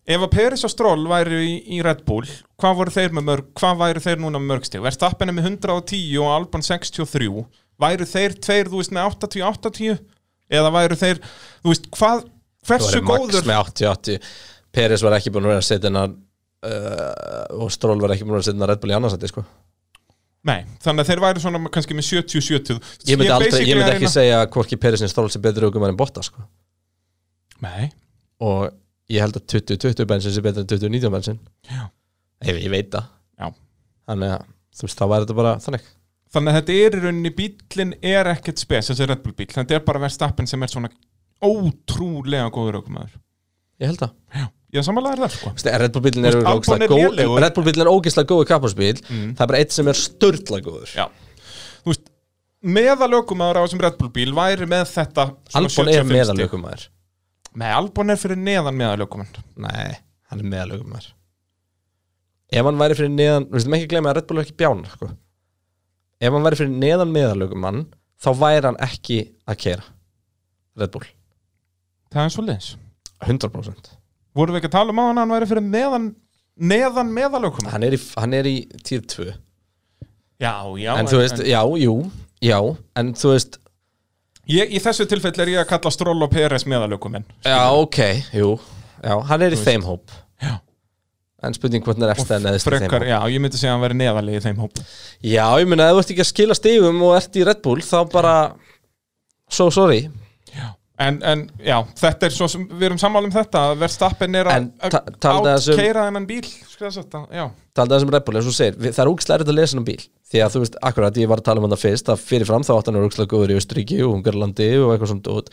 S2: Ef að Peres og Stroll væri í, í Red Bull hvað voru þeir með mörg, hvað væri þeir núna með mörgstig? Verstappen er með 110 og Alban 63 væru þeir tveir, þú veist, með 80-80 eða væru þeir, þú veist, hvað hversu góður
S1: með 80-80 Peres var ekki búin að vera að setja hennar uh, og Stról var ekki búin að setja hennar Red Bull í annarsætti sko.
S2: Nei, þannig að þeir væru svona kannski með 70-70
S1: ég myndi, aldrei, ég myndi ekki
S2: eina-
S1: segja að en Stról sé betur aukum en Botta sko.
S2: Nei,
S1: og ég held að 20-20 bensin sé betur en 20-19 bensin
S2: Já.
S1: ég, ég veit það.
S2: Já.
S1: þannig að þú veist, þá væri þetta bara þannig.
S2: Þannig að þetta er í rauninni bílinn er ekkert spes, þessi Red Bull bíl þetta er bara verðstappin sem er svona ótrúlega góður aukumæður
S1: ég held það.
S2: Já, ég samanlega er það sko.
S1: Red Bull bílinn er, ógeðslega góð- er kapparsbíl
S2: Mm.
S1: það er bara eitt sem er störtla góður.
S2: Já, þú veist meðal aukumæður á þessum Red Bull bíl væri með þetta
S1: Albon er
S2: 75
S1: meðal
S2: stig.
S1: aukumæður
S2: Nei, Albon er fyrir neðan meðal aukumæður
S1: nei, hann er meðal aukumæður ef hann væri fyrir neðan við veistum ekki glemja að Red Bull er ekki bján sko. ef hann væri fyrir neðan meðal aukumann þá væri hann ekki að kera Red Bull.
S2: Það er svo leins
S1: 100%
S2: Vorum við ekki að tala um á hann að hann væri fyrir neðan neðan meðal aukumæður
S1: hann er í, hann er í tíð 2
S2: Já, já
S1: en þú veist, já, jú, já en þú veist,
S2: ég, Í þessu tilfelli er ég að kalla Stroll og Peres meðal aukumæn
S1: já, ok, jú já, hann er í þeim hóp.
S2: Já.
S1: en spurning hvernig er eftir en eða í þeim hóp.
S2: já, ég myndi segja að hann væri neðalegi í þeim hóp.
S1: Já, ég meina, ef þú ert ekki að skila stigum og ert í Red Bull, þá bara so sorry
S2: En, en já, þetta er svo sem við erum sammála um þetta að Verstappen er að
S1: ta- talandi
S2: að
S1: þessum-
S2: keira þennan bíl sko
S1: talað þessum Red Bull, eins og þú segir, við, það er úkslega erfitt að lesa um bíl. Því að þú veist, akkurat, ég var að tala um þetta fyrst að fyrirfram þá átt hann er úkslega góður í Östuríki og Ungarlandi og eitthvað svona út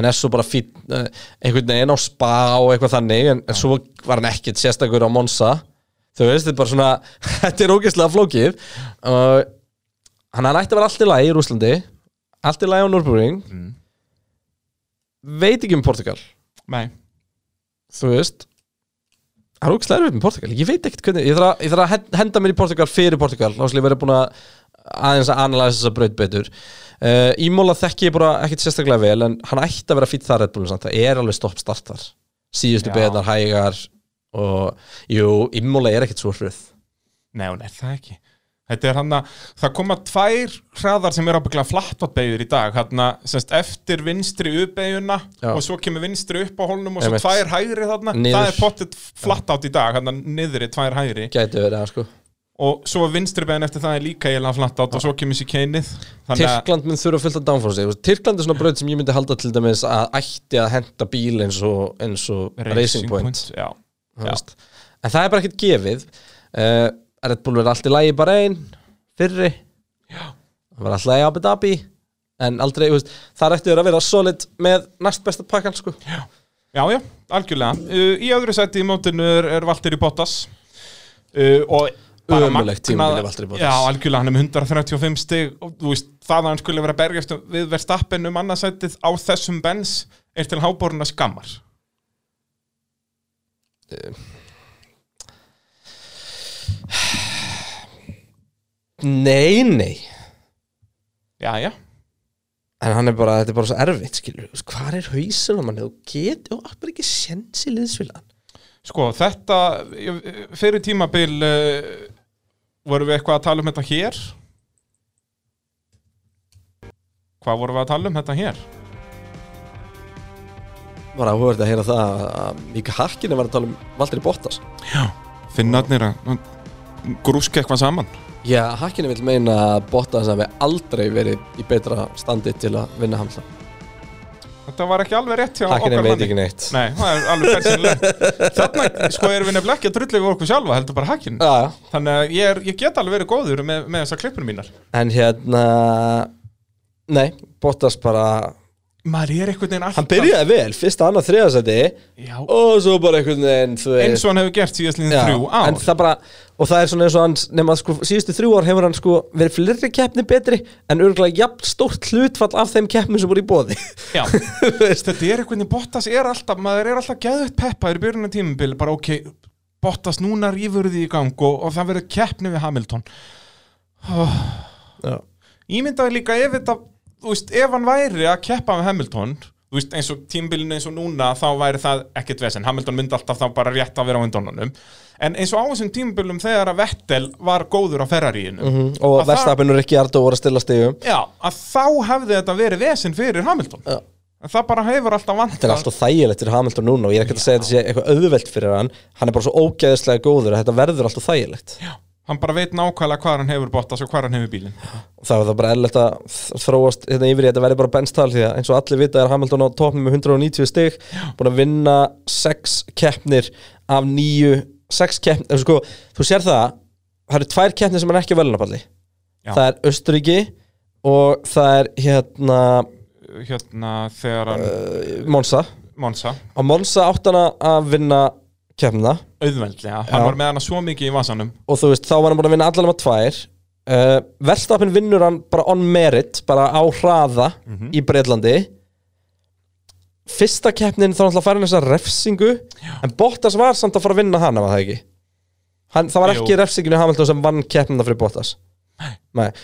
S1: en er svo bara fín, uh, einhvern veginn á spa og eitthvað þannig, en, en svo var hann ekkit sérstakur á Monza. Þú veist, þetta er bara svona, *laughs* þetta er ógeðslega flókið. Og hann hann ætti að vera allt í lagi í Rúslandi allt í lagi á Nürburgring
S2: Mm.
S1: Veit ekki um Portugal.
S2: Nei.
S1: Þú veist það er ógæslega erfitt með Portugal. Ég veit ekkert hvernig, ég þarf að, ég þarf að hen- henda mér í Portugal fyrir Portugal, þá slið verið búin að aðeins að analæsa þessa braut betur. Uh, Ímóla þekki ég bara ekkert sérstaklega vel en hann ætti að vera fýtt þar það er alveg stopp start þar. Síðustu beðnar hægar og jú, Ímóla er ekkert svo hröð.
S2: Nei, hún er það ekki Þetta er hann að, það koma tvær hraðar sem er ábygglega flattbáttbeigður í dag. Hann semst eftir vinstri uppbeiguna
S1: Já.
S2: og svo kemur vinstri upp á hólnum og svo tvær hægri þarna.
S1: Niður.
S2: það er pottet flatt átt í dag hann að niðri tvær hægri.
S1: Verið sko.
S2: Og svo vinstri beigðin eftir það er líka eiginlega flatt átt og svo kemur sér keinið að,
S1: Tyrkland mun þurfa fullt að downforce Tyrkland er svona braut sem ég myndi halda til dæmis að ætti að henda bíl eins og, eins og Racing Point.
S2: já,
S1: þú
S2: Já.
S1: veist. en það er bara ekkert gefið. Uh, Red Bull verður allt í lagi bara einn fyrri.
S2: Já.
S1: það var alltaf í Abu Dhabi. En aldrei, veist, það ætti að vera solid með næst besta pakkan sko.
S2: já, já, algjörlega. Uh, í öðru sæti í mótinu er, er Valtteri Bottas. Uh, og bara
S1: Ömurlegt
S2: magnað-
S1: tímabil er Valtteri Bottas.
S2: Já, algjörlega, hann er með 135 stig. Og þú veist, það að hann skulle vera að berjast við verðstappen um annarsætið á þessum bens er til háboruna skammar
S1: nei, nei.
S2: Já, já,
S1: en hann er bara, þetta er bara svo erfitt skilur, hvað er hausin á manni? Þú getur, og bara ekki sens í liðsfélagan
S2: sko, þetta fyrir tímabil uh, vorum við eitthvað að tala um þetta hér? Hvað vorum við að tala um þetta hér?
S1: var áhugavert að heyra það að- að Mika Harkinu var að tala um Valtteri Bottas.
S2: Finnarnir að grúska eitthvað saman?
S1: Já, Harkinu vil meina að Bottas hafi aldrei verið í betra standi til að vinna hamla
S2: Þetta var ekki alveg rétt hjá
S1: Harkinu
S2: okkar
S1: veit
S2: manni.
S1: ekki neitt.
S2: Nei, það er alveg persinlegt Þarna, sko, erum við nefnilega ekki að drullu við okkur sjálfa, heldur bara hakkin
S1: Já, já.
S2: Þannig að ég, er, ég get alveg verið góður með, með þessar klippur mínar.
S1: En hérna Nei, Bottas bara
S2: Maður er einhvern veginn alltaf
S1: Hann byrjaði vel, fyrsta, annað, þriðasæti Og svo bara einhvern veginn
S2: eins og hann hefur gert síðastliðin
S1: Já,
S2: þrjú ár.
S1: það bara, og það er svona eins og hans Nefna sko, síðustu þrjú ár hefur hann sko Verið fleiri keppni betri En örgulega jafn stórt hlutfall af þeim keppnum sem voru í bóði
S2: Já, *laughs* þetta er einhvern veginn Bottas er alltaf, maður er alltaf geðvett peppaður í byrjunum tímubil, bara ok Bottas núna rýfur því í gang og, og það verður keppni við Hamilton.
S1: Já,
S2: Ímyndaði líka ef þetta, þú veist, ef hann væri að keppa með Hamilton, þú veist, eins og tímbilinu eins og núna þá væri það ekkert vesen, Hamilton myndi alltaf þá bara rétt að vera á undónunum en eins og á þessum tímbilum þegar að Vettel var góður á Ferraríinu
S1: og
S2: það-
S1: Verstappen og Rikki Ardó voru að stilla stigum.
S2: Já, að þá hefði þetta verið vesen fyrir Hamilton.
S1: Já.
S2: en það bara hefur alltaf vant
S1: Þetta er alltaf þægilegt fyrir Hamilton núna og ég er ekki að segja þetta sé eitthvað auðvelt fyrir hann. Hann er bara svo ógeðislega góður að þetta verður alltaf þægilegt
S2: hann bara veit nákvæmlega hvað hann hefur Bottas og hvað hann hefur bílinn.
S1: Það var það bara eðlilegt að þróast hérna yfir í að þetta verður bara benstal því að eins og allir vita er Hamilton á topnum með 190 stig búin að vinna 6 keppnir af 9 6 keppnir, sko, þú sér það það eru tvær keppnir sem er ekki velunapalli
S2: Já.
S1: það er Östuríki og það er hérna
S2: hérna þegar hann
S1: uh, Monza.
S2: Monsa,
S1: á Monza átt hann að vinna keppnina
S2: auðveldlega, hann
S1: Já.
S2: var með hana svo mikið í vasanum.
S1: Og þú veist, þá var hann búin að vinna allar með tvær. Uh, Verstappen vinnur hann bara on merit, bara á hraða í Breitlandi fyrsta keppnin þá náttúrulega fær hann þessa refsingu en Bottas var samt að fara að vinna hana var það ekki? Hann, það var
S2: Jú.
S1: ekki refsinginu Hamilton sem vann keppnina fyrir Bottas. Nei.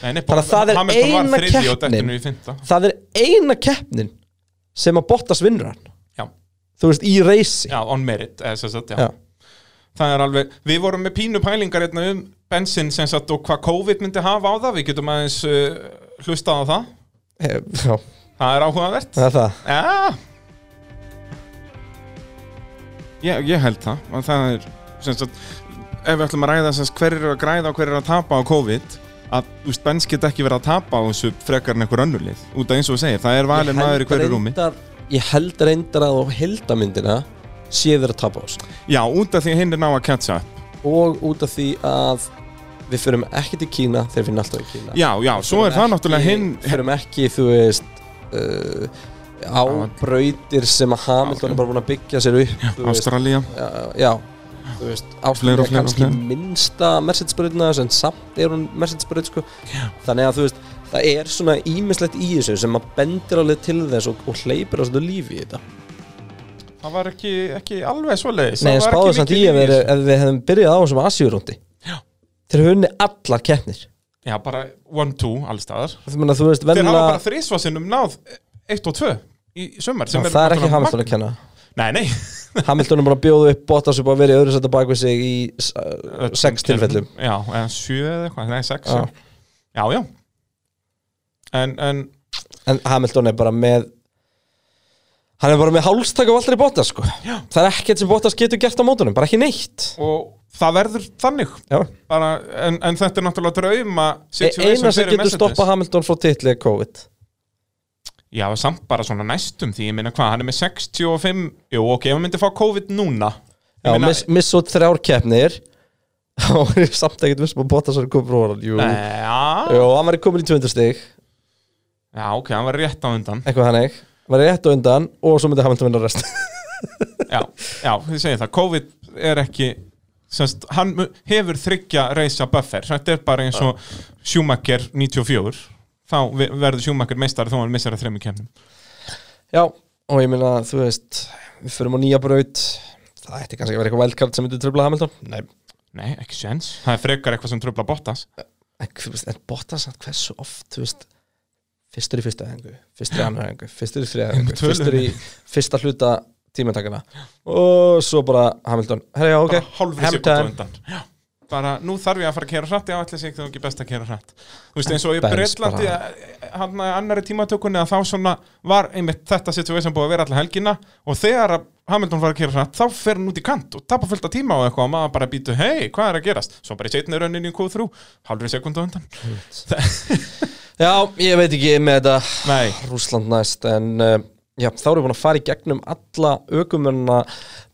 S2: Nei, nei,
S1: Þannig að það er
S2: Hamilton var
S1: eina
S2: þriðji og
S1: keppnin.
S2: dettinu í fymta
S1: það er eina keppnin sem að Bottas vinnur hann þú veist, í reysi.
S2: Já, on merit eða, sem sagt, já.
S1: Já.
S2: Það er alveg, við vorum með pínu pælingar hérna um bensin sem sagt og hvað COVID myndi hafa á það, við getum aðeins uh, hlustað á það,
S1: Eh, já,
S2: það er áhugavert.
S1: Það er það.
S2: Já. Ég, ég held það og það er sem sagt, ef við ætlum að ræða sem sagt, hver er að græða og hver er að tapa á COVID að þú veist, Benz get ekki verið að tapa á þessu frekar en einhver önnulið út af eins og þú segir, það er valin maður í hverju rúmi.
S1: reyndar, ég held reyndar að á heldamyndina sé þeir að tapa á þessu
S2: Já, út af því að hinn er ná að catcha.
S1: Og út af því að við fyrum ekki til Kína þeir finna alltaf í Kína.
S2: Já, já, svo er það náttúrulega hinn
S1: fyrum ekki, þú veist uh, á brautir sem að Hamilton er bara búin að byggja sér upp
S2: Ástralía.
S1: Já, já, þú veist Ástralja
S2: og
S1: kannski
S2: fleira.
S1: minnsta Mercedes-brautina en samt er hún Mercedes-braut sko. þannig að þú veist það er svona ímislegt í þessu sem að bendir alveg til þess og, og hleypir á svona lífi í þetta.
S2: Það var ekki, ekki alveg svoleiðis.
S1: Nei,
S2: Það var
S1: spáðu
S2: ekki
S1: samt í ef við, ef við hefum byrjað á þessum Asjúrúndi. Þeir hunni allar keppnir.
S2: Já, bara one, two, allstaðar Þeir hafa
S1: venjulega
S2: bara þrísvarsinnum náð 1 og 2 í sem
S1: Það er ekki
S2: náttúrulega
S1: Hamilton að kenna.
S2: Nei, nei. *laughs*
S1: Hamilton er bara að bjóða upp Bottas að vera í öðru setja bak við sig í uh, sex tilfellum.
S2: Já, eða sjö eða eitthvað, nei, sex
S1: Já.
S2: Já, já, já. En, en
S1: En Hamilton er bara með Hann er bara með hálstak á allri Bottas sko.
S2: Já.
S1: Það er ekkert sem Bottas getur gert á mótunum Bara ekki neitt.
S2: Og það verður þannig. Bara, en, en þetta er náttúrulega drauma
S1: E Eina sem getur stoppa Hamilton frá titli er COVID.
S2: Já, samt bara svona næstum því, ég meina hvað, hann er með 65 Jú, ok, ef hann myndi fá COVID núna.
S1: Já,
S2: meina-
S1: miss, miss út þrjár keppnir. *laughs* Og er samt ekkert vissum að Bottas er komið frá hann Jú, hann var komin í 200 stig
S2: já, ok, hann var rétt á undan.
S1: Eitthvað hannig var rétt á undan og svo myndi Hamilton vinna rest.
S2: Já, já, þið segir það, COVID er ekki semst, hann hefur þryggja reysa buffer, þetta er bara eins og Schumacher 94 þá ve- verður Schumacher meistari þó hann missar að þremmu kemnum
S1: já, og ég meina, þú veist við förum á nýja braut. Það ætti kannski að vera eitthvað wildcard sem myndi tröfla Hamilton. Nei,
S2: Nei, ekki séns, það er frekar eitthvað sem tröfla Bottas.
S1: En, en Bottas hversu oft, þú veist fyrstur í fyrsta hengu, fyrstur í annar hengu fyrstur í þriða hengu, fyrstur í fyrsta hluta tímatakana. Og svo bara Hamilton, herra já, ok. Hamilton.
S2: á bara nú þarf ég að fara að kera hratt. Já, allir sig þú ekki best að kera hratt. Þú veist eins og í
S1: Benz
S2: Breitlandi hann að annari tímatökunni að þá svona var einmitt þetta situation búið að vera allir helgina. Og þegar að Hamilton var að kera hratt þá fer hann út í kant og tapar fullt af tíma og eitthvað. Og maður bara býtu hei, hvað er að gerast? Svo bara í setni rauninni í Q3 hálfri sekund á undan *laughs*
S1: já, ég veit ekki með þetta
S2: Nei,
S1: Rússland næst en uh, já, þá erum við búin að fara í gegnum alla aukumörna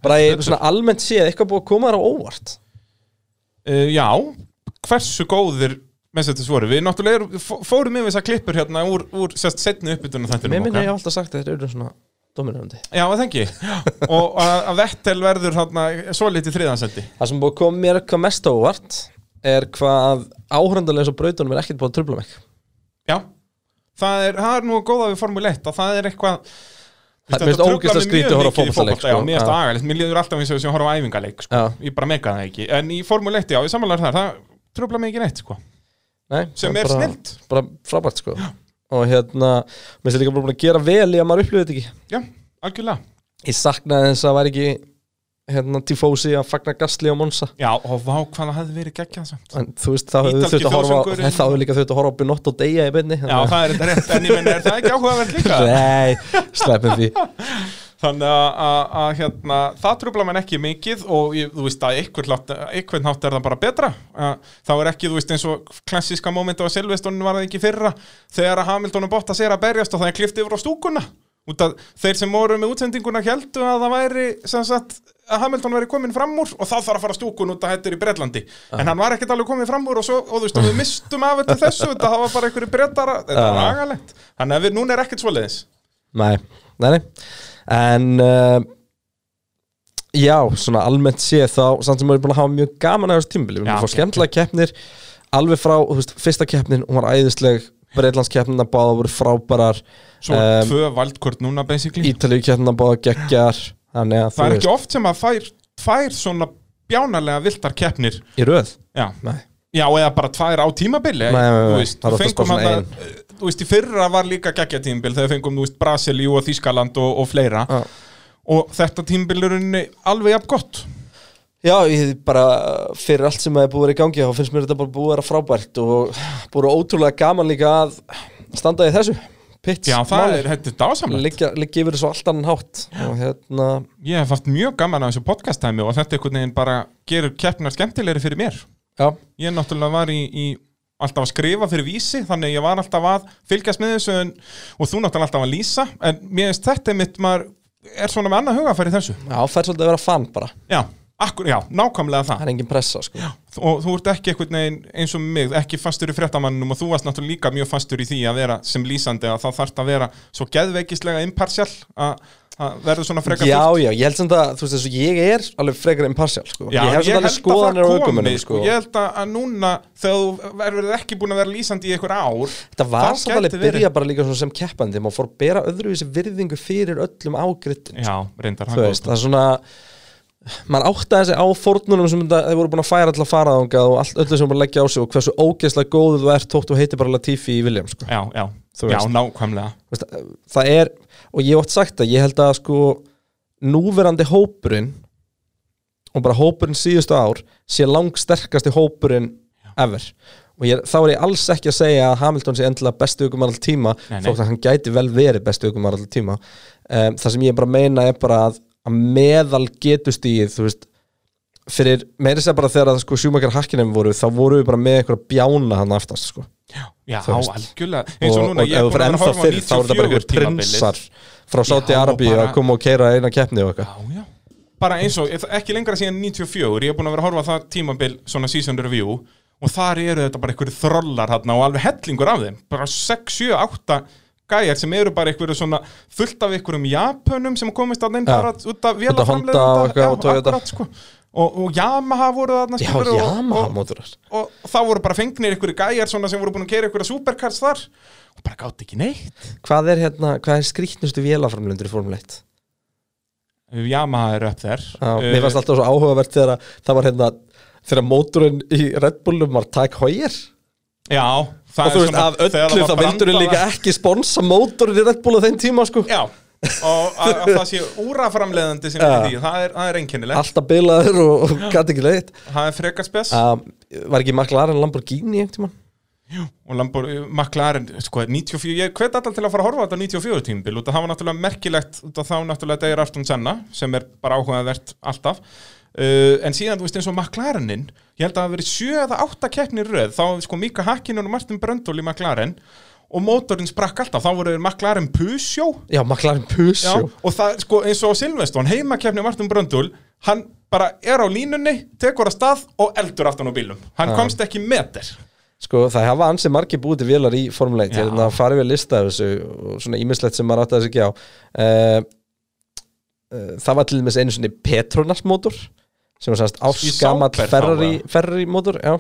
S1: bara í svona almennt séð eitthvað búið að koma þér á óvart?
S2: Uh, já hversu góðir Mercedes voru, við náttúrulega fórum yfir þessar klippur hérna úr, úr sérst setni uppbytunum þetta
S1: Mér minni ég alltaf sagt að þetta eru svona dominandi.
S2: Já, það ekki Og að Vettel verður þarna svo litið þriðansendi
S1: Það sem búið að koma mér hvað mest á óvart er hvað áhrandarlega svo brautunum er ekkert búið að trubla mig
S2: Já, það er, það er nú góða við Formule 1 að það er eitthvað
S1: Það- mér finnst ógeðslega skrítið að horfa fótboltaleik,
S2: sko. Já, mér
S1: Já.
S2: það agalegt, mér líður alltaf eins og þess að horfa æfingaleik sko.
S1: Já.
S2: Ég bara mega það ekki En í Formule 1, já, ég samanlega þar, það tröfla mig ekki neitt sko.
S1: Nei,
S2: Sem
S1: það
S2: er snilt
S1: Bara frábært sko og hérna, mér finnst líka bara að gera vel í að maður upplifið þetta ekki
S2: Já, algjörlega
S1: Ég saknaði þess að það væri ekki hérna, Tifosi að fagna Gastli á Monsa
S2: Já, og vá hvað það hefði verið geggjað
S1: en þú veist, þá hefur
S2: Ítalski
S1: þurft að horfa á Binotto Deja í beinni
S2: Já, það er þetta rétt, en ég menn, er það ekki áhugavert líka? *laughs*
S1: Nei, sleppum því. *laughs*
S2: Þannig að, hérna, það trubla mann ekki mikið og ég, þú veist að einhvern nátt, er það bara betra. Þá er ekki, þú veist, eins og klassíska mómenti á Silveston var það ekki fyrra þegar að Hamilton og Bottas er að berjast og það er klift yfir á stúkuna. út að þeir sem voru með útsendinguna heldu að það væri sagt, að Hamilton væri komin fram úr og þá þarf að fara stúkun út að er í Bretlandi. En hann var ekkert alveg komin fram úr og, svo, og þú veist, og við mistum af *laughs* þetta þessu það var bara einhverju bretara, þetta var
S1: Já.
S2: agalegt. Þannig að við, núna er ekkert svoleiðis.
S1: Nei, nei, nei. En uh, Já, svona almennt séð þá samt sem við erum búin að hafa mjög gaman að þessu tímbili Við erum að fá skemmtilega keppnir Alveg frá, þú veist, fyrsta keppnin Hún var æðisleg, Breitlandskeppnina báða voru frábærar
S2: Svo
S1: Um,
S2: tvö valdkort núna basically.
S1: Ítalíu keppnina báða geggjar Þannig að
S2: Það er ekki oft sem að fær, fær svona bjánalega viltar keppnir.
S1: Í röð?
S2: Já,
S1: Nei,
S2: Já eða bara tvær á tímabili
S1: Nei, nei, nei, það er
S2: við
S1: oftast
S2: fengum
S1: bara
S2: hann
S1: svona
S2: Þú veist, í fyrra var líka geggja tímabil þegar fengum, þú veist, Brasilíu og Þískaland og, og fleira.
S1: Já.
S2: og þetta tímabil er alveg jafn gott
S1: Já, ég bara fyrir allt sem er búið í gangi þá finnst mér þetta bara búið að vera frábært og búið ótrúlega gaman líka að standa í þessu. Pits,
S2: Já, það er, þetta er dásamlegt.
S1: Liggja, yfir þessu allt annan hátt. Og hérna,
S2: Ég hef haft mjög gaman að þessu podcast-tæmi og þetta einhvern veginn bara gerur keppnar skemmtilegri fyrir mér.
S1: Já,
S2: Ég náttúrulega var í, í alltaf að skrifa fyrir vísi þannig ég var alltaf að fylgjast með þessu en, og þú náttúrulega alltaf að lýsa. En mér finnst þetta mitt maður er svona með annað hugafæri þessu.
S1: Já, fær svolítið að vera fan bara.
S2: Já, akkur, já, nákvæmlega það.
S1: Það er engin pressa, sko.
S2: Og þú ert ekki einhvern veginn eins og mig ekki fastur í fréttamannum og þú varst náttúrulega líka mjög fastur í því að vera sem lýsandi að það þarf að vera svo geðveikislega impartial að að verður svona frekar
S1: Já,
S2: dýrt.
S1: já, ég held sem það, þú veist þessu, ég er alveg frekar impartial, sko.
S2: Já,
S1: Ég hef
S2: ég
S1: svona alveg
S2: held að það komi sko. ég held að að núna þegar þú verður ekki búin að vera lýsandi í einhver ár
S1: Þetta var
S2: það
S1: samt alveg byrja bara líka sem keppandi maður fór að bera öðruvísi virðingu fyrir öllum ágrittin
S2: Já, reyndar
S1: það maður áttaði sig á fórnunum sem þeir voru búin að færa alltaf faraðangað og allt, öllu sem að leggja á sig og hversu ógeðslega góðu þú ert tótt og heitir bara Latifi í Williams sko.
S2: Já, já, já, nákvæmlega.
S1: Það er, og ég oft sagt það ég held að sko núverandi hópurinn og bara hópurinn síðustu ár sé langsterkasti hópurinn ever. Og ég, þá er ég alls ekki að segja að Hamilton sé endilega bestu ykkur all tíma þótt að hann gæti vel verið bestu ykkur all tíma. Um, það sem ég bara meina er bara að, að meðal getustíð þú veist fyrir, meiri sér bara þegar að sko sjúmakar hakkinem voru, þá voru við bara með eitthvað bjána hann aftast sko.
S2: Já,
S1: veist.
S2: algjörlega. Eins og núna,
S1: og
S2: ég er
S1: fyrir
S2: að horfa á
S1: fyrr þá er þetta bara
S2: 94 tímabilið.
S1: prinsar frá Sáti
S2: Já, bara-
S1: að koma og keira eina keppni og eitthvað.
S2: Já, já. Bara eins og, ekki lengra síðan 94 Ég er búin að vera að horfa á það tímabil Svona season review Og þar eru þetta bara einhverju þrollar hérna Og alveg hellingur af þeim. Bara 6, 7, 8 gæjar sem eru bara einhverju svona fullt af einhverjum Japunum sem komist að neinn
S1: Já.
S2: bara út af akkurat, sko. og, og Yamaha voru þarna
S1: Já,
S2: og-
S1: Yamaha
S2: og, og, og þá voru bara fengnir einhverju gæjar sem voru búin að keira einhverju supercars þar. Og bara gátt ekki neitt.
S1: Hvað er hérna, hvað er skrýtnustu vélaframlundur í Formule 1?
S2: Yamaha er upp þær
S1: Já, mér fannst alltaf svo áhugavert þegar að það var hérna þegar mótorinn í Red Bullum var Tag Heuer.
S2: Já,
S1: og þú veist, af öllu þá vildur
S2: brandað-
S1: líka ekki sponsa mótorinn í Red Bull á þeim tíma sko.
S2: Já, og að, að það sé úraframleðandi sem í því, það er, er einkennilegt.
S1: Alltaf bilaður og, og gæti ekki leitt.
S2: Það er frekar spes.
S1: Um, Var ekki McLaren Lamborghini einhvern tímann?
S2: og Lambor, McLaren, sko, 94 ég hvet allar til að fara að horfa á þetta 94 tímbil að það var náttúrulega merkilegt þá náttúrulega Deir Arton Senna sem er bara áhugavert alltaf uh, en síðan, þú veist, eins og McLarenin ég held að það hafi verið 7 eða 8 keppnir röð þá sko Mika Hakkinen og Martin Bröndól í McLaren og mótorinn sprakk alltaf, þá voru þeir McLaren Pusjó
S1: Já, McLaren Pusjó
S2: og það, sko, eins og Silveston, heimakefni Martin Bröndul, hann bara er á línunni, tekur að stað og eldur aftan á bílum. Hann
S1: Já.
S2: komst ekki meter.
S1: Sko það hafa ansið margir búið til vélar í Formule 1
S2: Já.
S1: Ég er að fara við að lista þessu og svona ímislegt sem maður átti að þessu ekki á uh, Það var til dæmis einu svona Petronas mótor sem var sannst áskamall Ferrari? Ferrari mótor já.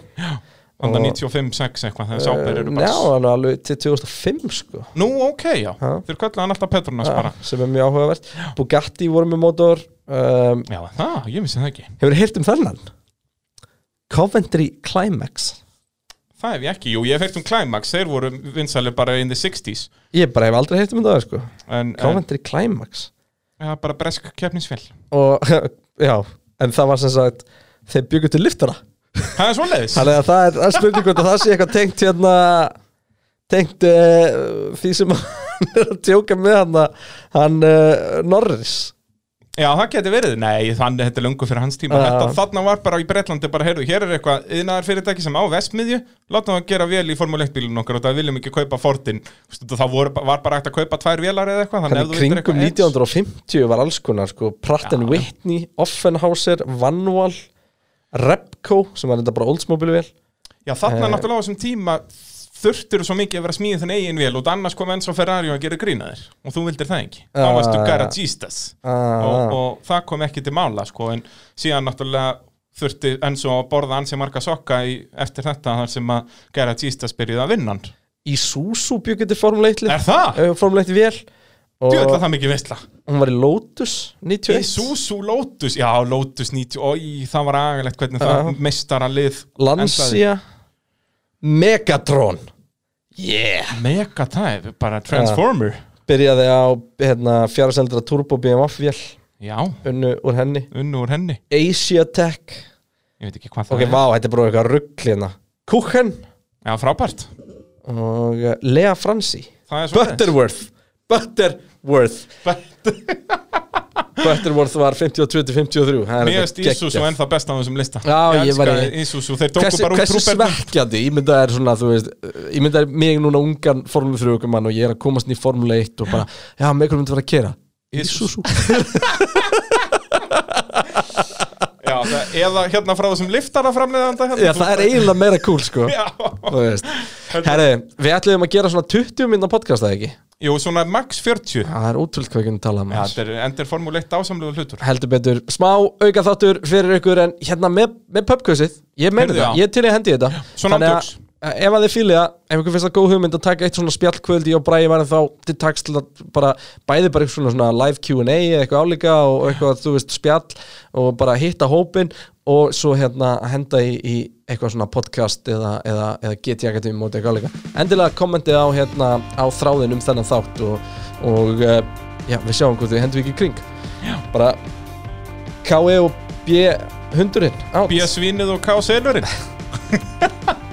S2: Þannig
S1: Og-
S2: 95-6 eitthvað, þegar sáper eru
S1: Uh,
S2: bara...
S1: Já, hann var alveg til 2005 sko
S2: Nú, ok, já.
S1: Já.
S2: Þeir kölluðu hann alltaf Petronas bara.
S1: já, sem er mjög áhugavert Bugatti voru með mótor um,
S2: Já, það, ég vissi það ekki.
S1: Hefur heyrt um þennan? Coventry Climax
S2: Það hef ég ekki, jú, ég hef heyrt um Climax, þeir voru vinsalir bara in the 60s
S1: Ég bara hef aldrei heilt um þetta sko
S2: En, en
S1: Coventry Climax
S2: ja, bara bresk keppnisfél
S1: Og *laughs* já, en það var sem sagt Þeir byggu til liftara
S2: Það er svoleiðis.
S1: Þannig að það er, er spurning hvort að það sé eitthvað tengt hérna Tengt uh, því sem *laughs* hann er að tjóka með hann Hann uh, Norris
S2: Já, það geti verið, nei, þannig þetta er lungu fyrir hans tíma. Þetta þarna var bara í Bretlandi bara, heyrðu, hér er eitthvað yðnaðar fyrirtæki sem á vestmiðju Látum það gera vel í Formule 1 bílun okkar og það viljum ekki kaupa veist, Það voru, var bara hægt að kaupa tvær vélar eða eitthvað Þannig þú vildir
S1: kringum
S2: eitthvað edge-
S1: 1950 var alls konar sko, Pratt. Whitney, Offenhauser, Vanwall Repco sem var þetta bara Oldsmobile vel
S2: Já, þarna
S1: Eh.
S2: náttúrulega á þessum tíma þurftur svo mikið að vera smíðið þinn eigin vél og annars kom Enzo Ferrari að gera grínaðir og þú vildir það ekki. Þá
S1: Ah.
S2: varstu garagistas
S1: ah,
S2: og, og það kom ekki til mála sko, en síðan náttúrulega þurfti Enzo að borða ansi marga sokka í, eftir þetta þar sem að garagistas byrjuði að vinna hann.
S1: Isuzu byggði til Formule 1 lið.
S2: Er það?
S1: Eh, Formule 1 vél. Og
S2: Djöðla það mikið veistla
S1: hún var í Lotus 91
S2: Isuzu Lotus, já Lotus 90 Ói, það var agalegt hvernig það
S1: Já.
S2: meistara lið
S1: Lancia Megatron. Yeah.
S2: Mega tæf, bara Transformer.
S1: Byrjaði á hérna, fjaraseldra Turbo BMW vél.
S2: Já,
S1: unnu úr henni.
S2: Unnu úr henni.
S1: Asia Tech.
S2: Ég veit ekki hvað
S1: ok,
S2: það
S1: vá, þetta er bara eitthvað rugg hérna. Kuchen
S2: Já, frábært.
S1: Og uh, Lea Fransi
S2: er svo
S1: Butterworth. Butterworth *laughs* Butterworth var 52-53 það er
S2: Mér
S1: eitthvað
S2: erst Isuzu
S1: geggjað.
S2: en það besta á þessum lista.
S1: Já, ég var í-
S2: Isuzu, þeir tóku
S1: Hversu,
S2: bara út
S1: hversu svekkjandi, ég mynda er svona, þú veist Ég mynda er mig núna ungan Formule 3 mann og ég er að komast inn í Formule 1 og bara, já, með hvernig myndi vera að kera
S2: Isuzu. *laughs* Eða hérna frá þessum liftara framleiðanda hérna,
S1: Já, það er eiginlega meira cool, sko. *laughs* Herri, við ætlum að gera svona 20 minna podcast, eða ekki?
S2: jú, svona max 40
S1: Já, það er útvöld hvað við kunum tala um
S2: Já, þetta er endur Formule 1 ásamlegu hlutur.
S1: Heldur betur, smá auka þáttur fyrir ykkur en hérna með, með pubquizið Ég meina það, ég til að hendi þetta.
S2: Svona
S1: eh, ef að þið fýlið það, ef ykkur finnst það góð hugmynd að taka eitt svona spjallkvöldi og bræði væri þá til taks til að bara bæði bara eitthvað svona, svona live Q&A eða eitthvað álíka og eitthvað, þú veist, spjall og bara hitta hópin og svo hérna að henda í, í eitthvað svona podcast eða, eða, eða GT Academy móti eitthvað álíka. Endilega kommentið á hérna á þráðin um þennan þátt og, og uh, já, við sjáum hvort við hendum ekki kring.
S2: Já.
S1: Bara KE og B hundurinn. out.
S2: B-svinið og K-selurinn *laughs*